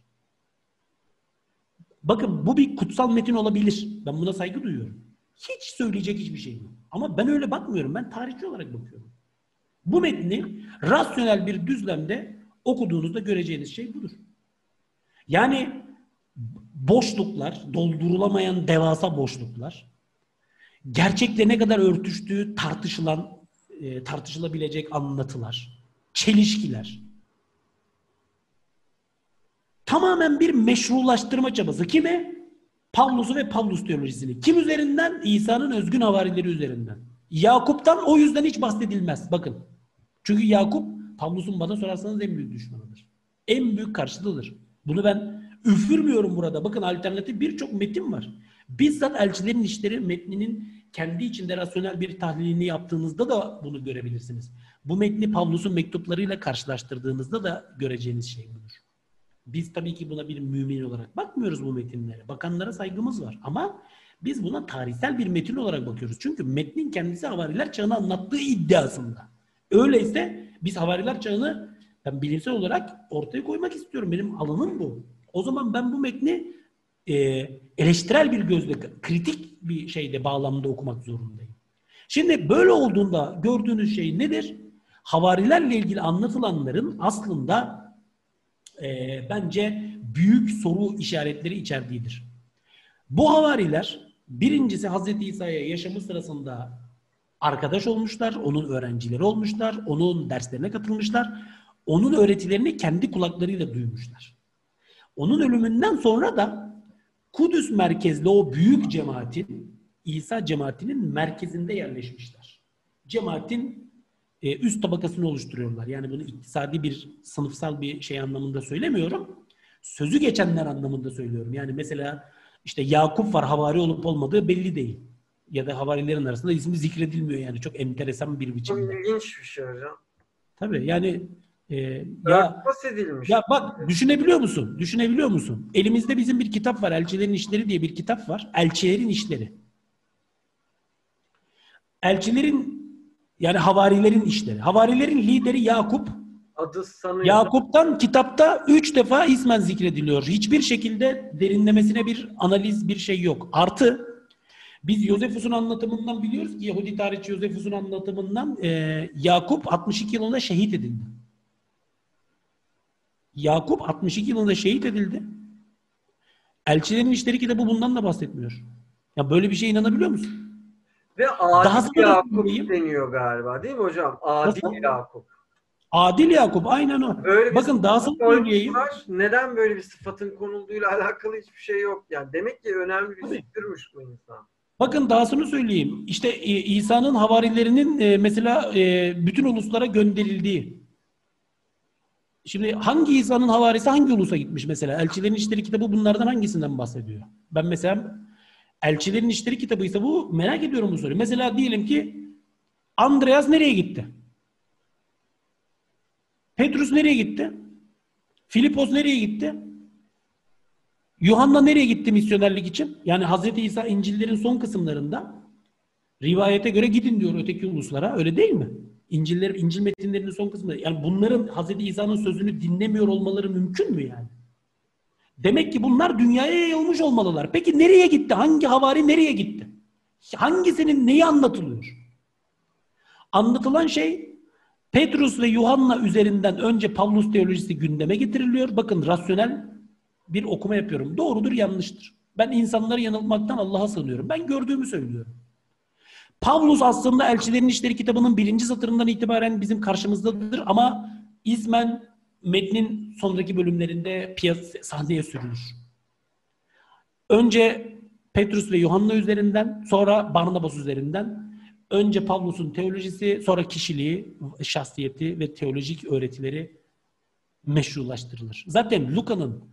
Bakın bu bir kutsal metin olabilir. Ben buna saygı duyuyorum. Hiç söyleyecek hiçbir şey yok. Ama ben öyle bakmıyorum. Ben tarihçi olarak bakıyorum. Bu metni rasyonel bir düzlemde okuduğunuzda göreceğiniz şey budur. Yani boşluklar, doldurulamayan devasa boşluklar, gerçekle ne kadar örtüştüğü tartışılan, e, tartışılabilecek anlatılar, çelişkiler. Tamamen bir meşrulaştırma çabası. Kime? Pavlus'u ve Pavlus teolojisini. Kim üzerinden? İsa'nın özgün havarileri üzerinden. Yakup'tan o yüzden hiç bahsedilmez. Bakın. Çünkü Yakup Pavlus'un bana sorarsanız en büyük düşmanıdır. En büyük karşıtıdır. Bunu ben üfürmüyorum burada. Bakın alternatif birçok metin var. Bizzat elçilerin işleri metninin kendi içinde rasyonel bir tahlilini yaptığınızda da bunu görebilirsiniz. Bu metni Pavlus'un mektuplarıyla karşılaştırdığınızda da göreceğiniz şey budur. Biz tabii ki buna bir mümin olarak bakmıyoruz bu metinlere. Bakanlara saygımız var ama biz buna tarihsel bir metin olarak bakıyoruz. Çünkü metnin kendisi havariler çağını anlattığı iddiasında. Öyleyse biz havariler çağını ben bilimsel olarak ortaya koymak istiyorum. Benim alanım bu. O zaman ben bu metni e, eleştirel bir gözle, kritik bir şeyde bağlamda okumak zorundayım. Şimdi böyle olduğunda gördüğünüz şey nedir? Havarilerle ilgili anlatılanların aslında e, bence büyük soru işaretleri içerdiğidir. Bu havariler birincisi Hazreti İsa'ya yaşamı sırasında arkadaş olmuşlar, onun öğrencileri olmuşlar, onun derslerine katılmışlar, onun öğretilerini kendi kulaklarıyla duymuşlar. Onun ölümünden sonra da Kudüs merkezli o büyük cemaatin, İsa cemaatinin merkezinde yerleşmişler. Cemaatin e, üst tabakasını oluşturuyorlar. Yani bunu iktisadi bir, sınıfsal bir şey anlamında söylemiyorum. Sözü geçenler anlamında söylüyorum. Yani mesela işte Yakup var havari olup olmadığı belli değil. Ya da havarilerin arasında ismi zikredilmiyor yani. Çok enteresan bir biçimde.
Çok ilginç bir şey hocam.
Tabii yani e,
ya, edilmiş.
Ya bak düşünebiliyor musun? Düşünebiliyor musun? Elimizde bizim bir kitap var. Elçilerin İşleri diye bir kitap var. Elçilerin İşleri. Elçilerin yani havarilerin işleri. Havarilerin lideri Yakup.
Adı sanıyor.
Yakup'tan kitapta üç defa ismen zikrediliyor. Hiçbir şekilde derinlemesine bir analiz, bir şey yok. Artı biz Yosefus'un anlatımından biliyoruz ki Yahudi tarihçi Yosefus'un anlatımından e, Yakup 62 yılında şehit edildi. Yakup 62 yılında şehit edildi. Elçilerin İşleri kitabı bundan da bahsetmiyor. Ya böyle bir şeye inanabiliyor musun?
Ve Adil Daha Yakup deniyor galiba değil mi hocam? Adil Nasıl? Yakup.
Adil Yakup aynen o. Böyle Bakın daha
söyleyeyim. Neden böyle bir sıfatın konulduğuyla alakalı hiçbir şey yok. Yani demek ki önemli bir figürmüş bu insan.
Bakın dahasını söyleyeyim. İşte e, İsa'nın havarilerinin e, mesela e, bütün uluslara gönderildiği. Şimdi hangi İsa'nın havarisi hangi ulusa gitmiş mesela? Elçilerin İşleri kitabı bunlardan hangisinden bahsediyor? Ben mesela Elçilerin İşleri kitabı ise bu merak ediyorum bu soruyu. Mesela diyelim ki Andreas nereye gitti? Petrus nereye gitti? Filipos nereye gitti? Yuhanna nereye gitti misyonerlik için? Yani Hazreti İsa İncil'lerin son kısımlarında rivayete göre gidin diyor öteki uluslara. Öyle değil mi? İncil'ler, İncil metinlerinin son kısmında. Yani bunların Hazreti İsa'nın sözünü dinlemiyor olmaları mümkün mü yani? Demek ki bunlar dünyaya yayılmış olmalılar. Peki nereye gitti? Hangi havari nereye gitti? Hangisinin neyi anlatılıyor? Anlatılan şey Petrus ve Yuhanna üzerinden önce Pavlus teolojisi gündeme getiriliyor. Bakın rasyonel bir okuma yapıyorum. Doğrudur, yanlıştır. Ben insanları yanılmaktan Allah'a sığınıyorum. Ben gördüğümü söylüyorum. Pavlus aslında Elçilerin İşleri kitabının birinci satırından itibaren bizim karşımızdadır ama ismen metnin sonraki bölümlerinde piyas sahneye sürülür. Önce Petrus ve Yuhanna üzerinden, sonra Barnabas üzerinden önce Pavlus'un teolojisi, sonra kişiliği, şahsiyeti ve teolojik öğretileri meşrulaştırılır. Zaten Luka'nın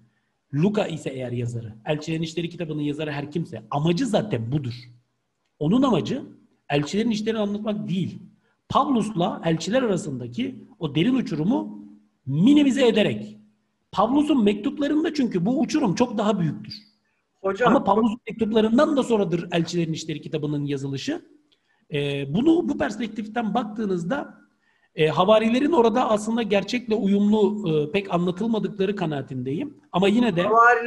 Luka ise eğer yazarı, Elçilerin İşleri kitabının yazarı her kimse, amacı zaten budur. Onun amacı elçilerin işlerini anlatmak değil. Pavlus'la elçiler arasındaki o derin uçurumu minimize ederek. Pavlus'un mektuplarında çünkü bu uçurum çok daha büyüktür. Hocam, Ama Pavlus'un mektuplarından da sonradır Elçilerin İşleri kitabının yazılışı. Ee, bunu bu perspektiften baktığınızda e, havarilerin orada aslında gerçekle uyumlu e, pek anlatılmadıkları kanaatindeyim. Ama yine de onlar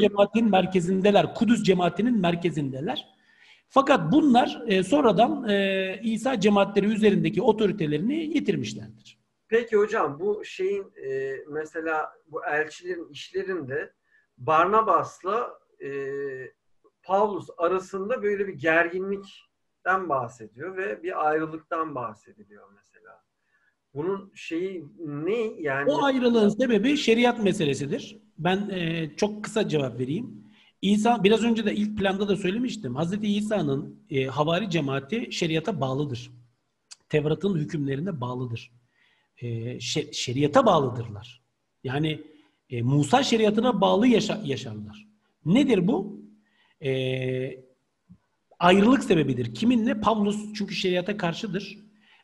cemaatin merkezindeler. Kudüs cemaatinin merkezindeler. Fakat bunlar e, sonradan e, İsa cemaatleri üzerindeki otoritelerini yitirmişlerdir.
Peki hocam bu şeyin e, mesela bu elçilerin işlerinde Barnabas'la e, Pavlus arasında böyle bir gerginlikten bahsediyor ve bir ayrılıktan bahsediliyor mesela. Bunun şeyi ne yani?
O ayrılığın sebebi şeriat meselesidir. Ben e, çok kısa cevap vereyim. İsa biraz önce de ilk planda da söylemiştim. Hazreti İsa'nın e, havari cemaati şeriata bağlıdır. Tevrat'ın hükümlerine bağlıdır. E, şeriata bağlıdırlar. Yani e, Musa şeriatına bağlı yaşa, yaşarlar. Nedir bu? E, ayrılık sebebidir. Kiminle? Pavlus çünkü şeriata karşıdır.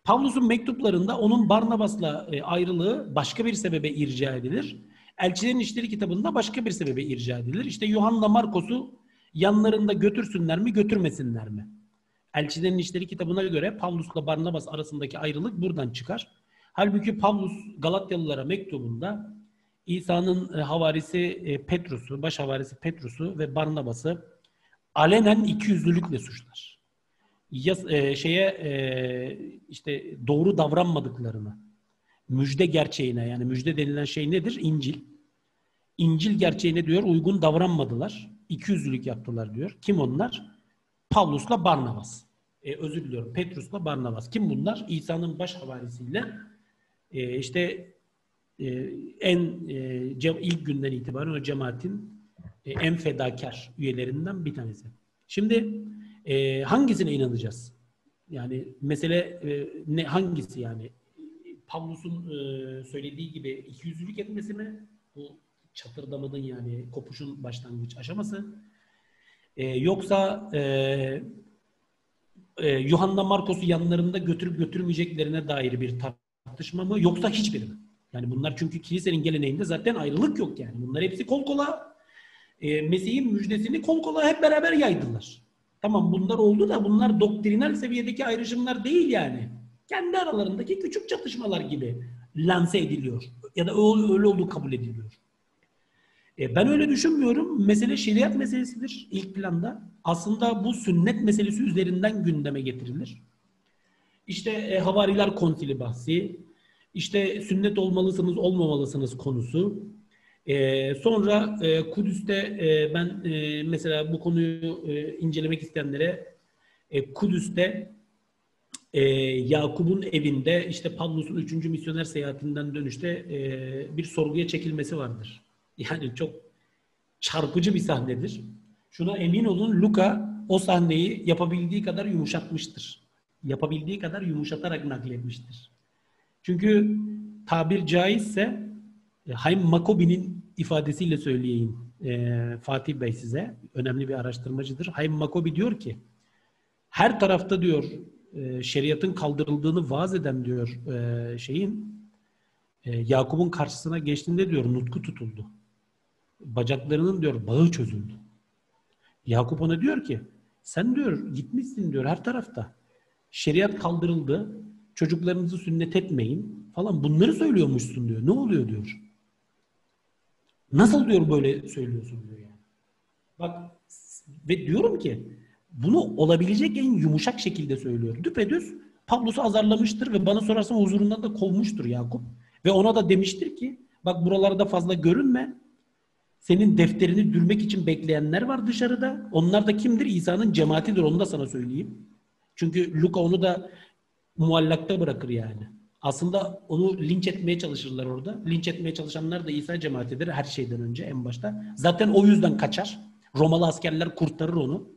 Pavlus'un mektuplarında onun Barnabas'la e, ayrılığı başka bir sebebe irca edilir. Elçilerin İşleri kitabında başka bir sebebe irca edilir. İşte Yuhanna Markos'u yanlarında götürsünler mi götürmesinler mi? Elçilerin İşleri kitabına göre Pavlus'la Barnabas arasındaki ayrılık buradan çıkar. Halbuki Pavlus Galatyalılara mektubunda İsa'nın e, havarisi e, Petrus'u, baş havarisi Petrus'u ve Barnabas'ı alenen ikiyüzlülükle suçlar. Ya, e, şeye e, işte doğru davranmadıklarını, müjde gerçeğine yani müjde denilen şey nedir? İncil. İncil gerçeğine diyor uygun davranmadılar. İkiyüzlülük yaptılar diyor. Kim onlar? Pavlus'la Barnabas. E, özür diliyorum. Petrus'la Barnabas. Kim bunlar? İsa'nın baş havarisiyle e, işte e, en e, ilk günden itibaren o cemaatin e, en fedakar üyelerinden bir tanesi. Şimdi e, hangisine inanacağız? Yani mesele e, ne hangisi yani? Pavlus'un e, söylediği gibi iki yüzlülük etmesi mi? Bu çatırdamanın yani kopuşun başlangıç aşaması. E, yoksa e, e, Yuhanna Markos'u yanlarında götürüp götürmeyeceklerine dair bir tartışma mı? Yoksa hiçbiri mi? Yani bunlar çünkü kilisenin geleneğinde zaten ayrılık yok yani. Bunlar hepsi kol kola e, Mesih'in müjdesini kol kola hep beraber yaydılar. Tamam bunlar oldu da bunlar doktrinal seviyedeki ayrışımlar değil yani kendi aralarındaki küçük çatışmalar gibi lanse ediliyor. Ya da öyle olduğu kabul ediliyor. E, ben öyle düşünmüyorum. Mesele şeriat meselesidir ilk planda. Aslında bu sünnet meselesi üzerinden gündeme getirilir. İşte e, havariler konsili bahsi, işte sünnet olmalısınız olmamalısınız konusu. E, sonra e, Kudüs'te e, ben e, mesela bu konuyu e, incelemek isteyenlere e, Kudüs'te e, Yakup'un evinde işte Pavlus'un 3. misyoner seyahatinden dönüşte e, bir sorguya çekilmesi vardır. Yani çok çarpıcı bir sahnedir. Şuna emin olun Luka o sahneyi yapabildiği kadar yumuşatmıştır. Yapabildiği kadar yumuşatarak nakletmiştir. Çünkü tabir caizse e, Haym Makobi'nin ifadesiyle söyleyeyim e, Fatih Bey size. Önemli bir araştırmacıdır. Haym Makobi diyor ki her tarafta diyor e, şeriatın kaldırıldığını vaaz eden diyor e, şeyin e, Yakup'un karşısına geçtiğinde diyor nutku tutuldu. Bacaklarının diyor bağı çözüldü. Yakup ona diyor ki sen diyor gitmişsin diyor her tarafta. Şeriat kaldırıldı. Çocuklarınızı sünnet etmeyin falan bunları söylüyormuşsun diyor. Ne oluyor diyor. Nasıl diyor böyle söylüyorsun diyor yani. Bak ve diyorum ki bunu olabilecek en yumuşak şekilde söylüyor. Düpedüz Pavlus'u azarlamıştır ve bana sorarsan huzurundan da kovmuştur Yakup. Ve ona da demiştir ki bak buralarda fazla görünme. Senin defterini dürmek için bekleyenler var dışarıda. Onlar da kimdir? İsa'nın cemaatidir. Onu da sana söyleyeyim. Çünkü Luka onu da muallakta bırakır yani. Aslında onu linç etmeye çalışırlar orada. Linç etmeye çalışanlar da İsa cemaatidir her şeyden önce en başta. Zaten o yüzden kaçar. Romalı askerler kurtarır onu.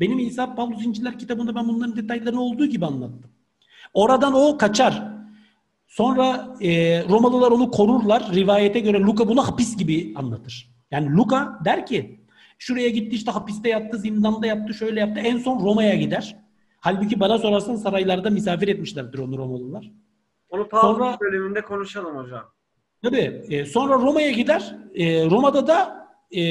Benim İsa Pavlus İnciler kitabında ben bunların detaylarını olduğu gibi anlattım. Oradan o kaçar. Sonra e, Romalılar onu korurlar. Rivayete göre Luka bunu hapis gibi anlatır. Yani Luka der ki şuraya gitti işte hapiste yattı, zindanda yattı, şöyle yaptı. En son Roma'ya gider. Halbuki bana sorarsan saraylarda misafir etmişlerdir onu Romalılar.
Onu Pavlus sonra, bölümünde konuşalım hocam.
Tabii. E, sonra Roma'ya gider. E, Roma'da da e,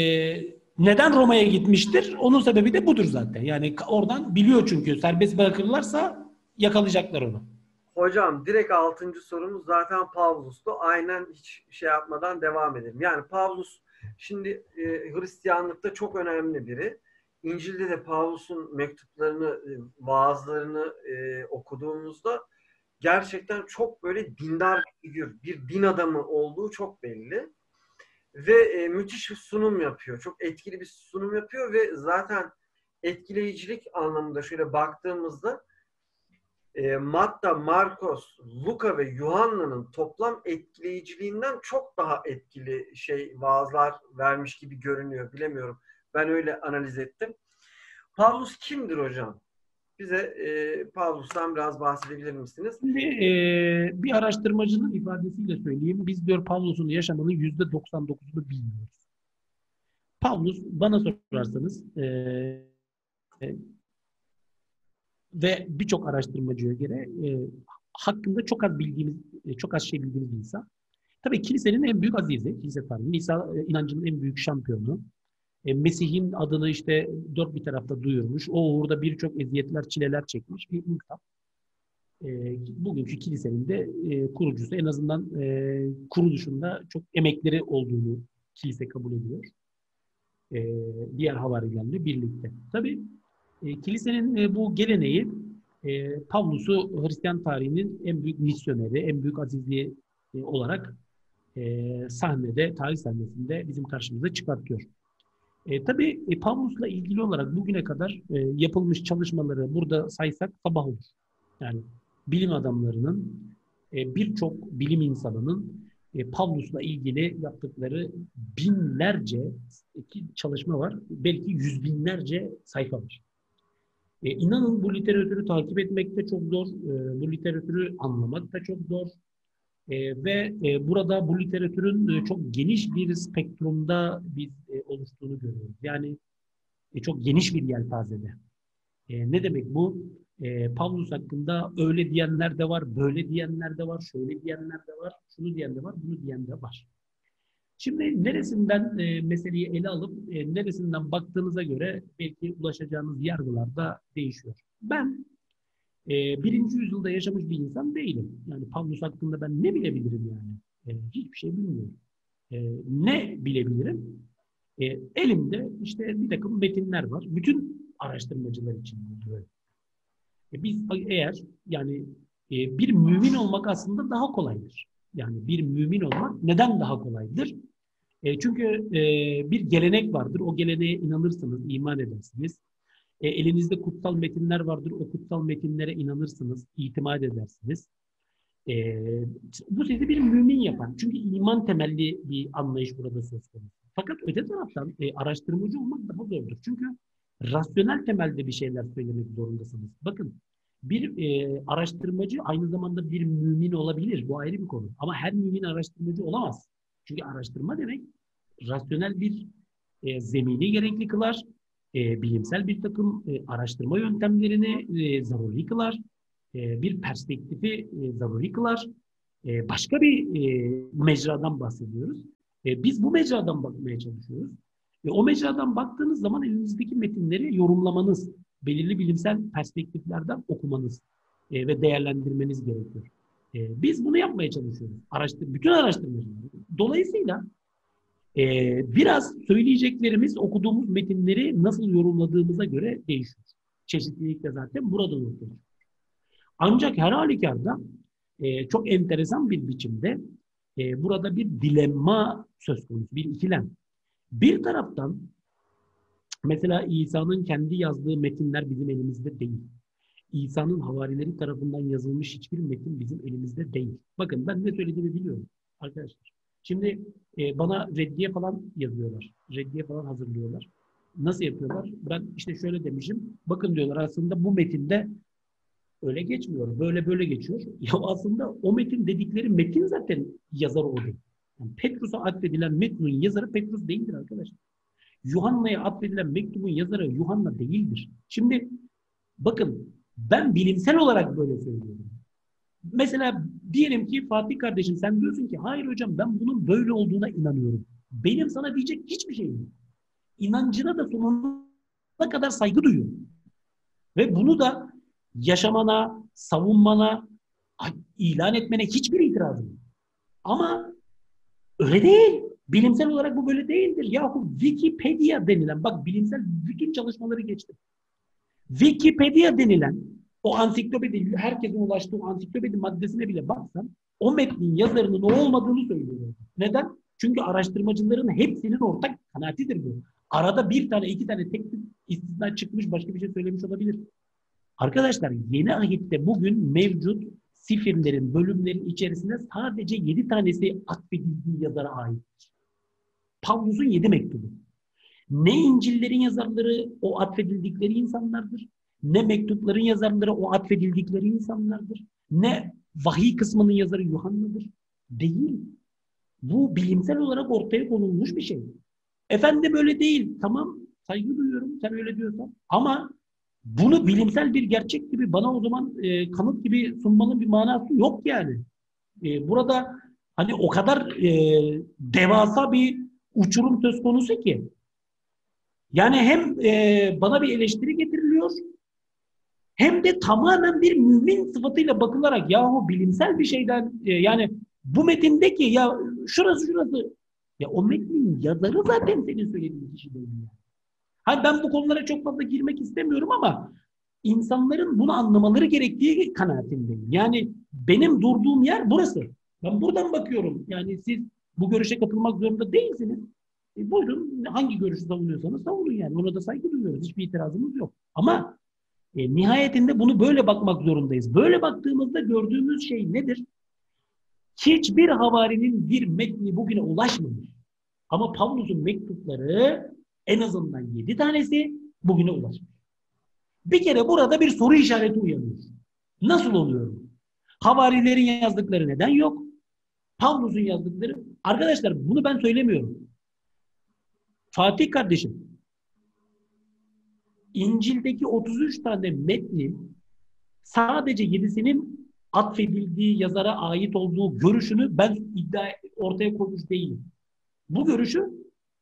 neden Roma'ya gitmiştir? Onun sebebi de budur zaten. Yani oradan biliyor çünkü serbest bırakırlarsa yakalayacaklar onu.
Hocam direkt altıncı sorumuz zaten Pavlus'tu. Aynen hiç şey yapmadan devam edelim. Yani Pavlus şimdi e, Hristiyanlıkta çok önemli biri. İncil'de de Pavlus'un mektuplarını, e, vaazlarını e, okuduğumuzda gerçekten çok böyle dindar bir figür, bir din adamı olduğu çok belli. Ve e, müthiş bir sunum yapıyor. Çok etkili bir sunum yapıyor ve zaten etkileyicilik anlamında şöyle baktığımızda e, Matta, Marcos, Luka ve Yuhanna'nın toplam etkileyiciliğinden çok daha etkili şey vaazlar vermiş gibi görünüyor. Bilemiyorum. Ben öyle analiz ettim. Pavlus kimdir hocam? Bize e, Pavlus'tan biraz bahsedebilir misiniz?
Şimdi e, bir araştırmacının ifadesiyle söyleyeyim. Biz diyor Pavlus'un yaşamının yüzde 99'unu bilmiyoruz. Pavlus bana sorarsanız e, e, ve birçok araştırmacıya göre e, hakkında çok az bildiğimiz, e, çok az şey bildiğimiz bir insan. Tabii kilisenin en büyük azizi, kilise tarihi. İsa e, inancının en büyük şampiyonu. E, Mesih'in adını işte dört bir tarafta duyurmuş. O uğurda birçok eziyetler, çileler çekmiş bir insan. E, bugünkü kilisenin de e, kurucusu. En azından e, kuruluşunda çok emekleri olduğunu kilise kabul ediyor. E, diğer havarilerle birlikte. Tabii e, kilisenin e, bu geleneği e, Pavlus'u Hristiyan tarihinin en büyük misyoneri, en büyük azizliği e, olarak e, sahnede, tarih sahnesinde bizim karşımıza çıkartıyor. E, tabii e, Pavlus'la ilgili olarak bugüne kadar e, yapılmış çalışmaları burada saysak sabah olur. Yani bilim adamlarının, e, birçok bilim insanının e, Pavlus'la ilgili yaptıkları binlerce çalışma var. Belki yüz binlerce sayfa var. E, inanın bu literatürü takip etmek de çok zor. E, bu literatürü anlamak da çok zor. E, ve e, burada bu literatürün e, çok geniş bir spektrumda biz e, oluştuğunu görüyoruz. Yani e, çok geniş bir yelpazede. E, ne demek bu? E, Pavlus hakkında öyle diyenler de var, böyle diyenler de var, şöyle diyenler de var, şunu diyen de var, bunu diyen de var. Şimdi neresinden e, meseleyi ele alıp e, neresinden baktığınıza göre belki ulaşacağınız yargılar da değişiyor. Ben e, birinci yüzyılda yaşamış bir insan değilim. Yani Pavlus hakkında ben ne bilebilirim yani? E, hiçbir şey bilmiyorum. E, ne bilebilirim? E, elimde işte bir takım metinler var. Bütün araştırmacılar için böyle. E, biz eğer yani e, bir mümin olmak aslında daha kolaydır. Yani bir mümin olmak neden daha kolaydır? E, çünkü e, bir gelenek vardır. O geleneğe inanırsınız, iman edersiniz. E, elinizde kutsal metinler vardır. O kutsal metinlere inanırsınız, itimat edersiniz. E, bu sizi bir mümin yapan. Çünkü iman temelli bir anlayış burada söz konusu. Fakat öte taraftan e, araştırmacı olmak daha zordur. Çünkü rasyonel temelde bir şeyler söylemek zorundasınız. Bakın bir e, araştırmacı aynı zamanda bir mümin olabilir. Bu ayrı bir konu. Ama her mümin araştırmacı olamaz. Çünkü araştırma demek rasyonel bir e, zemini gerekli kılar. E, bilimsel bir takım e, araştırma yöntemlerini e, zaruri kılar. E, bir perspektifi e, zaruri kılar. E, başka bir e, mecradan bahsediyoruz. E, biz bu mecradan bakmaya çalışıyoruz. Ve o mecradan baktığınız zaman elinizdeki metinleri yorumlamanız, belirli bilimsel perspektiflerden okumanız e, ve değerlendirmeniz gerekiyor. E, biz bunu yapmaya çalışıyoruz. Araştır, bütün araştırmacılar. Dolayısıyla e, biraz söyleyeceklerimiz okuduğumuz metinleri nasıl yorumladığımıza göre değişiyor. Çeşitlilik de zaten burada ortaya Ancak her halükarda e, çok enteresan bir biçimde e, burada bir dilemma söz konusu, bir ikilem. Bir taraftan mesela İsa'nın kendi yazdığı metinler bizim elimizde değil. İsa'nın havarileri tarafından yazılmış hiçbir metin bizim elimizde değil. Bakın ben ne söylediğimi biliyorum arkadaşlar. Şimdi e, bana reddiye falan yazıyorlar. Reddiye falan hazırlıyorlar. Nasıl yapıyorlar? Ben işte şöyle demişim. Bakın diyorlar aslında bu metinde öyle geçmiyor. Böyle böyle geçiyor. Ya aslında o metin dedikleri metin zaten yazar o değil. Yani Petrus'a atfedilen mektubun yazarı Petrus değildir arkadaşlar. Yuhanna'ya atfedilen mektubun yazarı Yuhanna değildir. Şimdi bakın ben bilimsel olarak böyle söylüyorum. Mesela diyelim ki Fatih kardeşim sen diyorsun ki hayır hocam ben bunun böyle olduğuna inanıyorum. Benim sana diyecek hiçbir şeyim yok. İnancına da sonuna kadar saygı duyuyorum. Ve bunu da yaşamana, savunmana, ilan etmene hiçbir itirazım yok. Ama öyle değil. Bilimsel olarak bu böyle değildir. Yahu Wikipedia denilen, bak bilimsel bütün çalışmaları geçtim. Wikipedia denilen o ansiklopedi, herkesin ulaştığı o ansiklopedi maddesine bile baksan o metnin yazarının o olmadığını söylüyor. Neden? Çünkü araştırmacıların hepsinin ortak kanaatidir bu. Arada bir tane, iki tane tek istisna çıkmış, başka bir şey söylemiş olabilir. Arkadaşlar yeni ahitte bugün mevcut sifirlerin, bölümlerin içerisinde sadece yedi tanesi atfedildiği yazara aittir. Pavlus'un yedi mektubu. Ne İncil'lerin yazarları o atfedildikleri insanlardır, ne mektupların yazarları o atfedildikleri insanlardır, ne vahiy kısmının yazarı Yuhanna'dır. Değil. Bu bilimsel olarak ortaya konulmuş bir şey. Efendi böyle değil. Tamam saygı duyuyorum sen öyle diyorsan. Ama bunu bilimsel bir gerçek gibi bana o zaman e, kanıt gibi sunmanın bir manası yok yani. E, burada hani o kadar e, devasa bir uçurum söz konusu ki. Yani hem e, bana bir eleştiri getiriliyor hem de tamamen bir mümin sıfatıyla bakılarak yahu bilimsel bir şeyden e, yani bu metindeki ya şurası şurası ya o metnin yazarı zaten senin söylediğin kişi değil. Yani. Hani ben bu konulara çok fazla girmek istemiyorum ama insanların bunu anlamaları gerektiği kanaatindeyim. Yani benim durduğum yer burası. Ben buradan bakıyorum. Yani siz bu görüşe katılmak zorunda değilsiniz. E buyurun hangi görüşü savunuyorsanız savunun yani. Ona da saygı duyuyoruz. Hiçbir itirazımız yok. Ama e, nihayetinde bunu böyle bakmak zorundayız. Böyle baktığımızda gördüğümüz şey nedir? Hiçbir havarinin bir metni bugüne ulaşmamış. Ama Pavlus'un mektupları en azından yedi tanesi bugüne ulaşmış. Bir kere burada bir soru işareti uyanıyor. Nasıl oluyor? Havarilerin yazdıkları neden yok? Pavlus'un yazdıkları. Arkadaşlar bunu ben söylemiyorum. Fatih kardeşim İncil'deki 33 tane metnin sadece yedisinin atfedildiği yazara ait olduğu görüşünü ben iddia ortaya koymuş değilim. Bu görüşü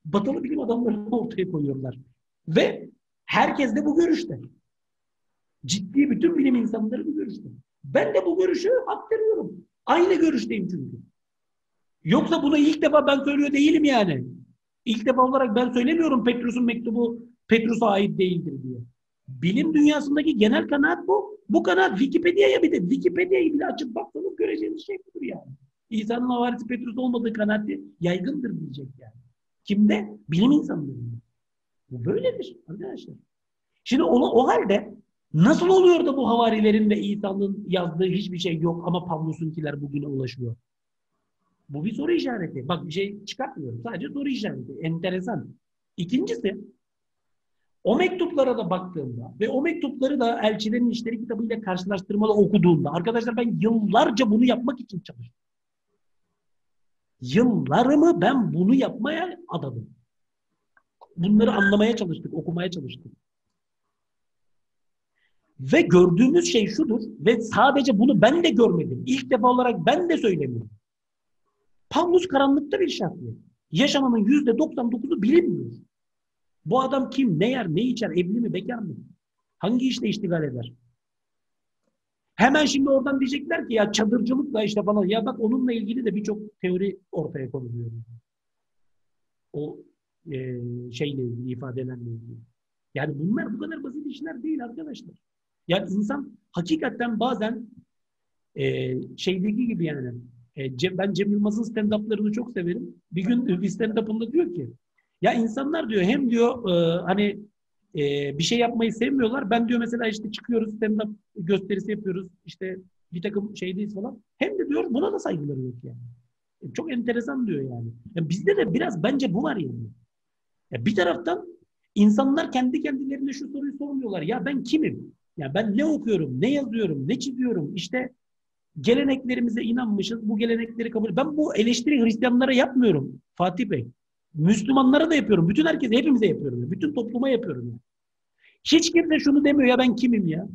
batılı bilim adamları ortaya koyuyorlar. Ve herkes de bu görüşte. Ciddi bütün bilim insanları bu görüşte. Ben de bu görüşü aktarıyorum. Aynı görüşteyim çünkü. Yoksa bunu ilk defa ben söylüyor değilim yani. İlk defa olarak ben söylemiyorum Petrus'un mektubu Petrus'a ait değildir diye. Bilim dünyasındaki genel kanaat bu. Bu kanaat Wikipedia'ya bir de Wikipedia'yı bile açıp baksanız göreceğiniz şey budur yani. İsa'nın havarisi Petrus olmadığı kanaati yaygındır diyecek yani. Kimde? Bilim insanlarında. Bu böyledir arkadaşlar. Şimdi o, o halde nasıl oluyor da bu havarilerin ve İsa'nın yazdığı hiçbir şey yok ama Pavlus'unkiler bugüne ulaşıyor? Bu bir soru işareti. Bak bir şey çıkartmıyorum. Sadece soru işareti. Enteresan. İkincisi o mektuplara da baktığımda ve o mektupları da elçilerin işleri kitabıyla karşılaştırmalı okuduğumda arkadaşlar ben yıllarca bunu yapmak için çalıştım. Yıllarımı ben bunu yapmaya adadım. Bunları anlamaya çalıştık, okumaya çalıştık. Ve gördüğümüz şey şudur ve sadece bunu ben de görmedim. İlk defa olarak ben de söylemiyorum. Pavlus karanlıkta bir şahsiyet. Yaşamının yüzde 99'u bilinmiyor. Bu adam kim? Ne yer? Ne içer? Evli mi? Bekar mı? Hangi işle iştigal eder? Hemen şimdi oradan diyecekler ki ya çadırcılıkla işte falan. Ya bak onunla ilgili de birçok teori ortaya konuluyor. O e, şeyle ilgili, ifadelerle ilgili. Yani bunlar bu kadar basit işler değil arkadaşlar. Yani insan hakikaten bazen e, şeydeki gibi yani e, ben Cem Yılmaz'ın stand-up'larını çok severim. Bir gün bir stand-up'ında diyor ki ya insanlar diyor hem diyor e, hani e, bir şey yapmayı sevmiyorlar. Ben diyor mesela işte çıkıyoruz stand-up gösterisi yapıyoruz. İşte bir takım şeydeyiz falan. Hem de diyor buna da saygıları yok yani. E, çok enteresan diyor yani. yani. Bizde de biraz bence bu var yani. Ya bir taraftan insanlar kendi kendilerine şu soruyu sormuyorlar. Ya ben kimim? Ya ben ne okuyorum, ne yazıyorum, ne çiziyorum? İşte geleneklerimize inanmışız. Bu gelenekleri kabul. Ben bu eleştiri Hristiyanlara yapmıyorum Fatih Bey. Müslümanlara da yapıyorum. Bütün herkese, hepimize yapıyorum. Bütün topluma yapıyorum. Hiç kimse şunu demiyor ya ben kimim ya.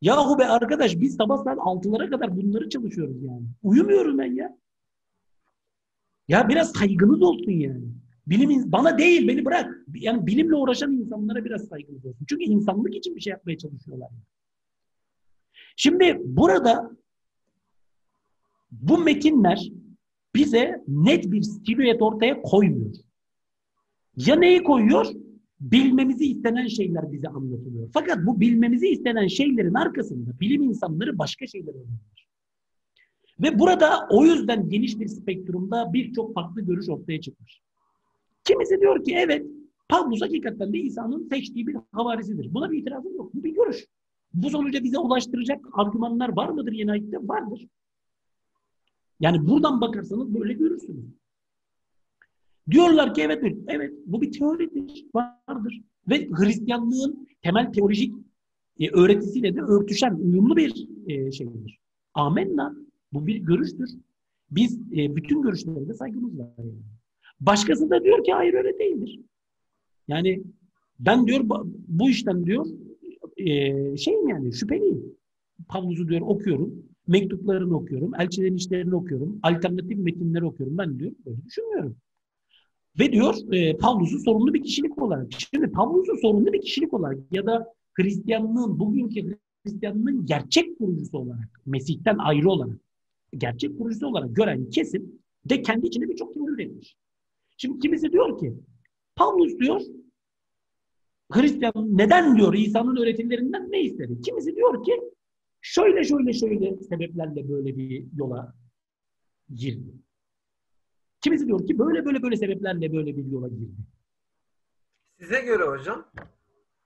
Yahu be arkadaş biz sabah saat 6'lara kadar bunları çalışıyoruz yani. Uyumuyorum ben ya. Ya biraz saygınız olsun yani. Bilim bana değil beni bırak. Yani bilimle uğraşan insanlara biraz saygınız olsun. Çünkü insanlık için bir şey yapmaya çalışıyorlar. Şimdi burada bu metinler bize net bir silüet ortaya koymuyor. Ya neyi koyuyor? Bilmemizi istenen şeyler bize anlatılıyor. Fakat bu bilmemizi istenen şeylerin arkasında bilim insanları başka şeyler öğreniyor. Ve burada o yüzden geniş bir spektrumda birçok farklı görüş ortaya çıkmış. Kimisi diyor ki evet Pavlus hakikaten de İsa'nın seçtiği bir havarisidir. Buna bir itirazım yok. Bu bir görüş. Bu sonuca bize ulaştıracak argümanlar var mıdır yeni ayette? Vardır. Yani buradan bakarsanız böyle görürsünüz. Diyorlar ki evet, evet bu bir teoridir, vardır. Ve Hristiyanlığın temel teolojik e, öğretisiyle de örtüşen, uyumlu bir e, şeydir. Amenna. Bu bir görüştür. Biz e, bütün görüşlere de saygımız var. Yani. Başkası da diyor ki hayır öyle değildir. Yani ben diyor bu işten diyor e, şeyim yani şüpheliyim. Pavlus'u diyor okuyorum. Mektuplarını okuyorum. Elçilerin işlerini okuyorum. Alternatif metinleri okuyorum. Ben diyor böyle düşünmüyorum. Ve diyor e, Pavlus'u sorumlu bir kişilik olarak. Şimdi Pavlus'u sorumlu bir kişilik olarak ya da Hristiyanlığın, bugünkü Hristiyanlığın gerçek kurucusu olarak, Mesih'ten ayrı olarak, gerçek kurucusu olarak gören kesim de kendi içinde birçok teori üretmiş. Şimdi kimisi diyor ki, Pavlus diyor, Hristiyan neden diyor İsa'nın öğretilerinden ne istedi? Kimisi diyor ki, şöyle şöyle şöyle sebeplerle böyle bir yola girdi. Kimisi diyor ki böyle böyle böyle sebeplerle böyle bir yola girdi.
Size göre hocam?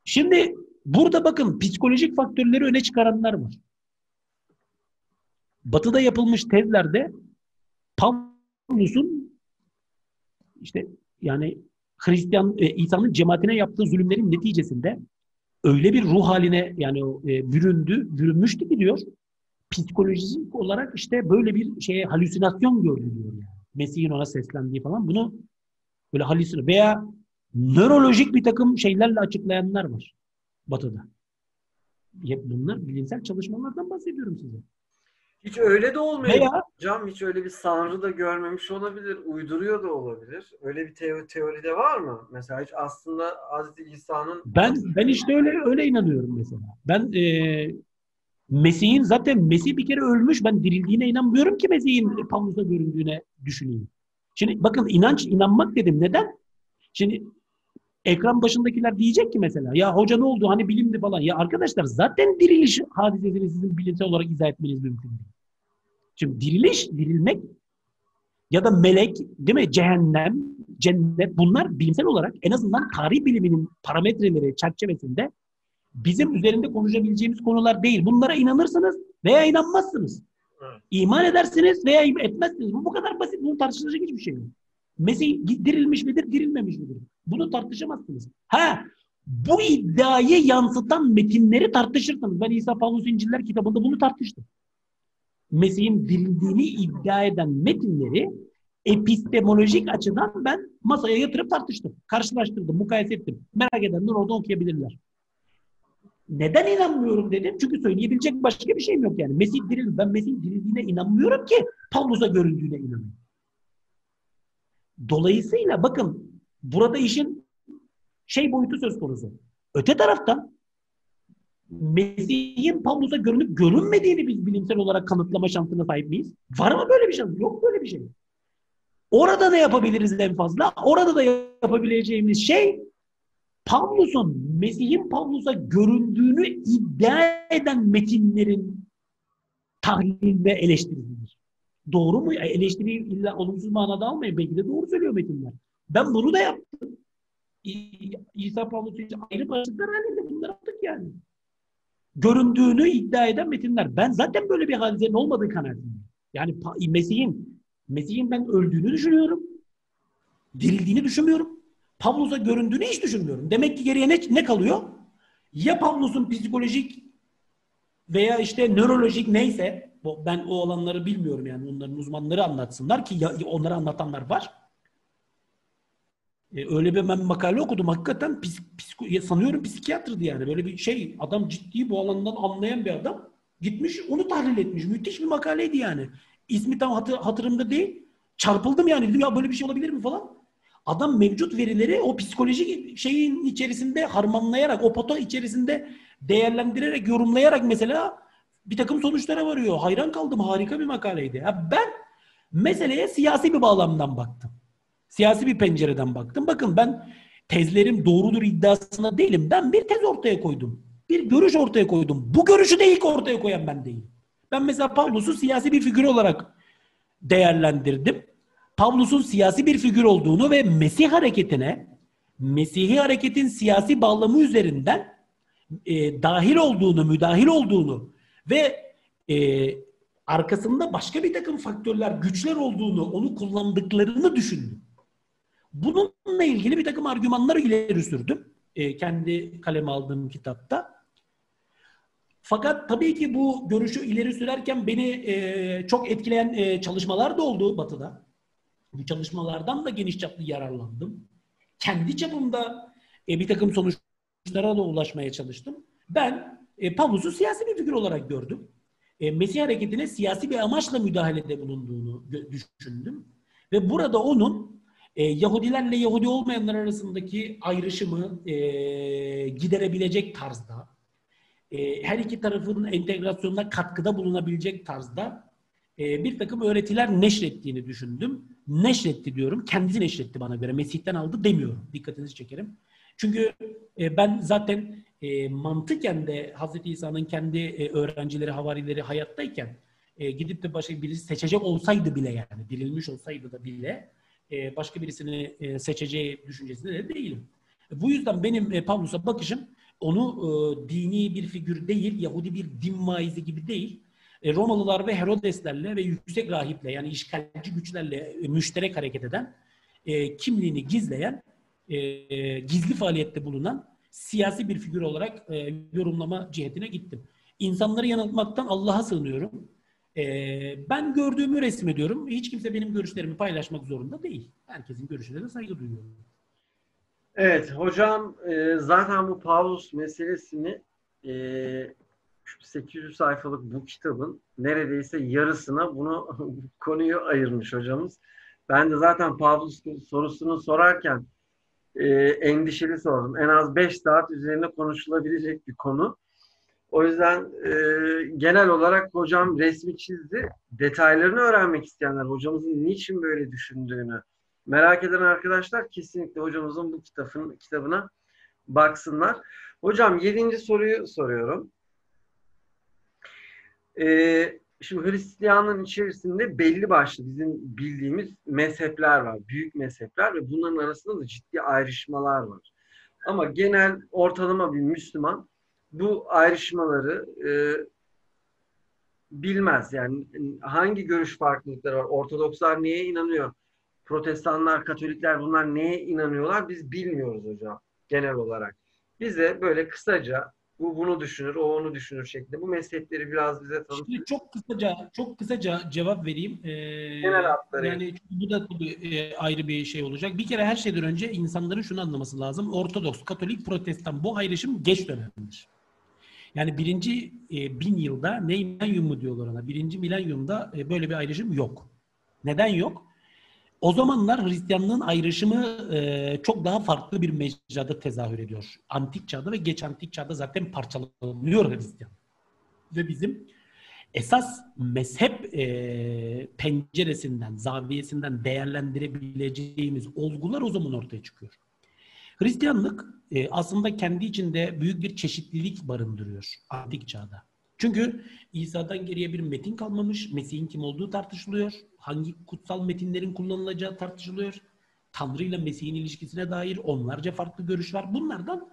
Şimdi burada bakın psikolojik faktörleri öne çıkaranlar var. Batı'da yapılmış tezlerde Pavlus'un işte yani Hristiyan e, İsa'nın cemaatine yaptığı zulümlerin neticesinde öyle bir ruh haline yani e, büründü, bürünmüştü ki diyor. Psikolojik olarak işte böyle bir şeye halüsinasyon gördü diyor yani. Mesih'in ona seslendiği falan bunu böyle halüsinasyon veya nörolojik bir takım şeylerle açıklayanlar var Batı'da. Bunlar bilimsel çalışmalardan bahsediyorum size.
Hiç öyle de olmuyor. Veya, Hocam hiç öyle bir sanrı da görmemiş olabilir. Uyduruyor da olabilir. Öyle bir teori, teori de var mı? Mesela hiç aslında Hazreti İsa'nın...
Ben ben işte öyle öyle inanıyorum mesela. Ben e, Mesih'in zaten Mesih bir kere ölmüş. Ben dirildiğine inanmıyorum ki Mesih'in Pavlus'a göründüğüne düşüneyim. Şimdi bakın inanç, inanmak dedim. Neden? Şimdi ekran başındakiler diyecek ki mesela ya hoca ne oldu hani bilimdi falan. Ya arkadaşlar zaten diriliş hadisesini sizin bilimsel olarak izah etmeniz mümkün değil. Şimdi diriliş, dirilmek ya da melek, değil mi? Cehennem, cennet bunlar bilimsel olarak en azından tarih biliminin parametreleri çerçevesinde bizim üzerinde konuşabileceğimiz konular değil. Bunlara inanırsınız veya inanmazsınız. Evet. İman edersiniz veya etmezsiniz. Bu bu kadar basit. Bunu tartışılacak hiçbir şey yok. Mesih dirilmiş midir, dirilmemiş midir? Bunu tartışamazsınız. Ha, bu iddiayı yansıtan metinleri tartışırsınız. Ben İsa Pavlus İnciller kitabında bunu tartıştım. Mesih'in dirildiğini iddia eden metinleri epistemolojik açıdan ben masaya yatırıp tartıştım. Karşılaştırdım, mukayese ettim. Merak edenler orada okuyabilirler. Neden inanmıyorum dedim. Çünkü söyleyebilecek başka bir şeyim yok yani. Mesih dirildi. Ben Mesih dirildiğine inanmıyorum ki Pavlus'a göründüğüne inanıyorum. Dolayısıyla bakın burada işin şey boyutu söz konusu. Öte taraftan Mesih'in Pavlus'a görünüp görünmediğini biz bilimsel olarak kanıtlama şansına sahip miyiz? Var mı böyle bir şans? Yok böyle bir şey. Orada ne yapabiliriz en fazla? Orada da yapabileceğimiz şey Pavlus'un Mesih'in Pavlus'a göründüğünü iddia eden metinlerin tahlil ve. Doğru mu? Eleştiriyi illa olumsuz manada almayın. Belki de doğru söylüyor metinler. Ben bunu da yaptım. İsa Pavlus için ayrı başlıklar halinde bunları yaptık yani. Göründüğünü iddia eden metinler. Ben zaten böyle bir hadisenin olmadığı kanaatindeyim. Yani Mesih'in Mesih'in ben öldüğünü düşünüyorum. Dirildiğini düşünmüyorum. Pavlus'a göründüğünü hiç düşünmüyorum. Demek ki geriye ne, ne kalıyor? Ya Pavlus'un psikolojik veya işte nörolojik neyse ben o olanları bilmiyorum yani onların uzmanları anlatsınlar ki ya, onları anlatanlar var. E, öyle bir ben makale okudum. Hakikaten psik, psiko, sanıyorum psikiyatrdı yani. Böyle bir şey adam ciddi bu alandan anlayan bir adam. Gitmiş onu tahlil etmiş. Müthiş bir makaleydi yani. İsmi tam hatır, hatırımda değil. Çarpıldım yani. Dedim ya böyle bir şey olabilir mi falan. Adam mevcut verileri o psikolojik şeyin içerisinde harmanlayarak, o pota içerisinde değerlendirerek, yorumlayarak mesela bir takım sonuçlara varıyor. Hayran kaldım. Harika bir makaleydi. Ya ben Meseleye siyasi bir bağlamdan baktım. Siyasi bir pencereden baktım. Bakın ben tezlerim doğrudur iddiasına değilim. Ben bir tez ortaya koydum. Bir görüş ortaya koydum. Bu görüşü de ilk ortaya koyan ben değilim. Ben mesela Pavlus'u siyasi bir figür olarak değerlendirdim. Pavlus'un siyasi bir figür olduğunu ve Mesih hareketine, Mesih'i hareketin siyasi bağlamı üzerinden e, dahil olduğunu, müdahil olduğunu ve e, arkasında başka bir takım faktörler, güçler olduğunu, onu kullandıklarını düşündüm. Bununla ilgili bir takım argümanlar ileri sürdüm. E, kendi kaleme aldığım kitapta. Fakat tabii ki bu görüşü ileri sürerken beni e, çok etkileyen e, çalışmalar da oldu Batı'da. Bu çalışmalardan da geniş çaplı yararlandım. Kendi çapımda e, bir takım sonuçlara da ulaşmaya çalıştım. Ben e, Pavlus'u siyasi bir figür olarak gördüm. E, Mesih hareketine siyasi bir amaçla müdahalede bulunduğunu düşündüm. Ve burada onun e, Yahudilerle Yahudi olmayanlar arasındaki ayrışımı e, giderebilecek tarzda, e, her iki tarafın entegrasyonuna katkıda bulunabilecek tarzda e, bir takım öğretiler neşrettiğini düşündüm. Neşretti diyorum. Kendisi neşretti bana göre. Mesih'ten aldı demiyorum. Dikkatinizi çekerim. Çünkü e, ben zaten e, mantıken de Hazreti İsa'nın kendi e, öğrencileri, havarileri hayattayken gidip de başka birisi seçecek olsaydı bile yani dirilmiş olsaydı da bile başka birisini e, seçeceği düşüncesinde de değilim. Bu yüzden benim e, Pavlus'a bakışım onu dini bir figür değil, Yahudi bir din vaizi gibi değil, e, Romalılar ve Herodeslerle ve yüksek rahiple yani işgalci güçlerle e, müşterek hareket eden, e, kimliğini gizleyen, gizli faaliyette bulunan siyasi bir figür olarak yorumlama cihetine gittim. İnsanları yanıltmaktan Allah'a sığınıyorum. Ben gördüğümü resmediyorum. Hiç kimse benim görüşlerimi paylaşmak zorunda değil. Herkesin görüşlerine saygı duyuyorum.
Evet hocam zaten bu Pavlus meselesini 800 sayfalık bu kitabın neredeyse yarısına bunu konuyu ayırmış hocamız. Ben de zaten Pavlus sorusunu sorarken e, endişeli sordum. En az 5 saat üzerine konuşulabilecek bir konu. O yüzden e, genel olarak hocam resmi çizdi. Detaylarını öğrenmek isteyenler, hocamızın niçin böyle düşündüğünü, Merak eden arkadaşlar kesinlikle hocamızın bu kitabın, kitabına baksınlar. Hocam yedinci soruyu soruyorum. Ee, şimdi Hristiyanlığın içerisinde belli başlı bizim bildiğimiz mezhepler var. Büyük mezhepler ve bunların arasında da ciddi ayrışmalar var. Ama genel ortalama bir Müslüman bu ayrışmaları e, bilmez. Yani hangi görüş farklılıkları var? Ortodokslar neye inanıyor? protestanlar, katolikler bunlar neye inanıyorlar biz bilmiyoruz hocam genel olarak. Bize böyle kısaca bu bunu düşünür, o onu düşünür şeklinde bu mezhepleri biraz bize tanıtır.
Şimdi çok kısaca çok kısaca cevap vereyim. Ee,
genel hatları.
Yani bu da tabii e, ayrı bir şey olacak. Bir kere her şeyden önce insanların şunu anlaması lazım. Ortodoks, Katolik, Protestan bu ayrışım geç dönemdir. Yani birinci e, bin yılda ne milenyum mu diyorlar ona? Birinci milenyumda e, böyle bir ayrışım yok. Neden yok? O zamanlar Hristiyanlığın ayrışımı e, çok daha farklı bir mecrada tezahür ediyor. Antik çağda ve geç antik çağda zaten parçalanıyor Hristiyan. Ve bizim esas mezhep e, penceresinden, zaviyesinden değerlendirebileceğimiz olgular o zaman ortaya çıkıyor. Hristiyanlık e, aslında kendi içinde büyük bir çeşitlilik barındırıyor antik çağda. Çünkü İsa'dan geriye bir metin kalmamış. Mesih'in kim olduğu tartışılıyor. Hangi kutsal metinlerin kullanılacağı tartışılıyor. Tanrı ile Mesih'in ilişkisine dair onlarca farklı görüş var. Bunlardan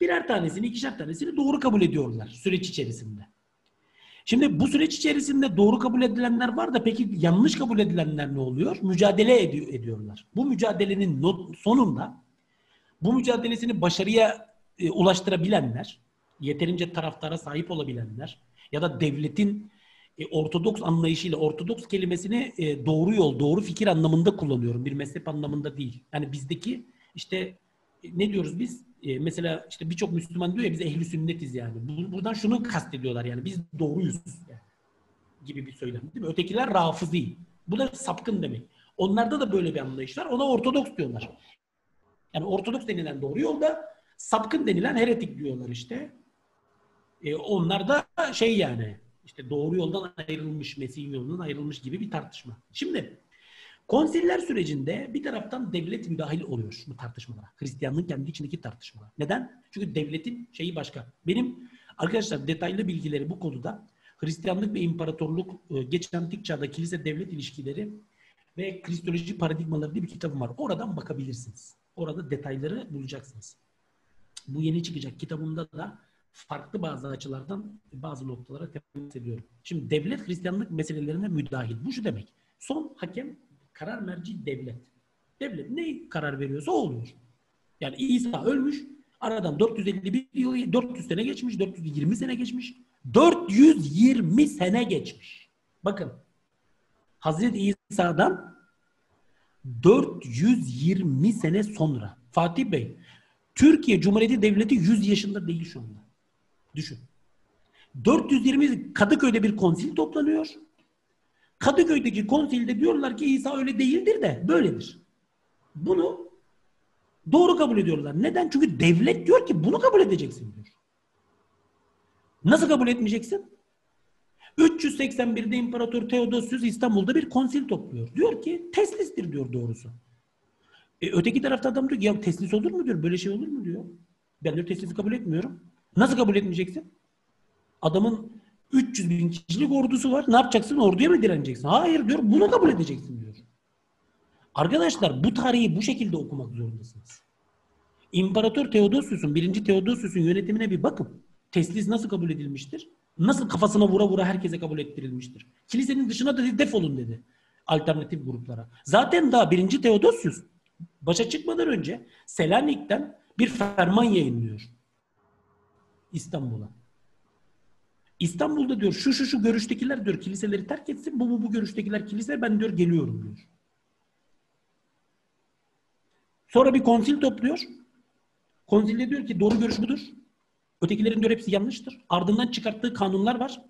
birer tanesini, ikişer tanesini doğru kabul ediyorlar süreç içerisinde. Şimdi bu süreç içerisinde doğru kabul edilenler var da peki yanlış kabul edilenler ne oluyor? Mücadele ed- ediyorlar. Bu mücadelenin sonunda bu mücadelesini başarıya e, ulaştırabilenler, yeterince taraftara sahip olabilenler, ya da devletin e, ortodoks anlayışıyla ortodoks kelimesini e, doğru yol, doğru fikir anlamında kullanıyorum. Bir mezhep anlamında değil. Yani bizdeki işte e, ne diyoruz biz? E, mesela işte birçok Müslüman diyor ya biz ehli sünnetiz yani. Buradan şunu kastediyorlar yani biz doğruyuz yani, gibi bir söylem değil mi? Ötekiler rafizi. Bu da sapkın demek. Onlarda da böyle bir anlayış var. Ona ortodoks diyorlar. Yani ortodoks denilen doğru yolda sapkın denilen heretik diyorlar işte. E, onlar da şey yani işte doğru yoldan ayrılmış, Mesih'in yolundan ayrılmış gibi bir tartışma. Şimdi konsiller sürecinde bir taraftan devlet müdahil oluyor bu tartışmalara. Hristiyanlığın kendi içindeki tartışmalar. Neden? Çünkü devletin şeyi başka. Benim arkadaşlar detaylı bilgileri bu konuda Hristiyanlık ve imparatorluk e, geç antik çağda kilise devlet ilişkileri ve kristoloji paradigmaları diye bir kitabım var. Oradan bakabilirsiniz. Orada detayları bulacaksınız. Bu yeni çıkacak kitabımda da farklı bazı açılardan bazı noktalara temas ediyorum. Şimdi devlet Hristiyanlık meselelerine müdahil. Bu şu demek. Son hakem karar merci devlet. Devlet ne karar veriyorsa o oluyor. Yani İsa ölmüş. Aradan 451 yıl, 400 sene geçmiş, 420 sene geçmiş. 420 sene geçmiş. Bakın. Hazreti İsa'dan 420 sene sonra Fatih Bey Türkiye Cumhuriyeti Devleti 100 yaşında değil şu anda. Düşün. 420 Kadıköy'de bir konsil toplanıyor. Kadıköy'deki konsilde diyorlar ki İsa öyle değildir de böyledir. Bunu doğru kabul ediyorlar. Neden? Çünkü devlet diyor ki bunu kabul edeceksin diyor. Nasıl kabul etmeyeceksin? 381'de İmparator Theodosius İstanbul'da bir konsil topluyor. Diyor ki teslistir diyor doğrusu. E, öteki tarafta adam diyor ki ya teslis olur mu diyor. Böyle şey olur mu diyor. Ben diyor teslisi kabul etmiyorum. Nasıl kabul etmeyeceksin? Adamın 300 bin kişilik ordusu var. Ne yapacaksın? Orduya mı direneceksin? Hayır diyor. Bunu kabul edeceksin diyor. Arkadaşlar bu tarihi bu şekilde okumak zorundasınız. İmparator Theodosius'un, birinci Theodosius'un yönetimine bir bakın. Teslis nasıl kabul edilmiştir? Nasıl kafasına vura vura herkese kabul ettirilmiştir? Kilisenin dışına da defolun dedi alternatif gruplara. Zaten daha birinci Theodosius başa çıkmadan önce Selanik'ten bir ferman yayınlıyor. İstanbul'a. İstanbul'da diyor şu şu şu görüştekiler diyor kiliseleri terk etsin. Bu bu bu görüştekiler kilise ben diyor geliyorum diyor. Sonra bir konsil topluyor. Konsilde diyor ki doğru görüş budur. Ötekilerin diyor hepsi yanlıştır. Ardından çıkarttığı kanunlar var.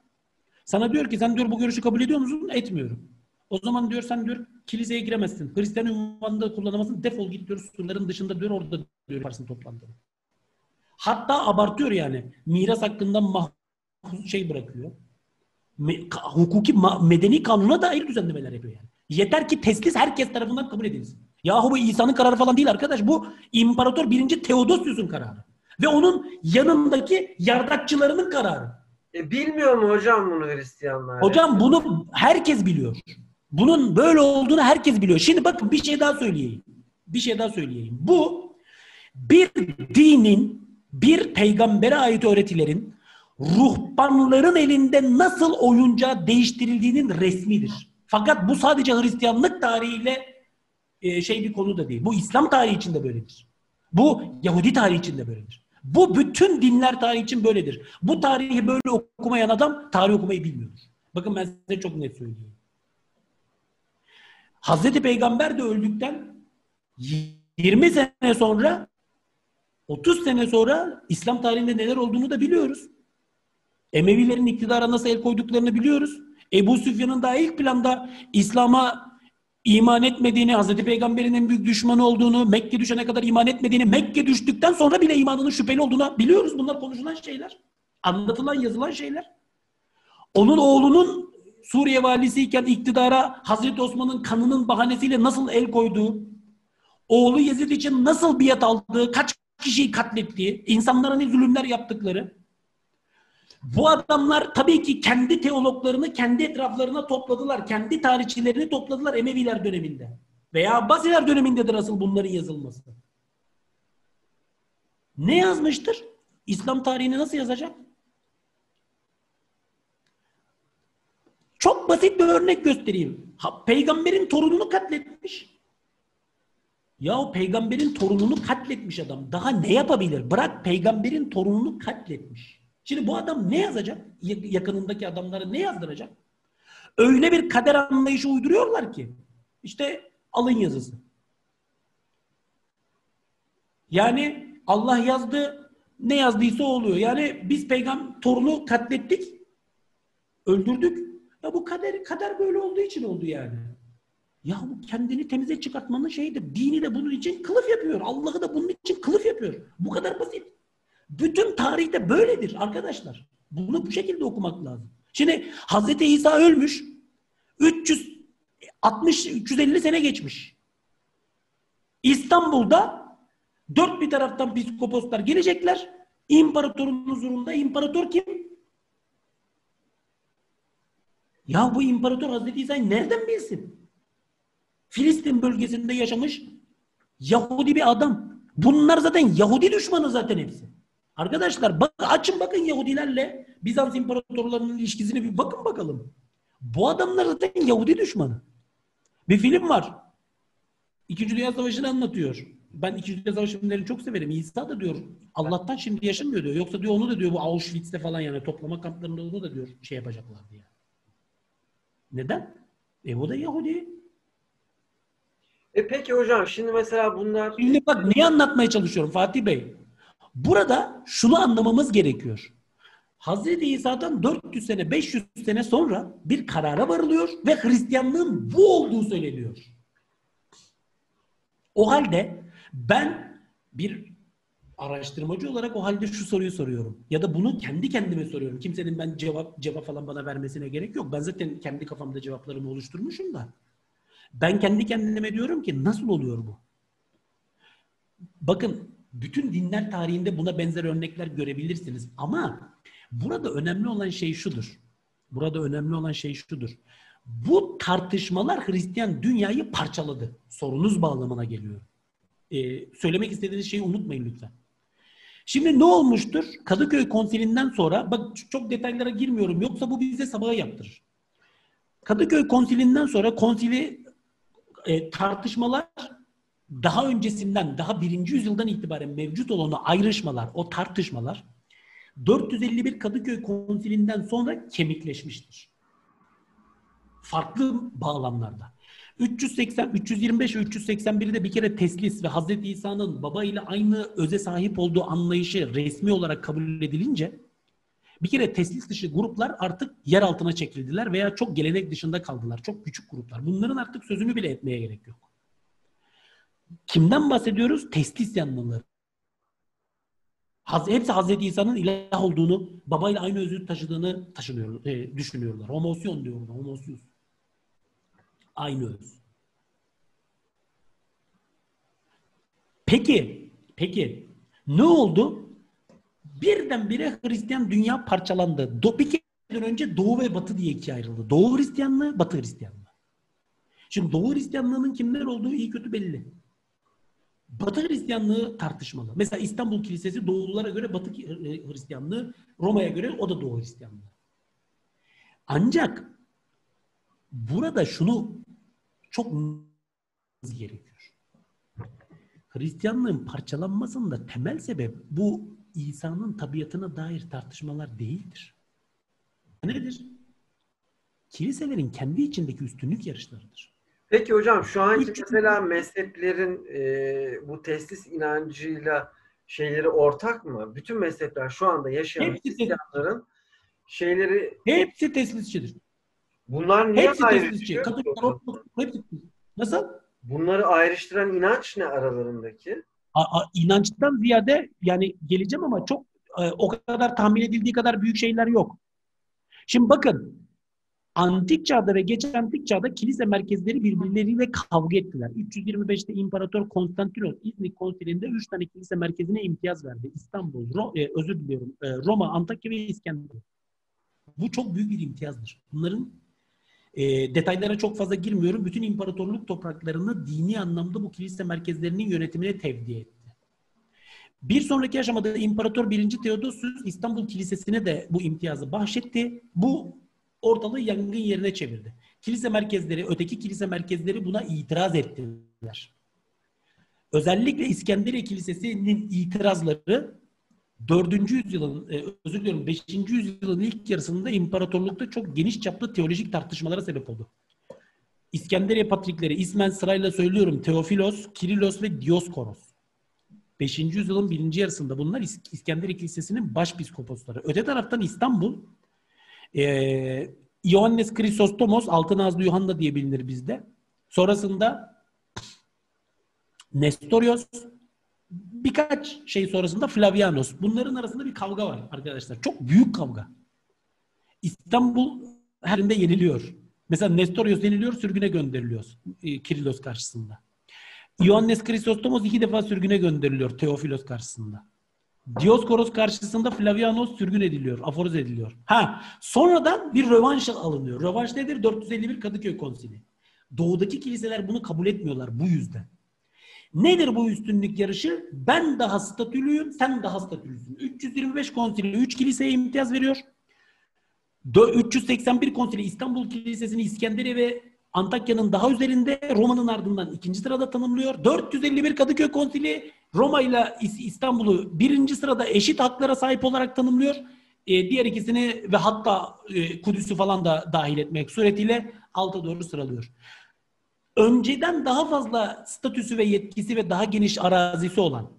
Sana diyor ki sen diyor bu görüşü kabul ediyor musun? Etmiyorum. O zaman diyor sen diyor kiliseye giremezsin. Hristiyan ünvanında kullanamazsın. Defol git diyor surların dışında diyor orada diyor yaparsın toplantını. Hatta abartıyor yani. Miras hakkında mah şey bırakıyor. Me, hukuki ma, medeni kanuna dair düzenlemeler yapıyor yani. Yeter ki teslis herkes tarafından kabul edilsin. Yahu bu İsa'nın kararı falan değil arkadaş. Bu İmparator 1. Theodosius'un kararı. Ve onun yanındaki yardakçılarının kararı.
E, bilmiyor mu hocam bunu Hristiyanlar?
Hocam bunu herkes biliyor. Bunun böyle olduğunu herkes biliyor. Şimdi bakın bir şey daha söyleyeyim. Bir şey daha söyleyeyim. Bu bir dinin, bir peygambere ait öğretilerin ruhbanların elinde nasıl oyuncağı değiştirildiğinin resmidir. Fakat bu sadece Hristiyanlık tarihiyle e, şey bir konu da değil. Bu İslam tarihi için de böyledir. Bu Yahudi tarihi için de böyledir. Bu bütün dinler tarihi için böyledir. Bu tarihi böyle okumayan adam tarih okumayı bilmiyordur. Bakın ben size çok net söyleyeyim. Hazreti Peygamber de öldükten 20 sene sonra 30 sene sonra İslam tarihinde neler olduğunu da biliyoruz. Emevilerin iktidara nasıl el koyduklarını biliyoruz. Ebu Süfyan'ın daha ilk planda İslam'a iman etmediğini, Hazreti Peygamber'in en büyük düşmanı olduğunu, Mekke düşene kadar iman etmediğini, Mekke düştükten sonra bile imanının şüpheli olduğunu biliyoruz. Bunlar konuşulan şeyler. Anlatılan, yazılan şeyler. Onun oğlunun Suriye valisiyken iktidara Hazreti Osman'ın kanının bahanesiyle nasıl el koyduğu, oğlu Yezid için nasıl biat aldığı, kaç kişiyi katlettiği, insanlara ne zulümler yaptıkları, bu adamlar tabii ki kendi teologlarını kendi etraflarına topladılar. Kendi tarihçilerini topladılar Emeviler döneminde. Veya Abbasiler dönemindedir asıl bunların yazılması. Ne yazmıştır? İslam tarihini nasıl yazacak? Çok basit bir örnek göstereyim. Peygamberin torununu katletmiş. Ya o peygamberin torununu katletmiş adam. Daha ne yapabilir? Bırak peygamberin torununu katletmiş. Şimdi bu adam ne yazacak? Yakınındaki adamlara ne yazdıracak? Öyle bir kader anlayışı uyduruyorlar ki. İşte alın yazısı. Yani Allah yazdı, ne yazdıysa oluyor. Yani biz peygamber torunu katlettik, öldürdük. Ya bu kader, kader böyle olduğu için oldu yani. Ya bu kendini temize çıkartmanın şeyidir. Dini de bunun için kılıf yapıyor. Allah'ı da bunun için kılıf yapıyor. Bu kadar basit. Bütün tarihte böyledir arkadaşlar. Bunu bu şekilde okumak lazım. Şimdi Hazreti İsa ölmüş. 360 350 sene geçmiş. İstanbul'da dört bir taraftan psikoposlar gelecekler. İmparatorun huzurunda imparator kim? Ya bu imparator Hazreti İsa'yı nereden bilsin? Filistin bölgesinde yaşamış Yahudi bir adam. Bunlar zaten Yahudi düşmanı zaten hepsi. Arkadaşlar bak, açın bakın Yahudilerle Bizans imparatorlarının ilişkisini bir bakın bakalım. Bu adamlar zaten Yahudi düşmanı. Bir film var. İkinci Dünya Savaşı'nı anlatıyor. Ben İkinci Dünya Savaşı filmlerini çok severim. İsa da diyor Allah'tan şimdi yaşamıyor diyor. Yoksa diyor onu da diyor bu Auschwitz'te falan yani toplama kamplarında onu da diyor şey yapacaklar diye. Neden? E o da Yahudi.
E peki hocam şimdi mesela bunlar...
Şimdi bak neyi anlatmaya çalışıyorum Fatih Bey? Burada şunu anlamamız gerekiyor. Hazreti İsa'dan 400 sene, 500 sene sonra bir karara varılıyor ve Hristiyanlığın bu olduğu söyleniyor. O halde ben bir araştırmacı olarak o halde şu soruyu soruyorum. Ya da bunu kendi kendime soruyorum. Kimsenin ben cevap cevap falan bana vermesine gerek yok. Ben zaten kendi kafamda cevaplarımı oluşturmuşum da. Ben kendi kendime diyorum ki nasıl oluyor bu? Bakın bütün dinler tarihinde buna benzer örnekler görebilirsiniz. Ama burada önemli olan şey şudur. Burada önemli olan şey şudur. Bu tartışmalar Hristiyan dünyayı parçaladı. Sorunuz bağlamına geliyor. Ee, söylemek istediğiniz şeyi unutmayın lütfen. Şimdi ne olmuştur? Kadıköy konsilinden sonra, bak çok detaylara girmiyorum yoksa bu bize sabaha yaptırır. Kadıköy konsilinden sonra konsili e, tartışmalar daha öncesinden, daha birinci yüzyıldan itibaren mevcut olan o ayrışmalar, o tartışmalar 451 Kadıköy konsilinden sonra kemikleşmiştir. Farklı bağlamlarda. 380, 325 ve 381'de bir kere teslis ve Hazreti İsa'nın baba ile aynı öze sahip olduğu anlayışı resmi olarak kabul edilince bir kere teslis dışı gruplar artık yer altına çekildiler veya çok gelenek dışında kaldılar. Çok küçük gruplar. Bunların artık sözünü bile etmeye gerek yok. Kimden bahsediyoruz? Teslis yanlıları. Hepsi Hazreti İsa'nın ilah olduğunu, babayla aynı özü taşıdığını taşınıyor, e, düşünüyorlar. Homosyon diyorlar, homosyus. Aynı öz. Peki, peki ne oldu? Birdenbire Hristiyan dünya parçalandı. Do, bir kere önce Doğu ve Batı diye ikiye ayrıldı. Doğu Hristiyanlığı, Batı Hristiyanlığı. Şimdi Doğu Hristiyanlığının kimler olduğu iyi kötü belli. Batı Hristiyanlığı tartışmalı. Mesela İstanbul Kilisesi Doğululara göre Batı Hristiyanlığı, Roma'ya göre o da Doğu Hristiyanlığı. Ancak burada şunu çok gerekiyor. Hristiyanlığın parçalanmasında temel sebep bu İsa'nın tabiatına dair tartışmalar değildir. Nedir? Kiliselerin kendi içindeki üstünlük yarışlarıdır.
Peki hocam şu anki mesela mezheplerin e, bu teslis inancıyla şeyleri ortak mı? Bütün mezhepler şu anda yaşayan Hristiyanların şeyleri
Hepsi teslisçidir.
bunlar niye
Hepsi teslisçi. Katolikler, Ortodokslar, hepsi Nasıl?
Bunları ayrıştıran inanç ne aralarındaki?
A, inançtan ziyade yani geleceğim ama çok e, o kadar tahmin edildiği kadar büyük şeyler yok. Şimdi bakın antik çağda ve geç antik çağda kilise merkezleri birbirleriyle kavga ettiler. 325'te İmparator Konstantinos İznik konsilinde 3 tane kilise merkezine imtiyaz verdi. İstanbul, Ro, e, özür diliyorum, e, Roma, Antakya ve İskender. Bu çok büyük bir imtiyazdır. Bunların e, detaylara çok fazla girmiyorum. Bütün imparatorluk topraklarını dini anlamda bu kilise merkezlerinin yönetimine tevdi etti. Bir sonraki aşamada İmparator 1. Theodosius İstanbul Kilisesi'ne de bu imtiyazı bahşetti. Bu ortalığı yangın yerine çevirdi. Kilise merkezleri, öteki kilise merkezleri buna itiraz ettiler. Özellikle İskenderiye Kilisesi'nin itirazları 4. yüzyılın, e, özür diliyorum 5. yüzyılın ilk yarısında imparatorlukta çok geniş çaplı teolojik tartışmalara sebep oldu. İskenderiye patrikleri ismen sırayla söylüyorum Teofilos, Kirilos ve Dioskoros. 5. yüzyılın birinci yarısında bunlar İskenderiye Kilisesi'nin başpiskoposları. Öte taraftan İstanbul ee, Ioannes Chrysostomos, Altın Ağızlı Yuhanna diye bilinir bizde. Sonrasında Nestorios, birkaç şey sonrasında Flavianos. Bunların arasında bir kavga var arkadaşlar. Çok büyük kavga. İstanbul her yerinde yeniliyor. Mesela Nestorius yeniliyor, sürgüne gönderiliyor e, Kirilos karşısında. Ioannes Chrysostomos iki defa sürgüne gönderiliyor Teofilos karşısında. Dioskoros karşısında Flavianos sürgün ediliyor, aforoz ediliyor. Ha, sonradan bir rövanş alınıyor. Rövanş nedir? 451 Kadıköy Konsili. Doğudaki kiliseler bunu kabul etmiyorlar bu yüzden. Nedir bu üstünlük yarışı? Ben daha statülüyüm, sen daha statülüsün. 325 konsili 3 kiliseye imtiyaz veriyor. 381 konsili İstanbul Kilisesi'ni İskenderiye ve Antakya'nın daha üzerinde Roma'nın ardından ikinci sırada tanımlıyor. 451 Kadıköy Konsili Roma ile İstanbul'u birinci sırada eşit haklara sahip olarak tanımlıyor. E, diğer ikisini ve hatta e, Kudüs'ü falan da dahil etmek suretiyle alta doğru sıralıyor. Önceden daha fazla statüsü ve yetkisi ve daha geniş arazisi olan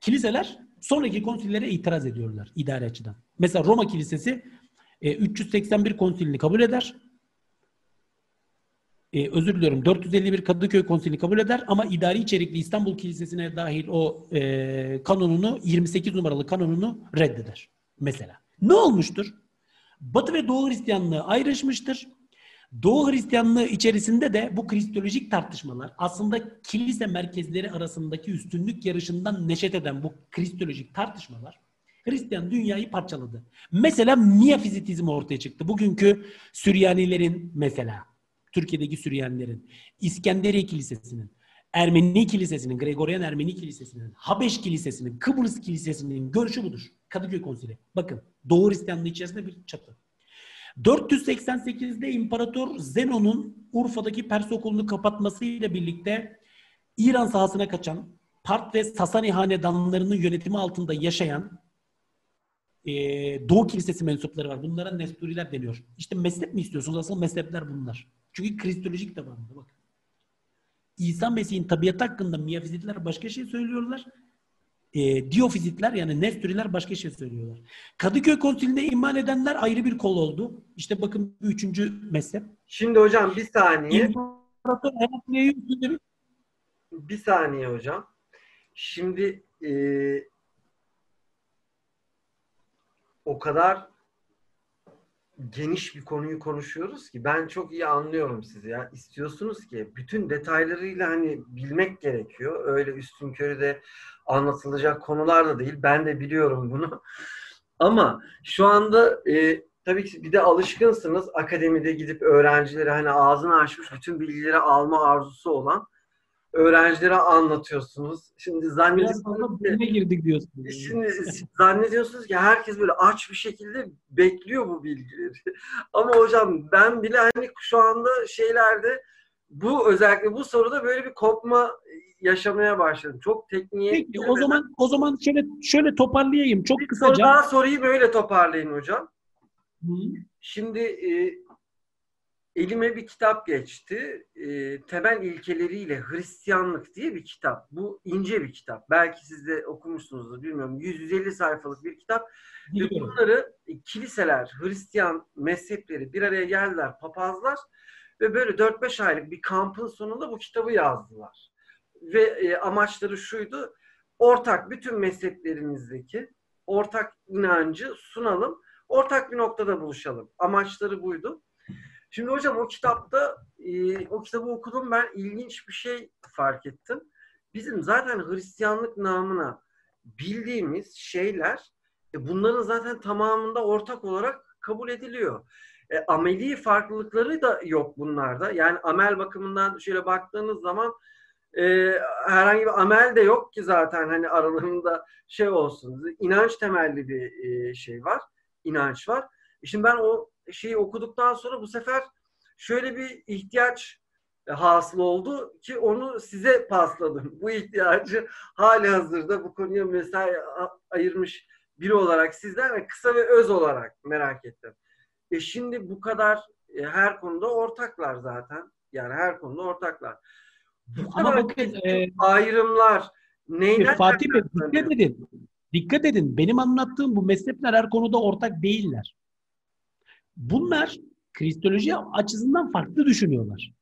kiliseler sonraki konsillere itiraz ediyorlar idare açıdan. Mesela Roma Kilisesi e, 381 konsilini kabul eder e, özür diliyorum 451 Kadıköy Konsili kabul eder ama idari içerikli İstanbul Kilisesi'ne dahil o e, kanununu 28 numaralı kanununu reddeder mesela. Ne olmuştur? Batı ve Doğu Hristiyanlığı ayrışmıştır. Doğu Hristiyanlığı içerisinde de bu kristolojik tartışmalar aslında kilise merkezleri arasındaki üstünlük yarışından neşet eden bu kristolojik tartışmalar Hristiyan dünyayı parçaladı. Mesela miyafizitizm ortaya çıktı. Bugünkü Süryanilerin mesela Türkiye'deki Süryanilerin, İskenderiye Kilisesi'nin, Ermeni Kilisesi'nin, Gregorian Ermeni Kilisesi'nin, Habeş Kilisesi'nin, Kıbrıs Kilisesi'nin görüşü budur. Kadıköy Konsili. Bakın Doğu Hristiyanlığı içerisinde bir çatı. 488'de İmparator Zenon'un Urfa'daki Pers okulunu kapatmasıyla birlikte İran sahasına kaçan Part ve Sasani hanedanlarının yönetimi altında yaşayan e, Doğu Kilisesi mensupları var. Bunlara Nesturiler deniyor. İşte mezhep mi istiyorsunuz? Asıl mezhepler bunlar. Çünkü kristolojik tabanında bak. İsa Mesih'in tabiatı hakkında miyafizitler başka şey söylüyorlar. E, diyofizitler yani Nesturiler başka şey söylüyorlar. Kadıköy Konsili'ne iman edenler ayrı bir kol oldu. İşte bakın üçüncü mezhep.
Şimdi hocam bir saniye.
İmparator
bir saniye hocam. Şimdi e, o kadar geniş bir konuyu konuşuyoruz ki ben çok iyi anlıyorum sizi ya. İstiyorsunuz ki bütün detaylarıyla hani bilmek gerekiyor. Öyle üstün körü de anlatılacak konular da değil. Ben de biliyorum bunu. Ama şu anda e, tabii ki bir de alışkınsınız akademide gidip öğrencilere hani ağzını açmış bütün bilgileri alma arzusu olan öğrencilere anlatıyorsunuz. Şimdi zannediyorsunuz
ki, girdik diyorsunuz.
Şimdi zannediyorsunuz ki herkes böyle aç bir şekilde bekliyor bu bilgileri. Ama hocam ben bile hani şu anda şeylerde bu özellikle bu soruda böyle bir kopma yaşamaya başladım. Çok tekniğe
Peki o zaman o zaman şöyle şöyle toparlayayım çok
bir
kısaca.
Soru daha soruyu böyle toparlayın hocam. Hı. Şimdi e, elime bir kitap geçti. E, temel ilkeleriyle Hristiyanlık diye bir kitap. Bu ince bir kitap. Belki siz de okumuşsunuzdur bilmiyorum. 150 sayfalık bir kitap. Ve bunları e, kiliseler, Hristiyan mezhepleri bir araya geldiler, papazlar ve böyle 4-5 aylık bir kampın sonunda bu kitabı yazdılar. Ve e, amaçları şuydu. Ortak bütün mezheplerimizdeki ortak inancı sunalım. Ortak bir noktada buluşalım. Amaçları buydu. Şimdi hocam o kitapta e, o kitabı okudum ben ilginç bir şey fark ettim. Bizim zaten Hristiyanlık namına bildiğimiz şeyler e, bunların zaten tamamında ortak olarak kabul ediliyor. E, ameli farklılıkları da yok bunlarda. Yani amel bakımından şöyle baktığınız zaman e, herhangi bir amel de yok ki zaten hani aralarında şey olsun. İnanç temelli bir e, şey var. inanç var. E şimdi ben o şeyi okuduktan sonra bu sefer şöyle bir ihtiyaç hasıl oldu ki onu size pasladım. Bu ihtiyacı hali hazırda bu konuya mesai ayırmış biri olarak sizden ve kısa ve öz olarak merak ettim. E şimdi bu kadar e, her konuda ortaklar zaten. Yani her konuda ortaklar. Bu Ama bakın e, ayrımlar neyden
Fatih Bey dikkat edin. Dikkat edin. Benim anlattığım bu mezhepler her konuda ortak değiller. Bunlar kristoloji açısından farklı düşünüyorlar.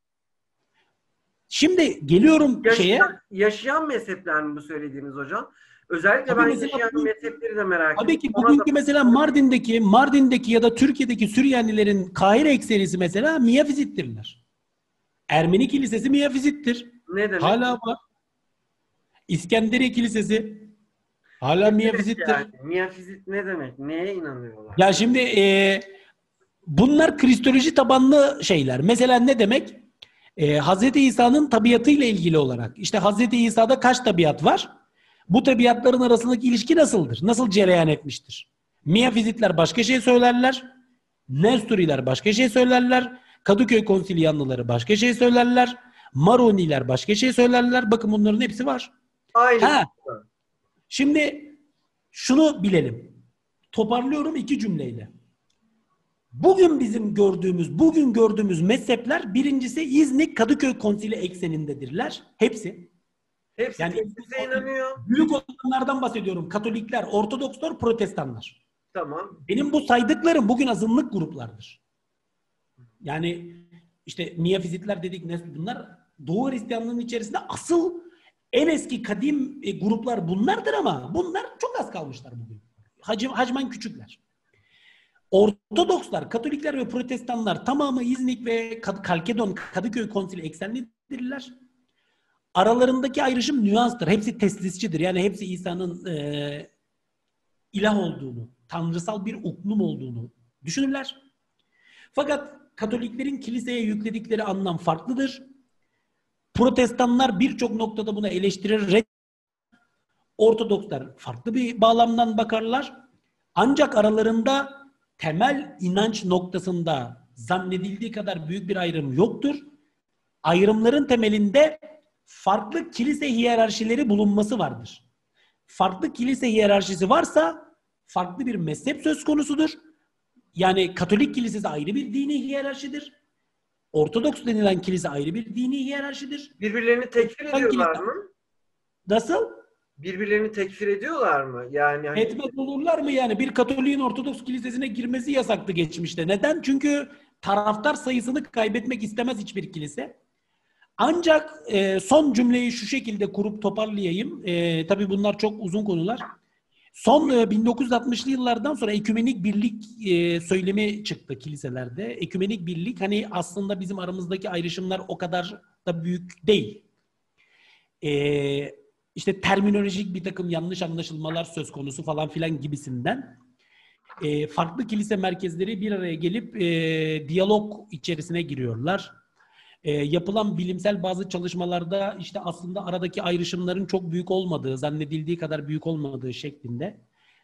Şimdi geliyorum
yaşayan,
şeye.
Yaşayan mezhepler mi bu söylediğiniz hocam? Özellikle tabii ben yaşayan bu, mezhepleri de merak
ediyorum. Tabii ki bugünkü da... mesela Mardin'deki Mardin'deki ya da Türkiye'deki Süryanilerin Kahire ekserisi mesela Miyafizittirler. Ermeni kilisesi Miyafizittir.
Ne demek?
Hala var. İskenderiye Kilisesi hala ne Miyafizittir. Yani?
Miyafizit ne demek? Neye inanıyorlar?
Ya şimdi e, bunlar kristoloji tabanlı şeyler. Mesela ne demek? E, Hz. İsa'nın tabiatıyla ilgili olarak. İşte Hz. İsa'da kaç tabiat var? Bu tabiatların arasındaki ilişki nasıldır? Nasıl cereyan etmiştir? Miyafizitler başka şey söylerler. Nesturiler başka şey söylerler. Kadıköy Konsilyanlıları başka şey söylerler. Maroniler başka şey söylerler. Bakın bunların hepsi var.
Aynen. Ha.
Şimdi şunu bilelim. Toparlıyorum iki cümleyle. Bugün bizim gördüğümüz, bugün gördüğümüz mezhepler birincisi İznik Kadıköy Konsili eksenindedirler. Hepsi.
Hepsi yani bize inanıyor.
Büyük olanlardan bahsediyorum. Katolikler, Ortodokslar, Protestanlar.
Tamam.
Benim bu saydıklarım bugün azınlık gruplardır. Yani işte Miyafizitler dedik ne bunlar Doğu Hristiyanlığının içerisinde asıl en eski kadim e, gruplar bunlardır ama bunlar çok az kalmışlar bugün. Hacim, hacmen küçükler. Ortodokslar, Katolikler ve Protestanlar tamamı İznik ve Kalkedon, Kadıköy Konsili eksenlidirler. Aralarındaki ayrışım nüanstır. Hepsi teslisçidir. Yani hepsi İsa'nın e, ilah olduğunu, tanrısal bir uklum olduğunu düşünürler. Fakat Katoliklerin kiliseye yükledikleri anlam farklıdır. Protestanlar birçok noktada buna eleştirir. Ortodokslar farklı bir bağlamdan bakarlar. Ancak aralarında temel inanç noktasında zannedildiği kadar büyük bir ayrım yoktur. Ayrımların temelinde farklı kilise hiyerarşileri bulunması vardır. Farklı kilise hiyerarşisi varsa farklı bir mezhep söz konusudur. Yani Katolik kilisesi ayrı bir dini hiyerarşidir. Ortodoks denilen kilise ayrı bir dini hiyerarşidir.
Birbirlerini tekfir ediyorlar mı?
Nasıl?
Birbirlerini tekfir ediyorlar mı? Yani hani...
etmez olurlar mı yani? Bir Katolik'in Ortodoks kilisesine girmesi yasaktı geçmişte. Neden? Çünkü taraftar sayısını kaybetmek istemez hiçbir kilise. Ancak e, son cümleyi şu şekilde kurup toparlayayım. E, tabii bunlar çok uzun konular. Son e, 1960'lı yıllardan sonra ekümenik birlik e, söylemi çıktı kiliselerde. Ekümenik birlik hani aslında bizim aramızdaki ayrışımlar o kadar da büyük değil. E, işte terminolojik bir takım yanlış anlaşılmalar söz konusu falan filan gibisinden. E, farklı kilise merkezleri bir araya gelip e, diyalog içerisine giriyorlar e, yapılan bilimsel bazı çalışmalarda işte aslında aradaki ayrışımların çok büyük olmadığı, zannedildiği kadar büyük olmadığı şeklinde.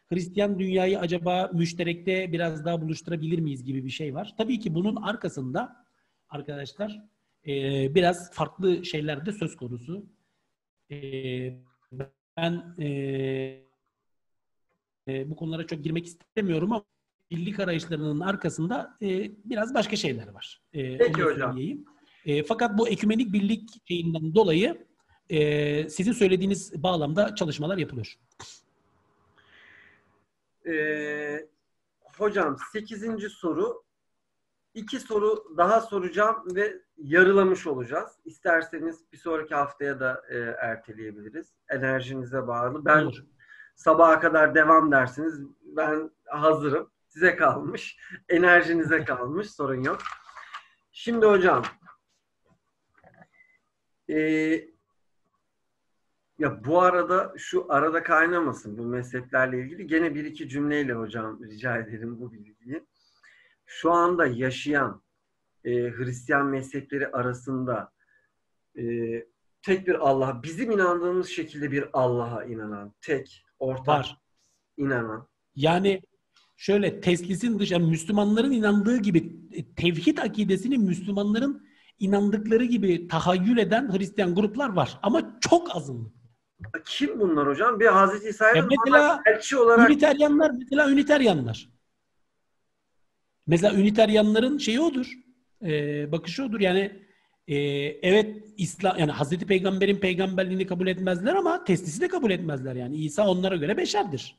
Hristiyan dünyayı acaba müşterekte biraz daha buluşturabilir miyiz gibi bir şey var. Tabii ki bunun arkasında arkadaşlar e, biraz farklı şeyler de söz konusu. E, ben e, e, bu konulara çok girmek istemiyorum ama birlik arayışlarının arkasında e, biraz başka şeyler var.
E, Peki hocam. Söyleyeyim.
E, fakat bu ekümenik birlik şeyinden dolayı e, sizin söylediğiniz bağlamda çalışmalar yapılıyor.
Ee, hocam 8. soru. İki soru daha soracağım ve yarılamış olacağız. İsterseniz bir sonraki haftaya da e, erteleyebiliriz. Enerjinize bağlı. Ben Olur. sabaha kadar devam dersiniz. Ben hazırım. Size kalmış. Enerjinize kalmış. Sorun yok. Şimdi hocam ee, ya bu arada şu arada kaynamasın bu mezheplerle ilgili. Gene bir iki cümleyle hocam rica ederim bu bilgiyi. Şu anda yaşayan e, Hristiyan mezhepleri arasında e, tek bir Allah, bizim inandığımız şekilde bir Allah'a inanan, tek, ortak Var. inanan.
Yani şöyle teslisin dışında Müslümanların inandığı gibi e, tevhid akidesini Müslümanların inandıkları gibi tahayyül eden Hristiyan gruplar var. Ama çok azınlık.
Kim bunlar hocam? Bir Hazreti İsa'ya
mesela elçi olarak... Üniteryanlar, mesela Üniteryanlar. Mesela Üniteryanların şeyi odur. E, bakışı odur. Yani e, evet İslam yani Hazreti Peygamber'in peygamberliğini kabul etmezler ama teslisi de kabul etmezler yani. İsa onlara göre beşerdir.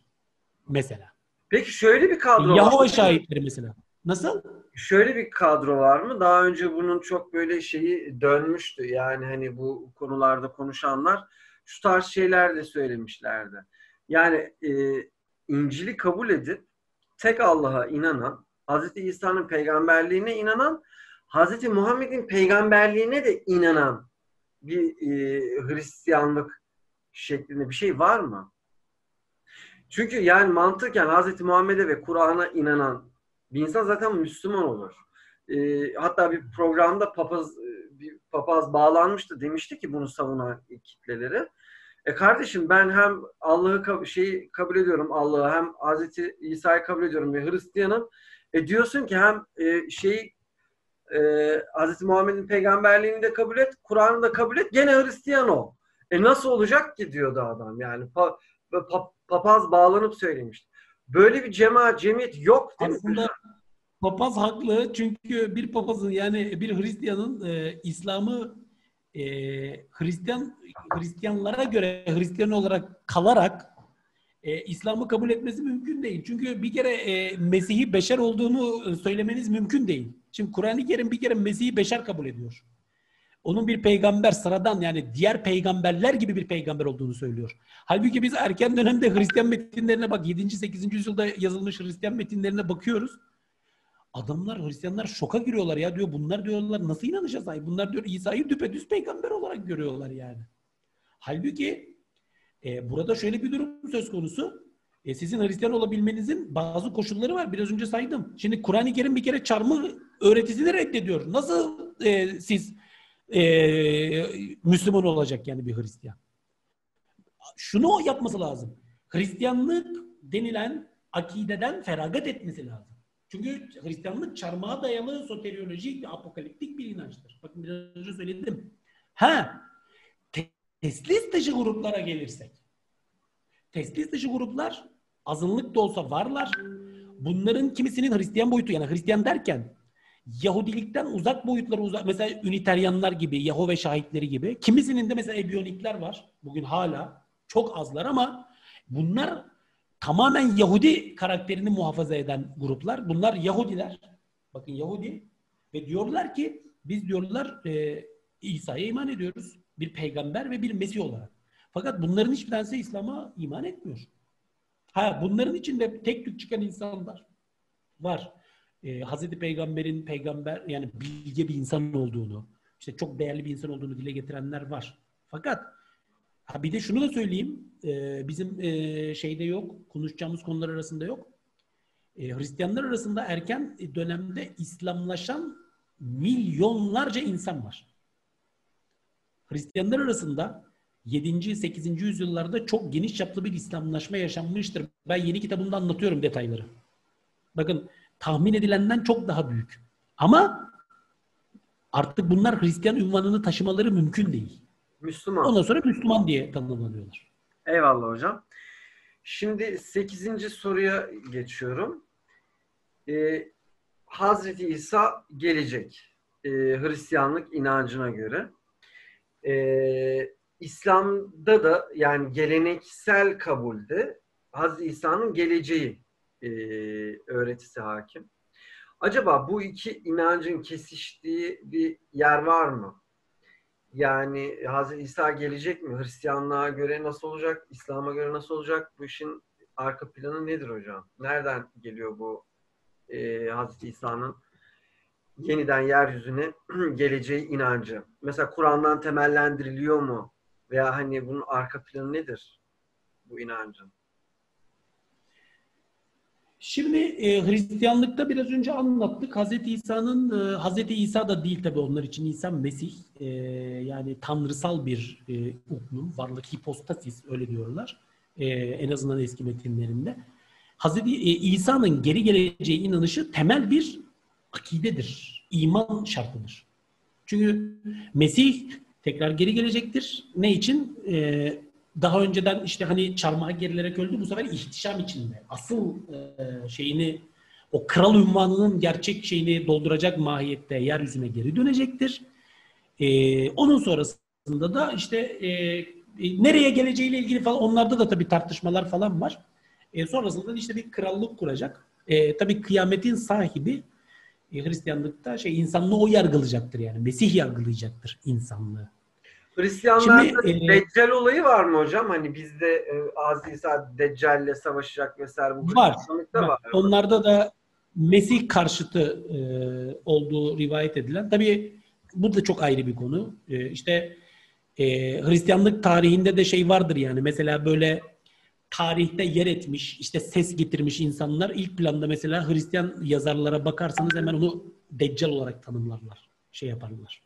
Mesela.
Peki şöyle bir kadro
Yahova var. şahitleri mesela. Nasıl?
şöyle bir kadro var mı? Daha önce bunun çok böyle şeyi dönmüştü. Yani hani bu konularda konuşanlar şu tarz şeyler de söylemişlerdi. Yani e, İncil'i kabul edip tek Allah'a inanan, Hz. İsa'nın peygamberliğine inanan, Hz. Muhammed'in peygamberliğine de inanan bir e, Hristiyanlık şeklinde bir şey var mı? Çünkü yani mantıken Hz. Muhammed'e ve Kur'an'a inanan bir insan zaten Müslüman olur. E, hatta bir programda papaz bir papaz bağlanmıştı demişti ki bunu savunan kitleleri. E kardeşim ben hem Allah'ı şeyi kabul ediyorum Allah'ı hem Hazreti İsa'yı kabul ediyorum ve Hristiyanım. E diyorsun ki hem e, şey e, Hazreti Muhammed'in peygamberliğini de kabul et, Kur'an'ı da kabul et, gene Hristiyan ol. E nasıl olacak ki diyordu adam yani. Pa, pa, papaz bağlanıp söylemişti. Böyle bir cemaat, cemiyet yok
değil Aslında mi? papaz haklı çünkü bir papazın yani bir Hristiyanın e, İslam'ı e, Hristiyan Hristiyanlara göre Hristiyan olarak kalarak e, İslam'ı kabul etmesi mümkün değil. Çünkü bir kere e, Mesih'i beşer olduğunu söylemeniz mümkün değil. Şimdi Kur'an-ı Kerim bir kere Mesih'i beşer kabul ediyor. Onun bir peygamber sıradan yani diğer peygamberler gibi bir peygamber olduğunu söylüyor. Halbuki biz erken dönemde Hristiyan metinlerine bak 7. 8. yüzyılda yazılmış Hristiyan metinlerine bakıyoruz. Adamlar Hristiyanlar şoka giriyorlar ya diyor. Bunlar diyorlar nasıl inanacağız ay? Bunlar diyor İsa'yı düpedüz peygamber olarak görüyorlar yani. Halbuki e, burada şöyle bir durum söz konusu. E, sizin Hristiyan olabilmenizin bazı koşulları var. Biraz önce saydım. Şimdi Kur'an-ı Kerim bir kere çarmıh öğretisini reddediyor. Nasıl e, siz e, Müslüman olacak yani bir Hristiyan? Şunu yapması lazım. Hristiyanlık denilen akideden feragat etmesi lazım. Çünkü Hristiyanlık çarmıha dayalı soteriolojik ve apokaliptik bir inançtır. Bakın biraz önce söyledim. Ha, teslis dışı gruplara gelirsek. Teslis dışı gruplar azınlık da olsa varlar. Bunların kimisinin Hristiyan boyutu yani Hristiyan derken Yahudilikten uzak boyutları uzak. Mesela Üniteryanlar gibi, Yahove şahitleri gibi. Kimisinin de mesela Ebyonikler var. Bugün hala çok azlar ama bunlar tamamen Yahudi karakterini muhafaza eden gruplar. Bunlar Yahudiler. Bakın Yahudi ve diyorlar ki biz diyorlar e, İsa'ya iman ediyoruz. Bir peygamber ve bir Mesih olarak. Fakat bunların hiçbir tanesi İslam'a iman etmiyor. Ha bunların içinde tek tük çıkan insanlar var. Ee, Hazreti Peygamber'in peygamber yani bilge bir insan olduğunu, işte çok değerli bir insan olduğunu dile getirenler var. Fakat ha bir de şunu da söyleyeyim. E, bizim e, şeyde yok, konuşacağımız konular arasında yok. E, Hristiyanlar arasında erken dönemde İslamlaşan milyonlarca insan var. Hristiyanlar arasında 7. 8. yüzyıllarda çok geniş çaplı bir İslamlaşma yaşanmıştır. Ben yeni kitabımda anlatıyorum detayları. Bakın tahmin edilenden çok daha büyük. Ama artık bunlar Hristiyan ünvanını taşımaları mümkün değil.
Müslüman.
Ondan sonra Müslüman diye tanımlanıyorlar.
Eyvallah hocam. Şimdi 8. soruya geçiyorum. Ee, Hazreti İsa gelecek. Ee, Hristiyanlık inancına göre. Ee, İslam'da da yani geleneksel kabulde Hazreti İsa'nın geleceği e, öğretisi hakim. Acaba bu iki inancın kesiştiği bir yer var mı? Yani Hazreti İsa gelecek mi? Hristiyanlığa göre nasıl olacak? İslam'a göre nasıl olacak? Bu işin arka planı nedir hocam? Nereden geliyor bu e, Hazreti İsa'nın yeniden yeryüzüne geleceği inancı? Mesela Kur'an'dan temellendiriliyor mu? Veya hani bunun arka planı nedir bu inancın?
Şimdi e, Hristiyanlıkta biraz önce anlattık. Hazreti İsa'nın, e, Hazreti İsa da değil tabii onlar için İsa Mesih. E, yani tanrısal bir e, uklum, varlık, hipostasis öyle diyorlar. E, en azından eski metinlerinde. Hazreti e, İsa'nın geri geleceği inanışı temel bir akidedir. iman şartıdır. Çünkü Mesih tekrar geri gelecektir. Ne için? E, daha önceden işte hani çarmıha gerilerek öldü. Bu sefer ihtişam içinde. Asıl e, şeyini o kral ünvanının gerçek şeyini dolduracak mahiyette yeryüzüne geri dönecektir. E, onun sonrasında da işte e, e, nereye geleceğiyle ilgili falan onlarda da tabii tartışmalar falan var. E, sonrasında işte bir krallık kuracak. E, tabii kıyametin sahibi Hristiyanlıkta şey insanlığı o yargılayacaktır yani. Mesih yargılayacaktır insanlığı.
Hristiyanlarda Şimdi, e, Deccal olayı var mı hocam? Hani bizde e, Aziz İsa Deccal'le savaşacak vesaire.
Bu var. var. var. Onlarda da Mesih karşıtı e, olduğu rivayet edilen. Tabii bu da çok ayrı bir konu. E, işte e, Hristiyanlık tarihinde de şey vardır yani. Mesela böyle tarihte yer etmiş, işte ses getirmiş insanlar ilk planda mesela Hristiyan yazarlara bakarsanız hemen onu Deccal olarak tanımlarlar. Şey yaparlar.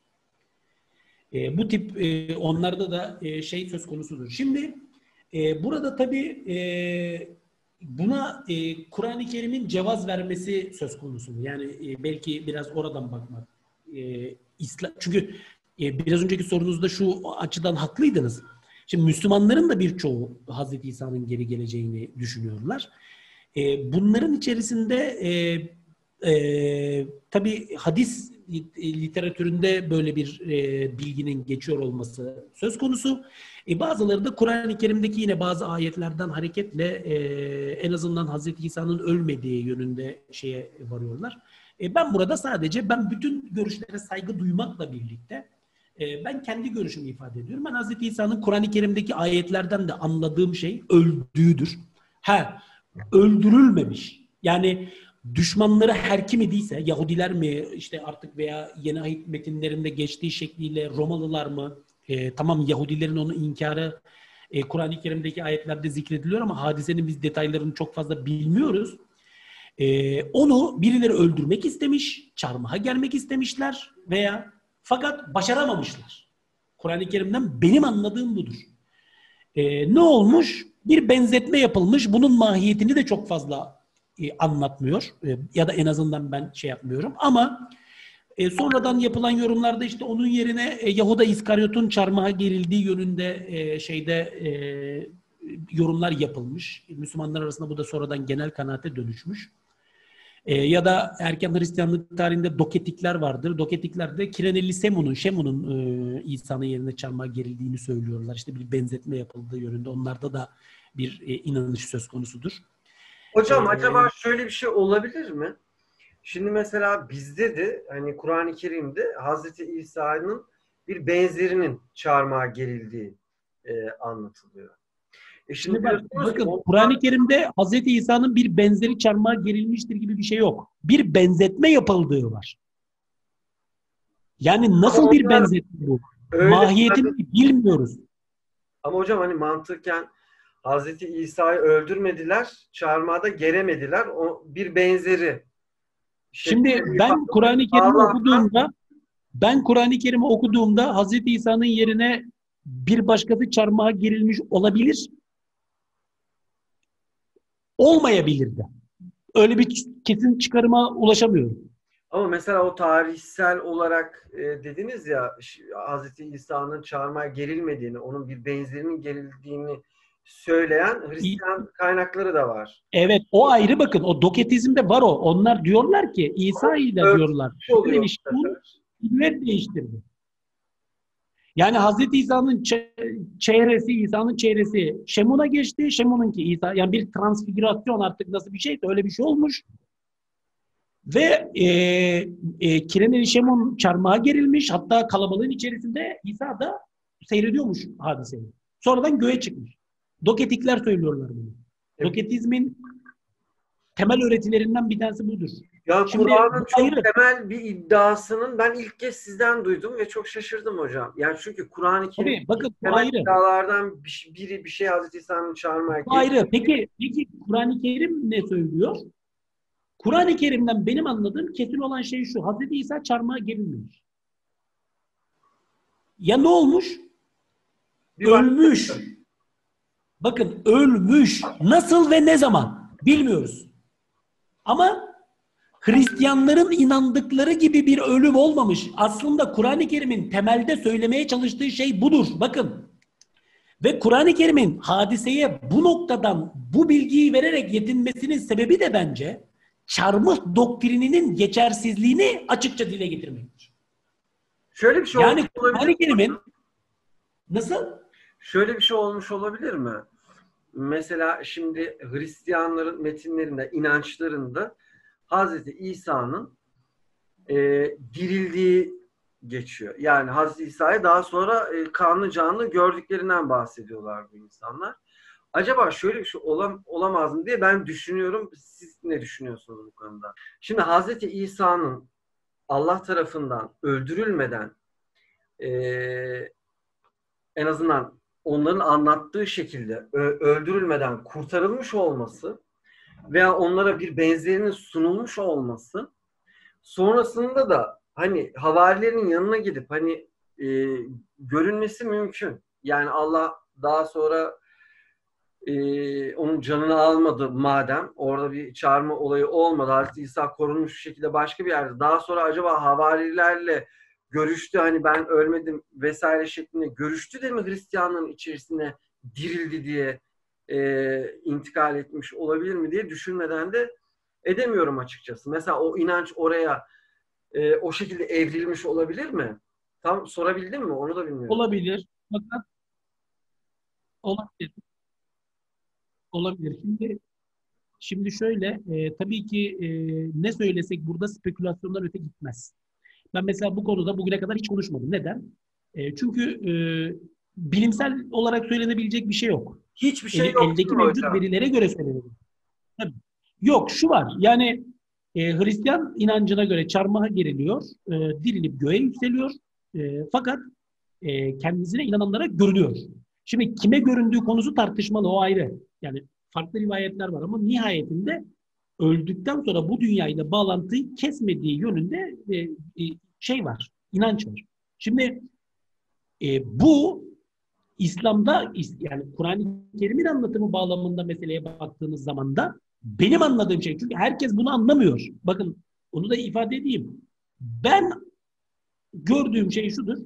E, bu tip e, onlarda da e, şey söz konusudur. Şimdi e, burada tabii e, buna e, Kur'an-ı Kerim'in cevaz vermesi söz konusu. Yani e, belki biraz oradan bakmak. E, İslam, çünkü e, biraz önceki sorunuzda şu açıdan haklıydınız. Şimdi Müslümanların da birçoğu Hazreti İsa'nın geri geleceğini düşünüyorlar. E, bunların içerisinde e, e, tabii hadis literatüründe böyle bir e, bilginin geçiyor olması söz konusu. E, bazıları da Kur'an-ı Kerim'deki yine bazı ayetlerden hareketle e, en azından Hazreti İsa'nın ölmediği yönünde şeye varıyorlar. E, ben burada sadece ben bütün görüşlere saygı duymakla birlikte e, ben kendi görüşümü ifade ediyorum. Ben Hazreti İsa'nın Kur'an-ı Kerim'deki ayetlerden de anladığım şey öldüğüdür. Ha, öldürülmemiş. Yani düşmanları her kim idiyse, Yahudiler mi işte artık veya yeni ayet metinlerinde geçtiği şekliyle Romalılar mı? E, tamam Yahudilerin onu inkarı e, Kur'an-ı Kerim'deki ayetlerde zikrediliyor ama hadisenin biz detaylarını çok fazla bilmiyoruz. E, onu birileri öldürmek istemiş, çarmıha gelmek istemişler veya fakat başaramamışlar. Kur'an-ı Kerim'den benim anladığım budur. E, ne olmuş? Bir benzetme yapılmış. Bunun mahiyetini de çok fazla e, anlatmıyor. E, ya da en azından ben şey yapmıyorum. Ama e, sonradan yapılan yorumlarda işte onun yerine e, Yahuda İskaryot'un çarmıha gerildiği yönünde e, şeyde e, yorumlar yapılmış. Müslümanlar arasında bu da sonradan genel kanaate dönüşmüş. E, ya da erken Hristiyanlık tarihinde doketikler vardır. Doketikler de Kirenelli Semun'un, Şemun'un e, İsa'nın yerine çarmıha gerildiğini söylüyorlar. İşte bir benzetme yapıldığı yönünde. Onlarda da bir e, inanış söz konusudur.
Hocam ee, acaba şöyle bir şey olabilir mi? Şimdi mesela bizde de hani Kur'an-ı Kerim'de Hazreti İsa'nın bir benzerinin çarmıha gerildiği e, anlatılıyor.
E şimdi, bak, bakın ondan... Kur'an-ı Kerim'de Hazreti İsa'nın bir benzeri çarmıha gerilmiştir gibi bir şey yok. Bir benzetme yapıldığı var. Yani nasıl Ama bir benzetme bu? Mahiyetini zaten... bilmiyoruz.
Ama hocam hani mantıken Hazreti İsa'yı öldürmediler, çarmıha da geremediler. O bir benzeri.
Şimdi ben Kur'an-ı Kerim'i okuduğumda ben Kur'an-ı Kerim'i okuduğumda Hazreti İsa'nın yerine bir başkası çarmıha gerilmiş olabilir. Olmayabilir de. Öyle bir kesin çıkarıma ulaşamıyorum.
Ama mesela o tarihsel olarak e, dediniz ya Hazreti İsa'nın çarmıha gerilmediğini, onun bir benzerinin gerildiğini söyleyen Hristiyan kaynakları da var.
Evet o ayrı bakın o doketizmde var o. Onlar diyorlar ki İsa ile diyorlar. Şöyle millet değiştirdi. Yani Hazreti İsa'nın çehresi, İsa'nın çehresi Şemun'a geçti. Şemun'unki İsa. Yani bir transfigürasyon artık nasıl bir şeyse öyle bir şey olmuş. Ve e, e, Kireneli Şemun çarmıha gerilmiş. Hatta kalabalığın içerisinde İsa da seyrediyormuş hadiseyi. Sonradan göğe çıkmış. Doketikler söylüyorlar bunu. Evet. Doketizmin temel öğretilerinden bir tanesi budur.
Ya Kur'an'ın çok ayrı. temel bir iddiasının ben ilk kez sizden duydum ve çok şaşırdım hocam. Yani çünkü Kur'an-ı Kerim
bakın,
temel
ayrı.
iddialardan biri bir şey Hazreti İsa'nın çağırmaya
bu ayrı. Peki, peki Kur'an-ı Kerim ne söylüyor? Kur'an-ı Kerim'den benim anladığım kesin olan şey şu. Hazreti İsa çarmıha gerilmemiş. Ya ne olmuş? Bir Ölmüş. Var. Bakın ölmüş. Nasıl ve ne zaman? Bilmiyoruz. Ama Hristiyanların inandıkları gibi bir ölüm olmamış. Aslında Kur'an-ı Kerim'in temelde söylemeye çalıştığı şey budur. Bakın. Ve Kur'an-ı Kerim'in hadiseye bu noktadan bu bilgiyi vererek yetinmesinin sebebi de bence çarmıh doktrininin geçersizliğini açıkça dile getirmektir.
Şöyle bir şey
yani Kur'an-ı Kerim'in nasıl?
Şöyle bir şey olmuş olabilir mi? Mesela şimdi Hristiyanların metinlerinde, inançlarında Hazreti İsa'nın e, dirildiği geçiyor. Yani Hazreti İsa'yı daha sonra e, kanlı canlı gördüklerinden bahsediyorlar bu insanlar. Acaba şöyle bir şey olam, olamaz mı diye ben düşünüyorum. Siz ne düşünüyorsunuz bu konuda? Şimdi Hazreti İsa'nın Allah tarafından öldürülmeden e, en azından onların anlattığı şekilde öldürülmeden kurtarılmış olması veya onlara bir benzerinin sunulmuş olması sonrasında da hani havarilerin yanına gidip hani e, görünmesi mümkün. Yani Allah daha sonra e, onun canını almadı madem orada bir çağırma olayı olmadı. Hazreti İsa korunmuş bir şekilde başka bir yerde. Daha sonra acaba havarilerle görüştü hani ben ölmedim vesaire şeklinde görüştü de mi Hristiyanlığın içerisine dirildi diye e, intikal etmiş olabilir mi diye düşünmeden de edemiyorum açıkçası. Mesela o inanç oraya e, o şekilde evrilmiş olabilir mi? Tam sorabildim mi? Onu da bilmiyorum.
Olabilir. Fakat olabilir. Olabilir. Şimdi şimdi şöyle e, tabii ki e, ne söylesek burada spekülasyonlar öte gitmez. Ben mesela bu konuda bugüne kadar hiç konuşmadım. Neden? E, çünkü e, bilimsel olarak söylenebilecek bir şey yok.
Hiçbir şey yok.
Eldeki mevcut hocam? verilere göre söylenebilir. Tabii. Yok şu var. Yani e, Hristiyan inancına göre çarmıha geriliyor, e, dirilip göğe yükseliyor. E, fakat e, kendisine inananlara görünüyor. Şimdi kime göründüğü konusu tartışmalı o ayrı. Yani farklı rivayetler var ama nihayetinde öldükten sonra bu dünyayla bağlantıyı kesmediği yönünde e, e, şey var, inanç var. Şimdi e, bu İslam'da yani Kur'an-ı Kerim'in anlatımı bağlamında meseleye baktığınız zaman da benim anladığım şey çünkü herkes bunu anlamıyor. Bakın onu da ifade edeyim. Ben gördüğüm şey şudur.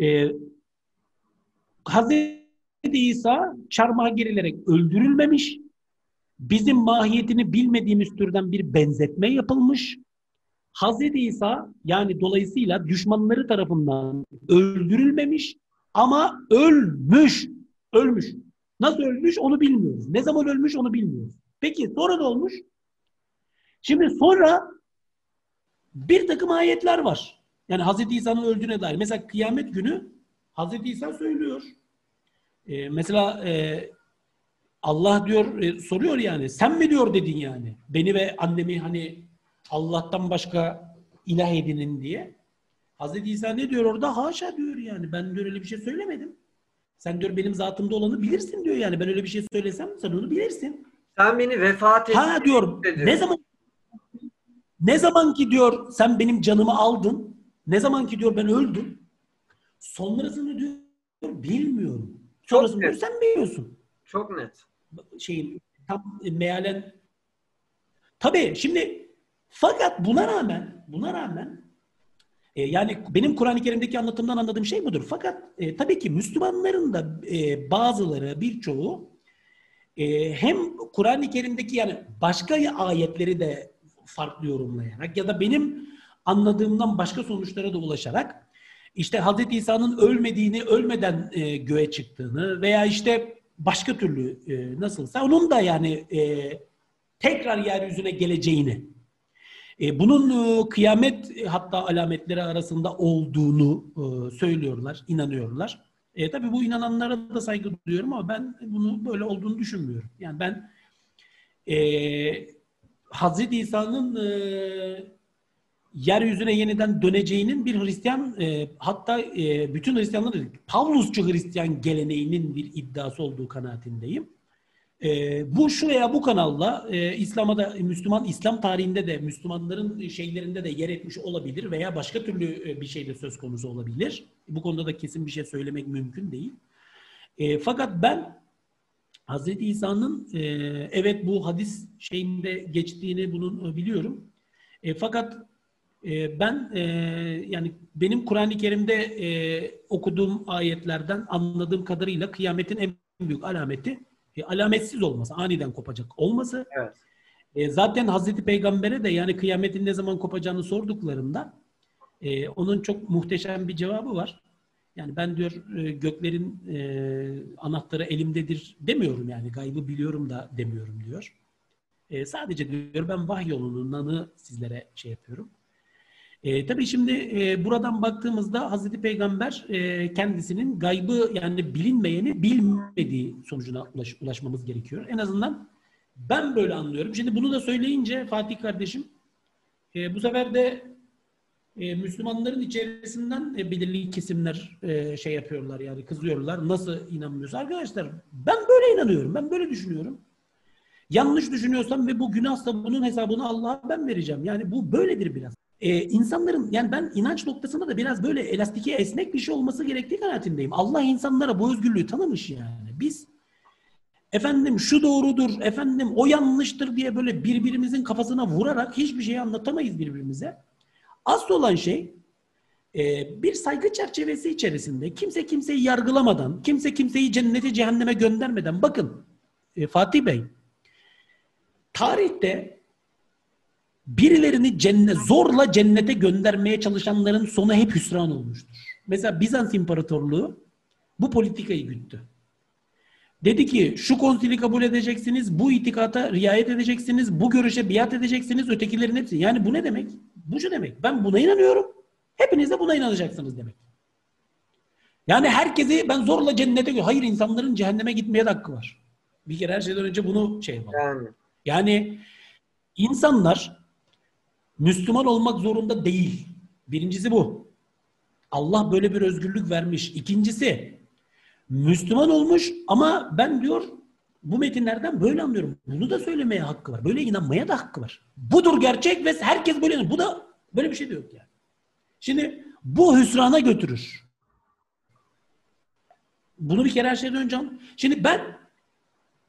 Ee, Hazreti İsa çarmıha gerilerek öldürülmemiş. Bizim mahiyetini bilmediğimiz türden bir benzetme yapılmış. Hazreti İsa yani dolayısıyla düşmanları tarafından öldürülmemiş ama ölmüş. Ölmüş. Nasıl ölmüş onu bilmiyoruz. Ne zaman ölmüş onu bilmiyoruz. Peki sonra ne olmuş? Şimdi sonra bir takım ayetler var. Yani Hazreti İsa'nın öldüğüne dair. Mesela kıyamet günü Hazreti İsa söylüyor. Ee, mesela e, Allah diyor e, soruyor yani sen mi diyor dedin yani beni ve annemi hani Allah'tan başka ilah edinin diye. Hazreti İsa ne diyor orada? Haşa diyor yani. Ben diyor öyle bir şey söylemedim. Sen diyor benim zatımda olanı bilirsin diyor yani. Ben öyle bir şey söylesem sen onu bilirsin.
Sen beni vefat ettin.
Ha diyor. Dedi. Ne zaman ne zaman ki diyor sen benim canımı aldın. Ne zaman ki diyor ben öldüm. Sonrasını diyor bilmiyorum.
Çok
Sonrasını net. diyor sen biliyorsun.
Çok net.
Şeyin tam mealen Tabii şimdi fakat buna rağmen buna rağmen e, yani benim Kur'an-ı Kerim'deki anlatımdan anladığım şey budur. Fakat e, tabii ki Müslümanların da e, bazıları, birçoğu e, hem Kur'an-ı Kerim'deki yani başka ayetleri de farklı yorumlayarak ya da benim anladığımdan başka sonuçlara da ulaşarak işte Hz. İsa'nın ölmediğini, ölmeden e, göğe çıktığını veya işte başka türlü e, nasılsa onun da yani e, tekrar yeryüzüne geleceğini e, bunun e, kıyamet hatta alametleri arasında olduğunu e, söylüyorlar, inanıyorlar. E, tabii bu inananlara da saygı duyuyorum ama ben bunu böyle olduğunu düşünmüyorum. Yani ben e, Hazreti İsa'nın e, yeryüzüne yeniden döneceğinin bir Hristiyan e, hatta e, bütün Hristiyanların Pavlusçu Hristiyan geleneğinin bir iddiası olduğu kanaatindeyim. E, bu şu veya bu kanalla e, İslam'a da Müslüman İslam tarihinde de Müslümanların şeylerinde de yer etmiş olabilir veya başka türlü e, bir şey de söz konusu olabilir. Bu konuda da kesin bir şey söylemek mümkün değil. E, fakat ben Hazreti İsa'nın e, evet bu hadis şeyinde geçtiğini bunun e, biliyorum. E, fakat e, ben e, yani benim Kur'an-ı Kerim'de e, okuduğum ayetlerden anladığım kadarıyla kıyametin en büyük alameti e, alametsiz olması, aniden kopacak olması.
Evet.
E, zaten Hazreti Peygamber'e de yani kıyametin ne zaman kopacağını sorduklarında e, onun çok muhteşem bir cevabı var. Yani ben diyor e, göklerin e, anahtarı elimdedir demiyorum yani gaybı biliyorum da demiyorum diyor. E, sadece diyor ben vahiy yolundanı sizlere şey yapıyorum. E, tabii şimdi e, buradan baktığımızda Hazreti Peygamber e, kendisinin gaybı yani bilinmeyeni bilmediği sonucuna ulaş, ulaşmamız gerekiyor. En azından ben böyle anlıyorum. Şimdi bunu da söyleyince Fatih kardeşim e, bu sefer de e, Müslümanların içerisinden e, belirli kesimler e, şey yapıyorlar yani kızıyorlar. Nasıl inanmıyorsun? Arkadaşlar ben böyle inanıyorum. Ben böyle düşünüyorum. Yanlış düşünüyorsam ve bu günahsa bunun hesabını Allah'a ben vereceğim. Yani bu böyledir biraz. Ee, insanların yani ben inanç noktasında da biraz böyle elastike esnek bir şey olması gerektiği kanaatindeyim. Allah insanlara bu özgürlüğü tanımış yani. Biz efendim şu doğrudur, efendim o yanlıştır diye böyle birbirimizin kafasına vurarak hiçbir şey anlatamayız birbirimize. Asıl olan şey e, bir saygı çerçevesi içerisinde kimse kimseyi yargılamadan, kimse kimseyi cennete cehenneme göndermeden bakın e, Fatih Bey tarihte birilerini cennet, zorla cennete göndermeye çalışanların sonu hep hüsran olmuştur. Mesela Bizans İmparatorluğu bu politikayı güttü. Dedi ki şu konsili kabul edeceksiniz, bu itikata riayet edeceksiniz, bu görüşe biat edeceksiniz, ötekilerin hepsi. Yani bu ne demek? Bu şu demek. Ben buna inanıyorum. Hepiniz de buna inanacaksınız demek. Yani herkesi ben zorla cennete Hayır insanların cehenneme gitmeye de hakkı var. Bir kere her şeyden önce bunu şey yapalım. Yani. yani insanlar Müslüman olmak zorunda değil. Birincisi bu. Allah böyle bir özgürlük vermiş. İkincisi Müslüman olmuş ama ben diyor bu metinlerden böyle anlıyorum. Bunu da söylemeye hakkı var. Böyle inanmaya da hakkı var. Budur gerçek ve herkes böyle inanır. Bu da böyle bir şey de yok yani. Şimdi bu hüsrana götürür. Bunu bir kere her şeyden önce anladım. Şimdi ben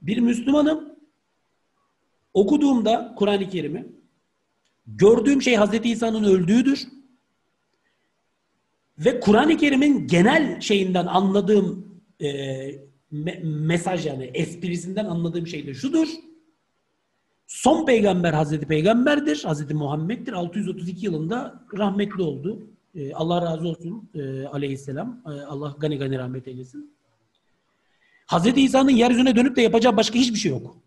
bir Müslümanım. Okuduğumda Kur'an-ı Kerim'i gördüğüm şey Hazreti İsa'nın öldüğüdür. Ve Kur'an-ı Kerim'in genel şeyinden anladığım e, me- mesaj yani esprisinden anladığım şey de şudur. Son peygamber Hazreti Peygamber'dir. Hazreti Muhammed'dir. 632 yılında rahmetli oldu. E, Allah razı olsun e, aleyhisselam. E, Allah gani gani rahmet eylesin. Hazreti İsa'nın yeryüzüne dönüp de yapacağı başka hiçbir şey yok.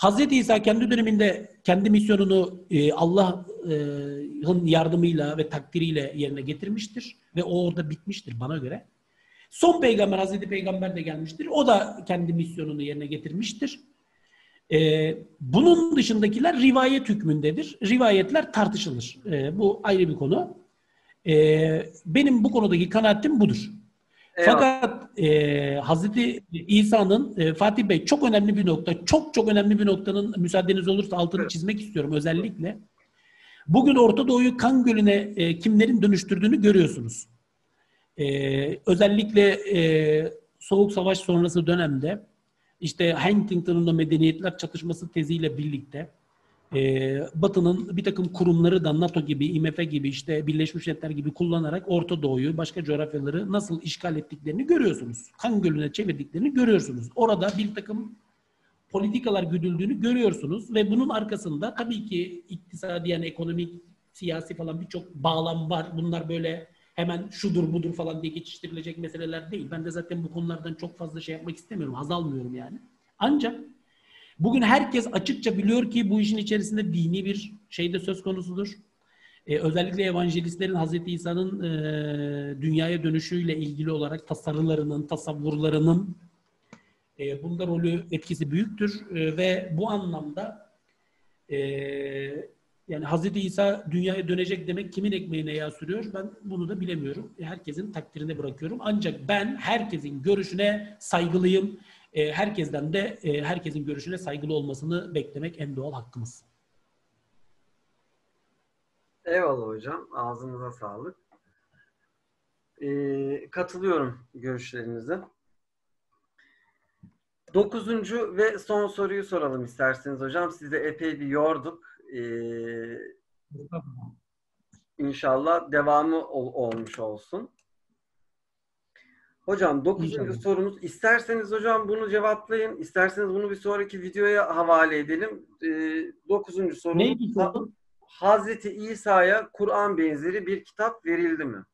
Hazreti İsa kendi döneminde kendi misyonunu e, Allah'ın yardımıyla ve takdiriyle yerine getirmiştir. Ve o orada bitmiştir bana göre. Son peygamber Hazreti Peygamber de gelmiştir. O da kendi misyonunu yerine getirmiştir. Ee, bunun dışındakiler rivayet hükmündedir. Rivayetler tartışılır. Ee, bu ayrı bir konu. Ee, benim bu konudaki kanaatim budur. Eyvallah. Fakat e, Hazreti İsa'nın e, Fatih Bey çok önemli bir nokta, çok çok önemli bir noktanın müsaadeniz olursa altını evet. çizmek istiyorum özellikle. Bugün Orta Doğu'yu kan gölüne e, kimlerin dönüştürdüğünü görüyorsunuz. E, özellikle e, Soğuk Savaş sonrası dönemde işte Huntington'un medeniyetler çatışması teziyle birlikte e, Batı'nın bir takım kurumları da NATO gibi, IMF gibi, işte Birleşmiş Milletler gibi kullanarak Orta Doğu'yu, başka coğrafyaları nasıl işgal ettiklerini görüyorsunuz. Kan gölüne çevirdiklerini görüyorsunuz. Orada bir takım politikalar güdüldüğünü görüyorsunuz ve bunun arkasında tabii ki iktisadi yani ekonomik, siyasi falan birçok bağlam var. Bunlar böyle hemen şudur budur falan diye geçiştirilecek meseleler değil. Ben de zaten bu konulardan çok fazla şey yapmak istemiyorum. Haz almıyorum yani. Ancak bugün herkes açıkça biliyor ki bu işin içerisinde dini bir şey de söz konusudur. Ee, özellikle evangelistlerin Hazreti İsa'nın e, dünyaya dönüşüyle ilgili olarak tasarılarının, tasavvurlarının e, bunda rolü etkisi büyüktür e, ve bu anlamda e, yani Hazreti İsa dünyaya dönecek demek kimin ekmeğine yağ sürüyor? Ben bunu da bilemiyorum. Herkesin takdirine bırakıyorum. Ancak ben herkesin görüşüne saygılıyım. E, herkesten de e, herkesin görüşüne saygılı olmasını beklemek en doğal hakkımız.
Eyvallah hocam. Ağzınıza sağlık. Ee, katılıyorum görüşlerinize. Dokuzuncu ve son soruyu soralım isterseniz hocam. Sizi epey bir yorduk. Ee, inşallah devamı ol, olmuş olsun. Hocam dokuzuncu sorumuz. İsterseniz hocam bunu cevaplayın. İsterseniz bunu bir sonraki videoya havale edelim. Ee, dokuzuncu sorumuz. Neydi sorun? Hazreti İsa'ya Kur'an benzeri bir kitap verildi mi?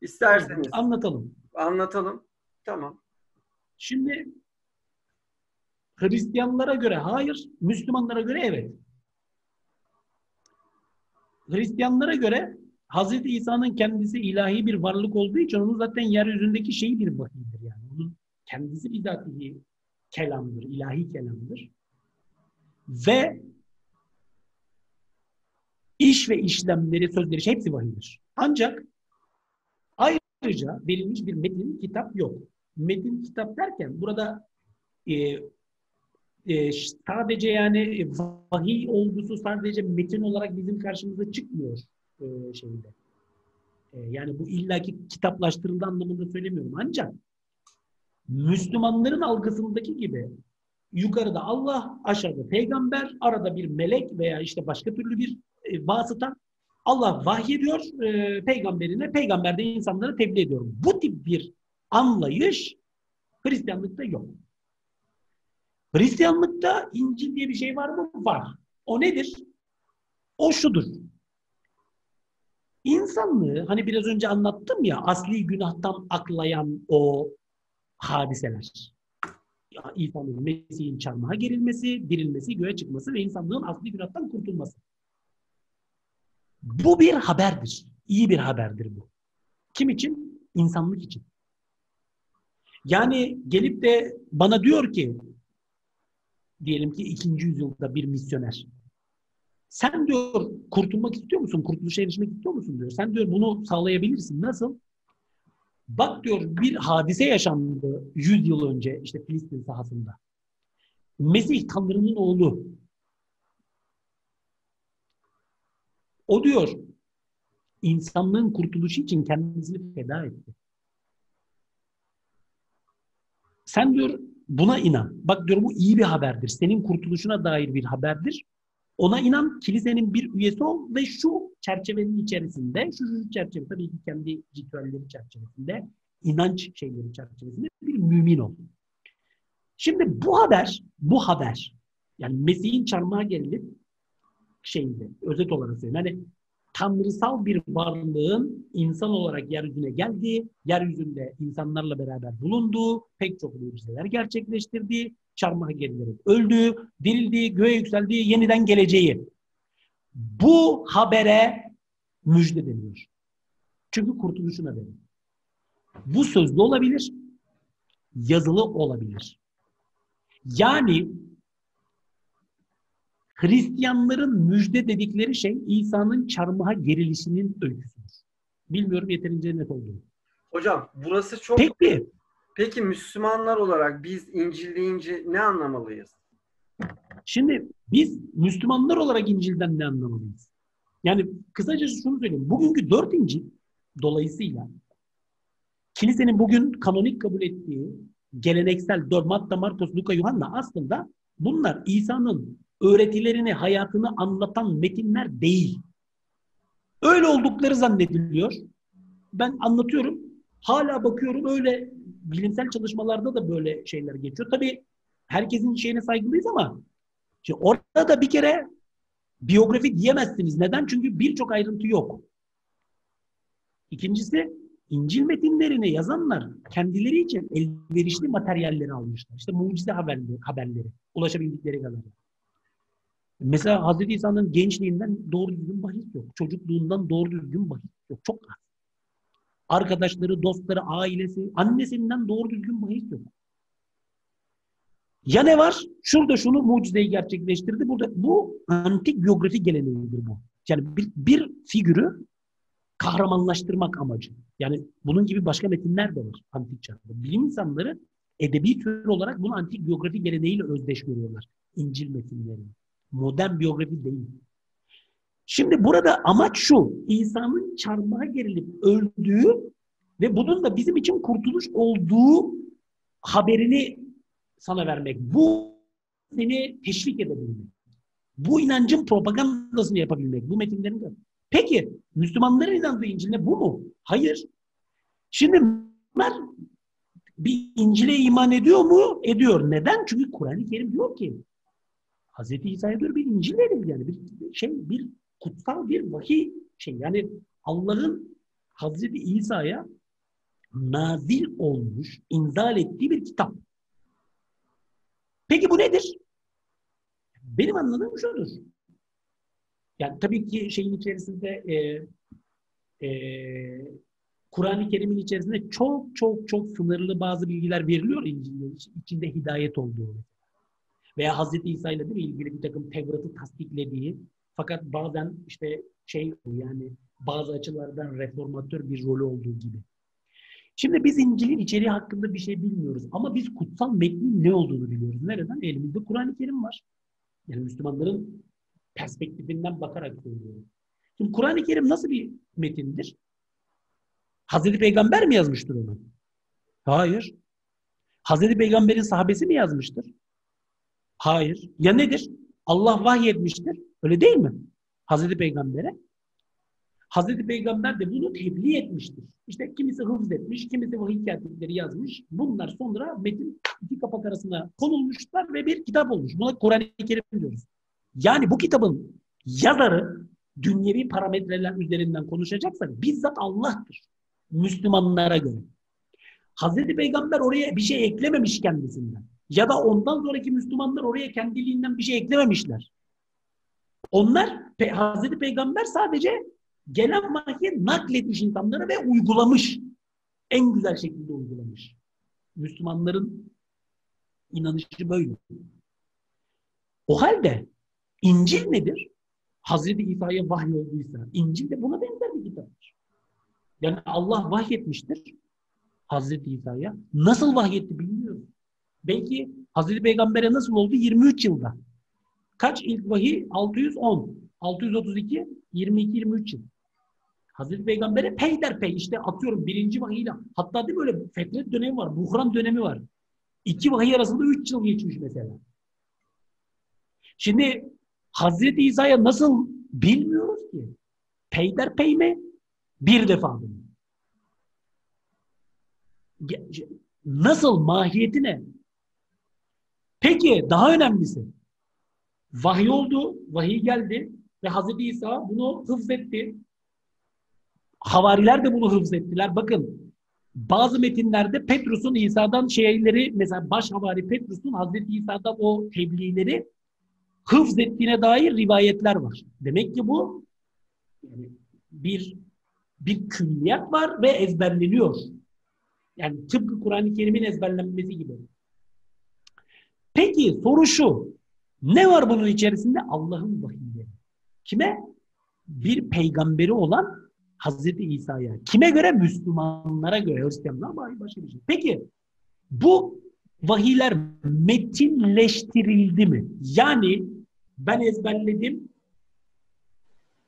İsterseniz.
Anlatalım.
Anlatalım. Tamam.
Şimdi Hristiyanlara göre hayır, Müslümanlara göre evet. Hristiyanlara göre Hazreti İsa'nın kendisi ilahi bir varlık olduğu için onun zaten yeryüzündeki şeyi bir vahiydir yani. Onun kendisi bizatihi kelamdır, ilahi kelamdır. Ve iş ve işlemleri, sözleri hepsi vahiydir. Ancak ayrıca verilmiş bir metin, kitap yok. Metin, kitap derken burada e, e, sadece yani vahiy olgusu sadece metin olarak bizim karşımıza çıkmıyor e, şeyinde. E, yani bu illaki kitaplaştırıldı anlamında söylemiyorum. Ancak Müslümanların algısındaki gibi yukarıda Allah, aşağıda peygamber, arada bir melek veya işte başka türlü bir e, vasıta Allah vahyediyor e, peygamberine, peygamber de insanlara tebliğ ediyor. Bu tip bir anlayış Hristiyanlıkta yok. Hristiyanlıkta İncil diye bir şey var mı? Var. O nedir? O şudur. İnsanlığı hani biraz önce anlattım ya asli günahtan aklayan o hadiseler. Ya, İsa'nın Mesih'in çarmıha gerilmesi, dirilmesi, göğe çıkması ve insanlığın asli günahtan kurtulması. Bu bir haberdir. İyi bir haberdir bu. Kim için? İnsanlık için. Yani gelip de bana diyor ki diyelim ki ikinci yüzyılda bir misyoner. Sen diyor kurtulmak istiyor musun? Kurtuluşa erişmek istiyor musun diyor. Sen diyor bunu sağlayabilirsin. Nasıl? Bak diyor bir hadise yaşandı 100 yıl önce işte Filistin sahasında. Mesih Tanrı'nın oğlu. O diyor insanlığın kurtuluşu için kendisini feda etti. Sen diyor buna inan. Bak diyor bu iyi bir haberdir. Senin kurtuluşuna dair bir haberdir. Ona inan, kilisenin bir üyesi ol ve şu çerçevenin içerisinde, şu, şu çerçeve tabii ki kendi ritüelleri çerçevesinde, inanç şeyleri çerçevesinde bir mümin ol. Şimdi bu haber, bu haber, yani Mesih'in çarmıha gerilip şeyinde, özet olarak söyleyeyim. Hani tanrısal bir varlığın insan olarak yeryüzüne geldiği, yeryüzünde insanlarla beraber bulunduğu, pek çok mucizeler gerçekleştirdiği, çarmıha gerilerek öldüğü, dirildiği, göğe yükseldiği, yeniden geleceği. Bu habere müjde deniyor. Çünkü kurtuluşuna deniyor. Bu sözlü olabilir, yazılı olabilir. Yani Hristiyanların müjde dedikleri şey İsa'nın çarmıha gerilişinin öyküsüdür. Bilmiyorum yeterince net oldu.
Hocam burası çok...
Peki.
Peki Müslümanlar olarak biz İncil deyince ne anlamalıyız?
Şimdi biz Müslümanlar olarak İncil'den ne anlamalıyız? Yani kısaca şunu söyleyeyim. Bugünkü dört İncil dolayısıyla kilisenin bugün kanonik kabul ettiği geleneksel dört Matta, Markos, Luka, Yuhanna aslında bunlar İsa'nın öğretilerini, hayatını anlatan metinler değil. Öyle oldukları zannediliyor. Ben anlatıyorum. Hala bakıyorum öyle bilimsel çalışmalarda da böyle şeyler geçiyor. Tabii herkesin şeyine saygılıyız ama şimdi orada da bir kere biyografi diyemezsiniz. Neden? Çünkü birçok ayrıntı yok. İkincisi İncil metinlerini yazanlar kendileri için elverişli materyalleri almışlar. İşte mucize haberleri, haberleri ulaşabildikleri kadar. Mesela Hazreti İsa'nın gençliğinden doğru düzgün bahis yok. Çocukluğundan doğru düzgün bahis yok. Çok az. Arkadaşları, dostları, ailesi, annesinden doğru düzgün bahis yok. Ya ne var? Şurada şunu mucizeyi gerçekleştirdi. Burada bu antik biyografi geleneğidir bu. Yani bir, bir figürü kahramanlaştırmak amacı. Yani bunun gibi başka metinler de var antik çağda. Bilim insanları edebi tür olarak bunu antik biyografi geleneğiyle özdeş görüyorlar. İncil metinlerini modern biyografi değil. Şimdi burada amaç şu, İsa'nın çarmıha gerilip öldüğü ve bunun da bizim için kurtuluş olduğu haberini sana vermek. Bu seni teşvik edebilmek. Bu inancın propagandasını yapabilmek. Bu metinlerin de. Peki Müslümanların inandığı İncil'de bu mu? Hayır. Şimdi bunlar bir İncil'e iman ediyor mu? Ediyor. Neden? Çünkü Kur'an-ı Kerim diyor ki Hazreti İsa'ya göre bir İncil verildi yani bir şey bir kutsal bir vahiy şey yani Allah'ın Hazreti İsa'ya nazil olmuş, inzal ettiği bir kitap. Peki bu nedir? Benim anladığım şudur. Yani tabii ki şeyin içerisinde e, e, Kur'an-ı Kerim'in içerisinde çok çok çok sınırlı bazı bilgiler veriliyor İncil'in içinde hidayet olduğu. Veya Hazreti İsa ile mi, ilgili bir takım Tevrat'ı tasdiklediği fakat bazen işte şey yani bazı açılardan reformatör bir rolü olduğu gibi. Şimdi biz İncil'in içeriği hakkında bir şey bilmiyoruz ama biz kutsal metnin ne olduğunu biliyoruz. Nereden? Elimizde Kur'an-ı Kerim var. Yani Müslümanların perspektifinden bakarak söylüyorum. Şimdi Kur'an-ı Kerim nasıl bir metindir? Hazreti Peygamber mi yazmıştır onu? Hayır. Hazreti Peygamber'in sahabesi mi yazmıştır? Hayır. Ya nedir? Allah vahyetmiştir. Öyle değil mi? Hazreti Peygamber'e. Hazreti Peygamber de bunu tebliğ etmiştir. İşte kimisi hıfz etmiş, kimisi vahiy katipleri yazmış. Bunlar sonra metin iki kapak arasına konulmuşlar ve bir kitap olmuş. Buna Kur'an-ı Kerim diyoruz. Yani bu kitabın yazarı dünyevi parametreler üzerinden konuşacaksak bizzat Allah'tır. Müslümanlara göre. Hazreti Peygamber oraya bir şey eklememiş kendisinden. Ya da ondan sonraki Müslümanlar oraya kendiliğinden bir şey eklememişler. Onlar Hazreti Peygamber sadece gelen vahyi nakletmiş insanlara ve uygulamış. En güzel şekilde uygulamış. Müslümanların inanışı böyle. O halde İncil nedir? Hazreti İsa'ya vahiy olduysa İncil de buna benzer bir kitaptır. Yani Allah vahyetmiştir Hazreti İsa'ya. Nasıl vahyetti bilmiyorum. Belki Hazreti Peygamber'e nasıl oldu? 23 yılda. Kaç ilk vahiy? 610. 632, 22, 23 yıl. Hazreti Peygamber'e peyderpey işte atıyorum birinci vahiyle hatta değil mi öyle fetret dönemi var, buhran dönemi var. İki vahiy arasında üç yıl geçmiş mesela. Şimdi Hazreti İsa'ya nasıl bilmiyoruz ki? Peyderpey mi? Bir defa mı? Nasıl? Mahiyeti ne? Peki daha önemlisi vahiy oldu, vahiy geldi ve Hazreti İsa bunu hıfzetti. Havariler de bunu hıfzettiler. Bakın bazı metinlerde Petrus'un İsa'dan şeyleri mesela baş havari Petrus'un Hazreti İsa'dan o tebliğleri hıfzettiğine dair rivayetler var. Demek ki bu yani bir bir külliyat var ve ezberleniyor. Yani tıpkı Kur'an-ı Kerim'in ezberlenmesi gibi. Peki soru şu. Ne var bunun içerisinde? Allah'ın vahiyleri. Kime? Bir peygamberi olan Hazreti İsa'ya. Kime göre? Müslümanlara göre. Hristiyanlar başka bir şey. Peki bu vahiyler metinleştirildi mi? Yani ben ezberledim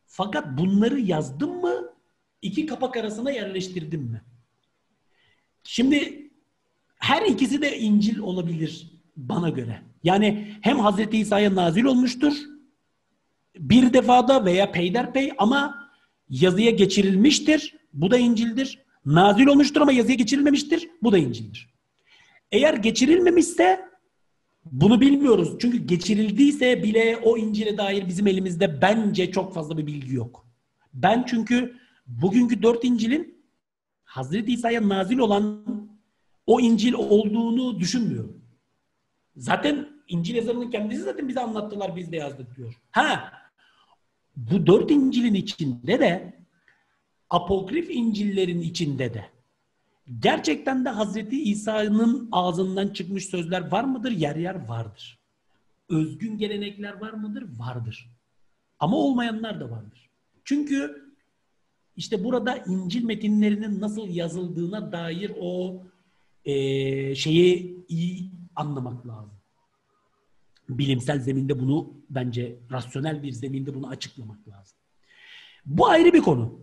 fakat bunları yazdım mı iki kapak arasına yerleştirdim mi? Şimdi her ikisi de İncil olabilir bana göre. Yani hem Hazreti İsa'ya nazil olmuştur bir defada veya peyderpey ama yazıya geçirilmiştir. Bu da İncil'dir. Nazil olmuştur ama yazıya geçirilmemiştir. Bu da İncil'dir. Eğer geçirilmemişse bunu bilmiyoruz. Çünkü geçirildiyse bile o İncil'e dair bizim elimizde bence çok fazla bir bilgi yok. Ben çünkü bugünkü dört İncil'in Hazreti İsa'ya nazil olan o İncil olduğunu düşünmüyorum. Zaten İncil yazarının kendisi zaten bize anlattılar biz de yazdık diyor. Ha bu dört İncil'in içinde de apokrif İncil'lerin içinde de gerçekten de Hazreti İsa'nın ağzından çıkmış sözler var mıdır? Yer yer vardır. Özgün gelenekler var mıdır? Vardır. Ama olmayanlar da vardır. Çünkü işte burada İncil metinlerinin nasıl yazıldığına dair o e, şeyi anlamak lazım. Bilimsel zeminde bunu bence rasyonel bir zeminde bunu açıklamak lazım. Bu ayrı bir konu.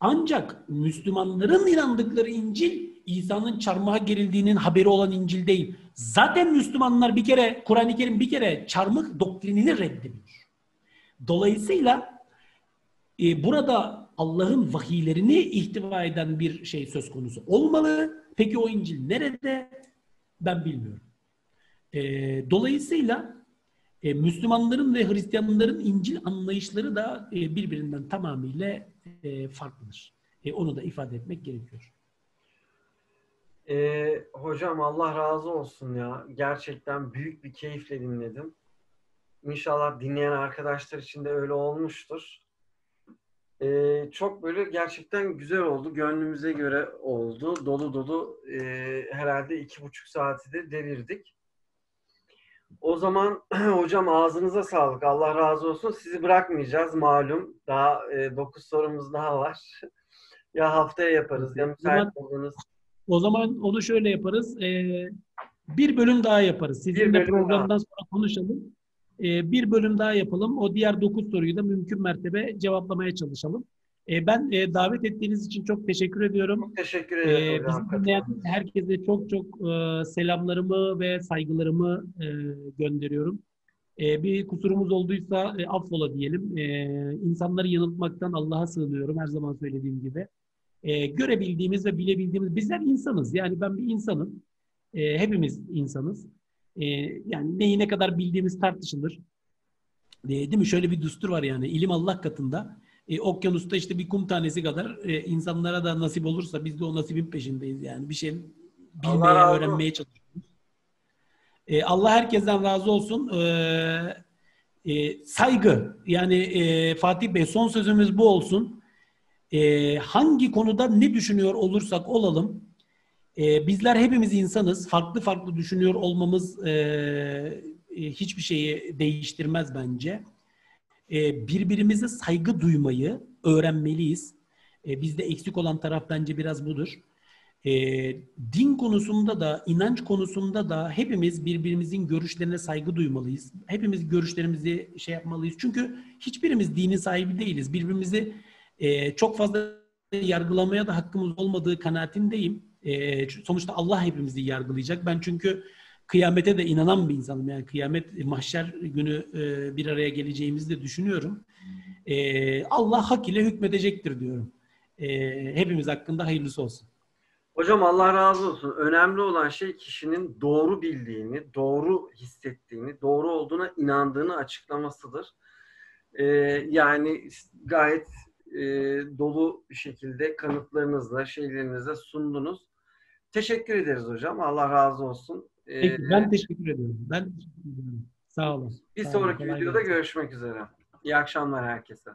Ancak Müslümanların inandıkları İncil İsa'nın çarmıha gerildiğinin haberi olan İncil değil. Zaten Müslümanlar bir kere Kur'an-ı Kerim bir kere çarmıh doktrinini reddediyor. Dolayısıyla e, burada Allah'ın vahiylerini ihtiva eden bir şey söz konusu olmalı. Peki o İncil nerede? Ben bilmiyorum. E, dolayısıyla e, Müslümanların ve Hristiyanların İncil anlayışları da e, birbirinden tamamıyla e, farklıdır. E, onu da ifade etmek gerekiyor.
E, hocam Allah razı olsun ya. Gerçekten büyük bir keyifle dinledim. İnşallah dinleyen arkadaşlar için de öyle olmuştur. Ee, çok böyle gerçekten güzel oldu. Gönlümüze göre oldu. Dolu dolu e, herhalde iki buçuk saati de devirdik. O zaman hocam ağzınıza sağlık. Allah razı olsun. Sizi bırakmayacağız malum. Daha e, dokuz sorumuz daha var. ya haftaya yaparız ya müsait olduğunuz.
O zaman onu şöyle yaparız. Ee, bir bölüm daha yaparız. Sizinle programdan daha. sonra konuşalım. Ee, bir bölüm daha yapalım. O diğer dokuz soruyu da mümkün mertebe cevaplamaya çalışalım. Ee, ben e, davet ettiğiniz için çok teşekkür ediyorum.
Çok teşekkür ederim.
Ee, bizi dinleyen herkese çok çok e, selamlarımı ve saygılarımı e, gönderiyorum. E, bir kusurumuz olduysa e, affola diyelim. E, insanları yanıltmaktan Allah'a sığınıyorum her zaman söylediğim gibi. E, görebildiğimiz ve bilebildiğimiz, bizler insanız. Yani ben bir insanım. E, hepimiz insanız. E, yani neyi ne kadar bildiğimiz tartışılır. E, değil mi? Şöyle bir düstur var yani. ilim Allah katında. E, okyanusta işte bir kum tanesi kadar e, insanlara da nasip olursa biz de o nasibin peşindeyiz yani. Bir şey bilmeye, öğrenmeye çalışıyoruz. E, Allah herkesten razı olsun. E, e, saygı. Yani e, Fatih Bey son sözümüz bu olsun. E, hangi konuda ne düşünüyor olursak olalım e, bizler hepimiz insanız. Farklı farklı düşünüyor olmamız e, e, hiçbir şeyi değiştirmez bence. E, birbirimize saygı duymayı öğrenmeliyiz. E, bizde eksik olan taraf bence biraz budur. E, din konusunda da, inanç konusunda da hepimiz birbirimizin görüşlerine saygı duymalıyız. Hepimiz görüşlerimizi şey yapmalıyız. Çünkü hiçbirimiz dinin sahibi değiliz. Birbirimizi e, çok fazla yargılamaya da hakkımız olmadığı kanaatindeyim. E, sonuçta Allah hepimizi yargılayacak. Ben çünkü kıyamete de inanan bir insanım. Yani kıyamet, mahşer günü e, bir araya geleceğimizi de düşünüyorum. E, Allah hak ile hükmedecektir diyorum. E, hepimiz hakkında hayırlısı olsun.
Hocam Allah razı olsun. Önemli olan şey kişinin doğru bildiğini, doğru hissettiğini, doğru olduğuna inandığını açıklamasıdır. Ee, yani gayet e, dolu bir şekilde kanıtlarınızla, şeylerinizle sundunuz. Teşekkür ederiz hocam. Allah razı olsun.
Ee, Peki, ben teşekkür ediyorum. Ben teşekkür ederim. Sağ olun.
Bir
Sağ
sonraki
olun,
videoda görüşmek üzere. İyi akşamlar herkese.